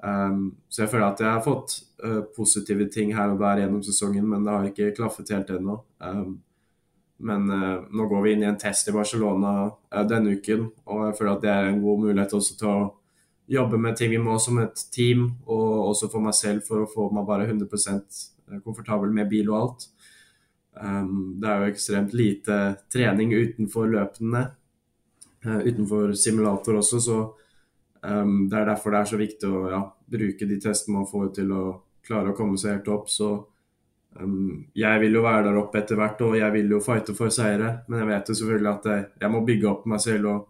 Um, så jeg føler at jeg har fått uh, positive ting her og der gjennom sesongen, men det har ikke klaffet helt ennå. Um, men uh, nå går vi inn i en test i Barcelona uh, denne uken, og jeg føler at det er en god mulighet også til å jobbe med ting vi må som et team, og også for meg selv for å få meg bare 100 eh, komfortabel med bil og alt. Um, det er jo ekstremt lite trening utenfor løpene, uh, utenfor simulator også, så um, det er derfor det er så viktig å ja, bruke de testene man får til å klare å komme seg helt opp. Så um, jeg vil jo være der oppe etter hvert, og jeg vil jo fighte for seire, men jeg vet jo selvfølgelig at jeg, jeg må bygge opp meg selv og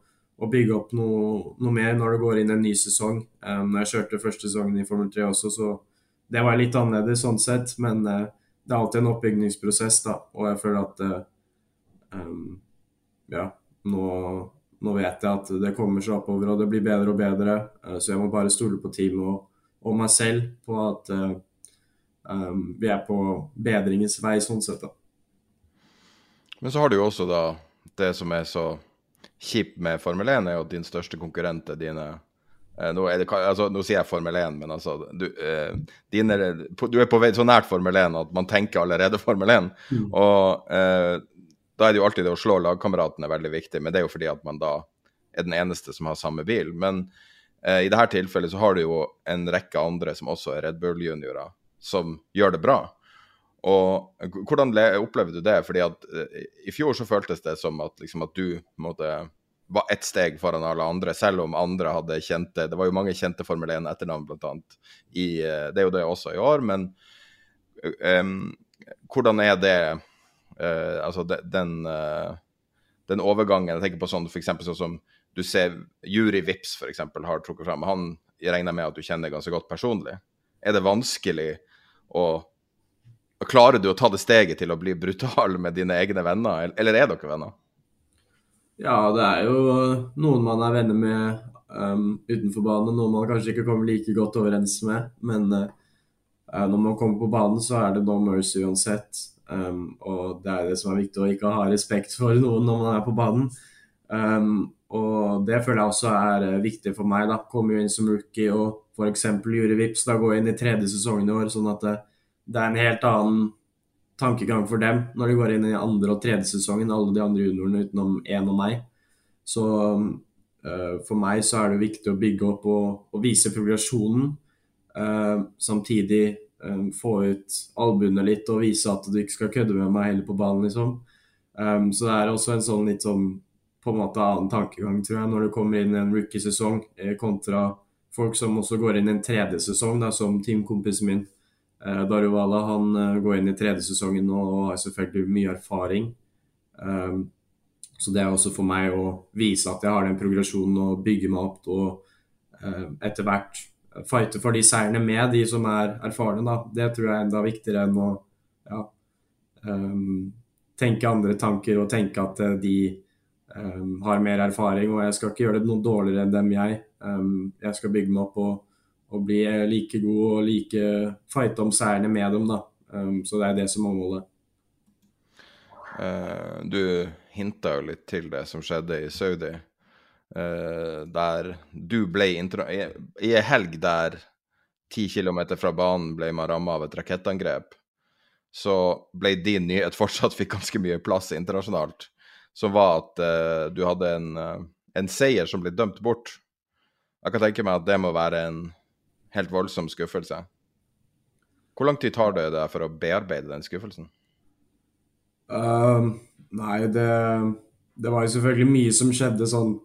og bygge opp noe, noe, mer når det går inn en ny sesong. Um, når jeg kjørte første sesongen i Formel 3 også, så det var litt annerledes sånn sett. Men uh, det er alltid en oppbygningsprosess, da. Og jeg føler at uh, um, ja, nå, nå, vet jeg at det kommer seg oppover, og det blir bedre og bedre. så jeg må bare stole på teamet og, og meg selv på at um, vi er på bedringens vei, sånn sett. da. Men så har du jo også da det som er så kjipt med Formel 1, er jo at din største konkurrent er dine eh, nå, er det, altså, nå, sier jeg Formel 1, men altså du, eh, dine, du, er på vei så nært Formel 1 at man tenker allerede Formel 1. Mm. Og eh, da er det jo alltid det å slå lagkameratene veldig viktig, men det er jo fordi at man da er den eneste som har samme bil. Men eh, i dette tilfellet så har du jo en rekke andre som også er Red Bull-juniorer, som gjør det bra. Og hvordan opplever du det? Fordi at eh, i fjor så føltes det som at, liksom, at du måtte, var ett steg foran alle andre, selv om andre hadde kjente Det var jo mange kjente Formel 1-etternavn, blant annet. Uh, det er jo det også i år, men um, hvordan er det uh, Altså den, den, overgangen Jeg tenker på sånn for sånn som du ser Juri Vips for eksempel, har trukket frem. Han regner med at du kjenner ganske godt personlig. Er det vanskelig å Klarer du å ta det steget til å bli brutal med dine egne venner, eller er dere venner? Ja, det er jo noen man er venner med um, utenfor banen, noen man kanskje ikke kommer like godt overens med. Men uh, når man kommer på banen, så er det no mercy uansett. Um, og det er det som er viktig, å ikke ha respekt for noen når man er på banen. Um, og det føler jeg også er uh, viktig for meg. da, Komme inn som rookie og f.eks. gjøre Vips, da gå inn i tredje sesongen i år. sånn at det, det er en helt annen tankegang for dem når de går inn i andre og tredje sesongen, alle de andre juniorene utenom én og meg. Så uh, for meg så er det viktig å bygge opp og, og vise progresjonen. Uh, samtidig um, få ut albuene litt og vise at du ikke skal kødde med meg heller på banen, liksom. Um, så det er også en sånn litt sånn på en måte annen tankegang, tror jeg, når du kommer inn i en rookiesesong eh, kontra folk som også går inn i en tredje sesong, da, som teamkompisen min. Eh, Daruvala han eh, går inn i tredje sesongen nå og har selvfølgelig mye erfaring. Um, så det er også for meg å vise at jeg har den progresjonen og bygge meg opp og uh, etter hvert fighte for de seirene med de som er erfarne. Da. Det tror jeg er enda viktigere enn å ja, um, tenke andre tanker og tenke at de um, har mer erfaring. Og jeg skal ikke gjøre det noe dårligere enn dem, jeg. jeg skal bygge meg opp og og bli like god og like fighte om seirene med dem. da. Um, så det er det som er målet. Uh, du hinta jo litt til det som skjedde i Saudi. Uh, der du ble. I, ei helg der ti kilometer fra banen ble man ramma av et rakettangrep, så ble din nyhet fortsatt fikk ganske mye plass internasjonalt. Som var at uh, du hadde en, en seier som ble dømt bort. Jeg kan tenke meg at det må være en helt voldsom skuffelse. Hvor lang tid tar det deg for å bearbeide den skuffelsen? Uh, nei, det, det, var jo selvfølgelig mye som skjedde sånn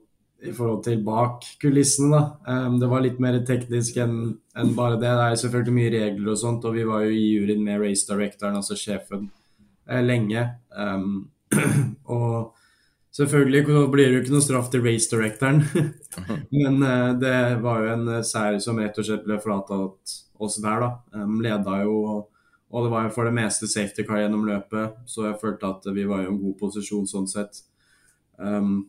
i forhold til bak kulissene, da. Um, det var litt mer teknisk enn en bare det. Det er selvfølgelig mye regler og sånt, og vi var jo i juryen med race directoren, altså sjefen, eh, lenge. Um, og Selvfølgelig blir det jo ikke noe straff til race directoren, men uh, det var jo en serie seier som rett og slett ble fratatt oss der, da. Um, leda jo, og det var jo for det meste safety car gjennom løpet, så jeg følte at vi var i en god posisjon sånn sett. Um,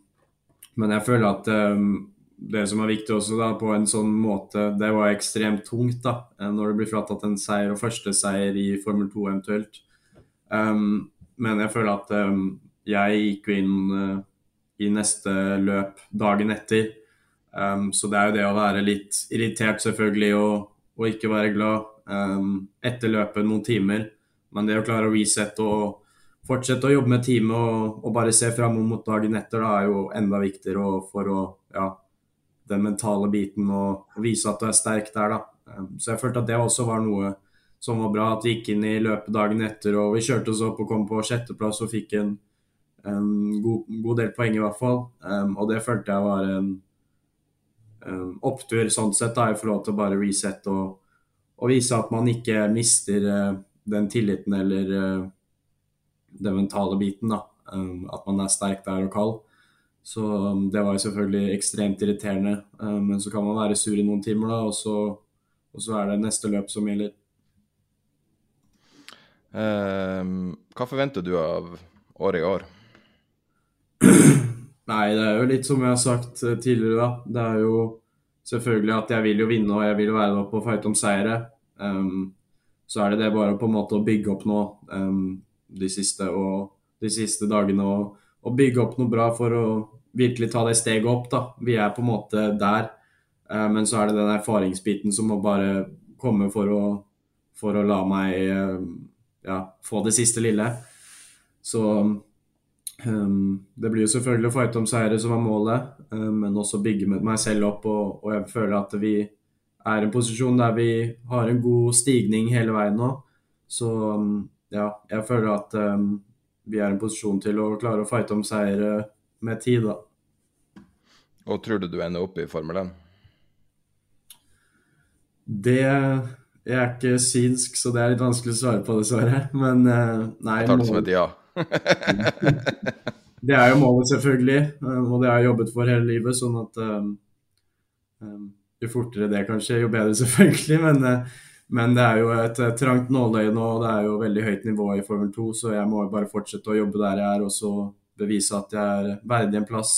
men jeg føler at um, det som er viktig også da, på en sånn måte, det var ekstremt tungt da, eh, når det blir fratatt en seier og første seier i Formel 2 eventuelt. Um, men jeg føler at um, jeg gikk jo inn uh, i neste løp dagen etter. Um, så det er jo det å være litt irritert, selvfølgelig, og, og ikke være glad etter løpet noen timer. Men det å klare å resette og fortsette å jobbe med teamet og, og, bare se fram mot dagen etter, da er jo enda viktigere for å ja, den mentale biten og, og vise at du er sterk der, da. Um, så jeg følte at det også var noe som var bra. At vi gikk inn i løpet dagen etter og vi kjørte oss opp og kom på sjetteplass og fikk en en god, god, del poeng, i hvert fall. Um, og det følte jeg var en um, opptur sånn sett, da, i forhold til å bare resette og, og, vise at man ikke mister uh, den tilliten eller uh, den mentale biten. da, um, At man er sterk der og kald. Så um, det var jo selvfølgelig ekstremt irriterende. Um, men så kan man være sur i noen timer, da, og så, og så er det neste løp som gjelder. Um, hva forventer du av året i år? Nei, det er jo litt som jeg har sagt eh, tidligere, da. Det er jo selvfølgelig at jeg vil jo vinne og jeg vil være oppe og fighte om seire. Um, så er det det bare på en måte å bygge opp nå um, de, siste, og, de siste dagene og, og, bygge opp noe bra for å virkelig ta det steget opp. da. Vi er på en måte der, eh, men så er det den erfaringsbiten som må bare komme for å, for å la meg eh, ja, få det siste lille. Så Um, det blir jo selvfølgelig å fighte om seire som er målet, um, men også bygge med meg selv opp. Og, og, jeg føler at vi er i en posisjon der vi har en god stigning hele veien nå. Så um, ja, jeg føler at vi er i en posisjon til å klare å fighte om seire med tid, da. Og tror du du ender opp i Formel 1? Det Jeg er ikke synsk, så det er litt vanskelig å svare på, dessverre. Men uh, nei Jeg tar det som et ja. det er jo målet, selvfølgelig, um, og det har jeg jobbet for hele livet. Sånn at um, um, jo fortere det kanskje, jo bedre, selvfølgelig. Men, uh, men det er jo et, et trangt nåløye nå, og det er jo veldig høyt nivå i Formel 2, så jeg må jo bare fortsette å jobbe der jeg er, og så bevise at jeg er verdig en plass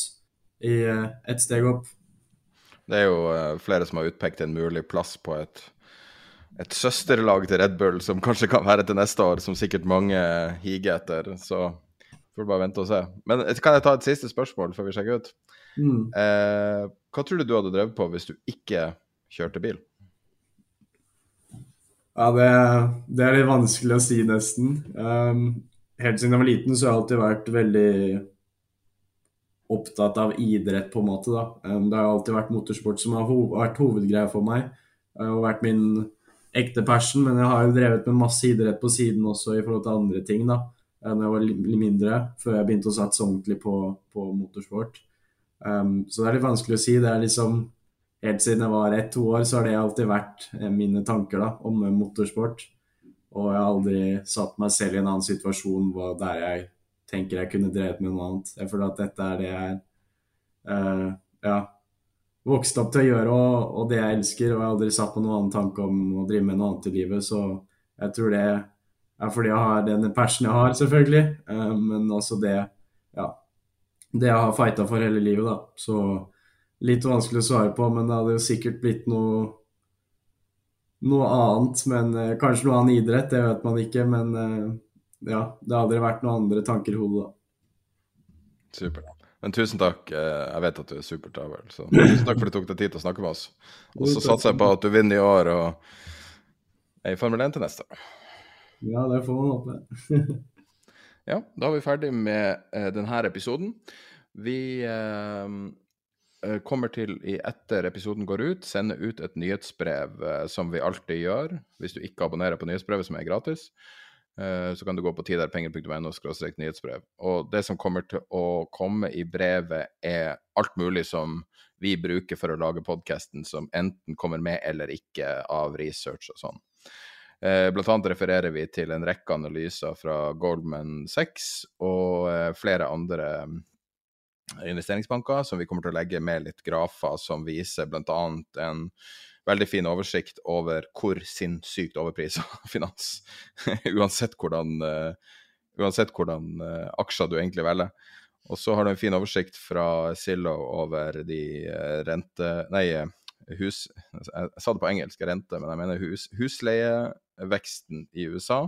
i et ett steg opp. Det er jo uh, flere som har utpekt en mulig plass på et et søsterlag til Red Bull som kanskje kan være til neste år, som sikkert mange higer etter. Så får vi bare vente og se. Men kan jeg ta et siste spørsmål før vi sjekker ut? Mm. Eh, hva tror du du hadde drevet på hvis du ikke kjørte bil? Ja, det, det er litt vanskelig å si, nesten. Um, helt siden jeg var liten, så har jeg alltid vært veldig opptatt av idrett, på en måte. da. Um, det har alltid vært motorsport som har ho vært hovedgreia for meg. Og vært min ekte passion, men jeg har jo drevet med masse idrett på siden også i forhold til andre ting, da. Når jeg var litt mindre, før jeg begynte å satse ordentlig på, på motorsport. Um, så det er litt vanskelig å si. Det er liksom Helt siden jeg var ett-to år, så har det alltid vært eh, mine tanker da, om motorsport. Og jeg har aldri satt meg selv i en annen situasjon der jeg tenker jeg kunne drevet med noe annet. Jeg føler at dette er det jeg uh, ja, vokst opp til å gjøre, og, og, det jeg elsker. Og jeg har aldri satt på noen annen tanke om å drive med noe annet i livet. Så jeg tror det er fordi jeg har den passion jeg har, selvfølgelig. Uh, men også det ja, det jeg har fighta for hele livet, da. Så litt vanskelig å svare på, men det hadde jo sikkert blitt noe noe annet, men eh, kanskje noe annen idrett, det vet man ikke. Men eh, ja, det hadde vært noen andre tanker i hodet da. Supert. Men tusen takk. Eh, jeg vet at du er supertravel, så tusen takk for at du tok deg tid til å snakke med oss. Og så satser jeg på at du vinner i år og er i Formel 1 til neste år. Ja, det får man håpe. ja, da er vi ferdig med uh, denne episoden. Vi uh, kommer til, etter episoden går ut, sende ut et nyhetsbrev, uh, som vi alltid gjør. Hvis du ikke abonnerer på nyhetsbrevet, som er gratis. Eh, så kan du gå på tiderpenger.no nyhetsbrev. Og det som kommer til å komme i brevet, er alt mulig som vi bruker for å lage podkasten, som enten kommer med eller ikke av research og sånn. Eh, blant annet refererer vi til en rekke analyser fra Goldman 6 og eh, flere andre investeringsbanker som vi kommer til å legge med litt grafer som viser bl.a. en veldig fin oversikt over hvor sinnssykt overprisa finans. uansett hvordan, uh, uansett hvordan uh, aksjer du egentlig velger. Og så har du en fin oversikt fra Zillow over de uh, rente... Nei, hus... Jeg, sa det på engelsk, rente, men jeg mener hus, husleieveksten i USA.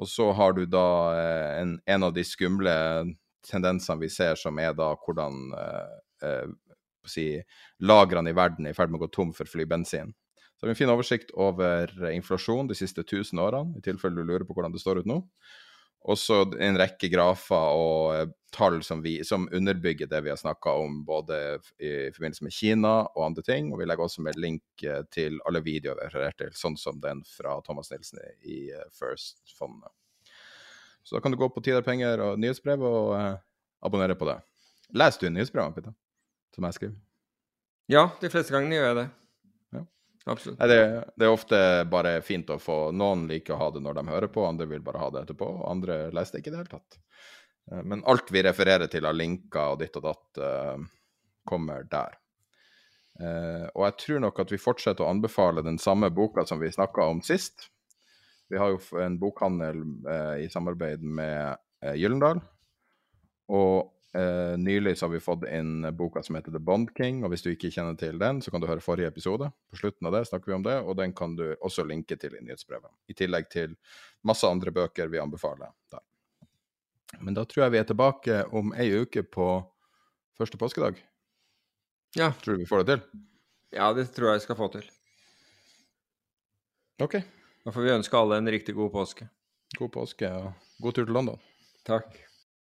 Og så har du da en, en, av de skumle tendensene vi ser, som er da hvordan si, lagrene i verden er i ferd med å gå tom for flybensin. Så har vi en fin oversikt over inflasjon de siste 1000 årene, i tilfelle du lurer på hvordan det står ut nå. Også en rekke grafer og eh, tall som, vi, som underbygger det vi har snakka om, både i forbindelse med Kina og andre ting. Og vi legger også med link eh, til alle videoer vi har referert til, sånn som den fra Thomas Nilsen i eh, First-fondet. Så da kan du gå på Tiderpenger og nyhetsbrev og eh, abonnere på det. Leser du nyhetsbrevene, Peter? som jeg skriver? Ja, de fleste gangene gjør jeg det. Ja. Absolutt. Nei, det, det, er ofte bare fint å få Noen liker å ha det når de hører på, andre vil bare ha det etterpå, og andre leser det ikke i det hele tatt. Eh, men alt vi refererer til av linker og ditt og datt, uh, kommer der. Uh, og jeg tror nok at vi fortsetter å anbefale den samme boka som vi snakka om sist. Vi har jo en bokhandel eh, i samarbeid med Gyllendal. Og Eh, nylig så har vi fått inn boka som heter The Bond King, og hvis du ikke kjenner til den, så kan du høre forrige episode. På slutten av det snakker vi om det, og den kan du også linke til i nyhetsbrevet. I tillegg til masse andre bøker vi anbefaler der. Men da tror jeg vi er tilbake om ei uke på første påskedag. Ja. Tror du vi får det til? Ja, det tror jeg vi skal få til. OK. Da får vi ønske alle en riktig god påske. God påske og god tur til London. Takk.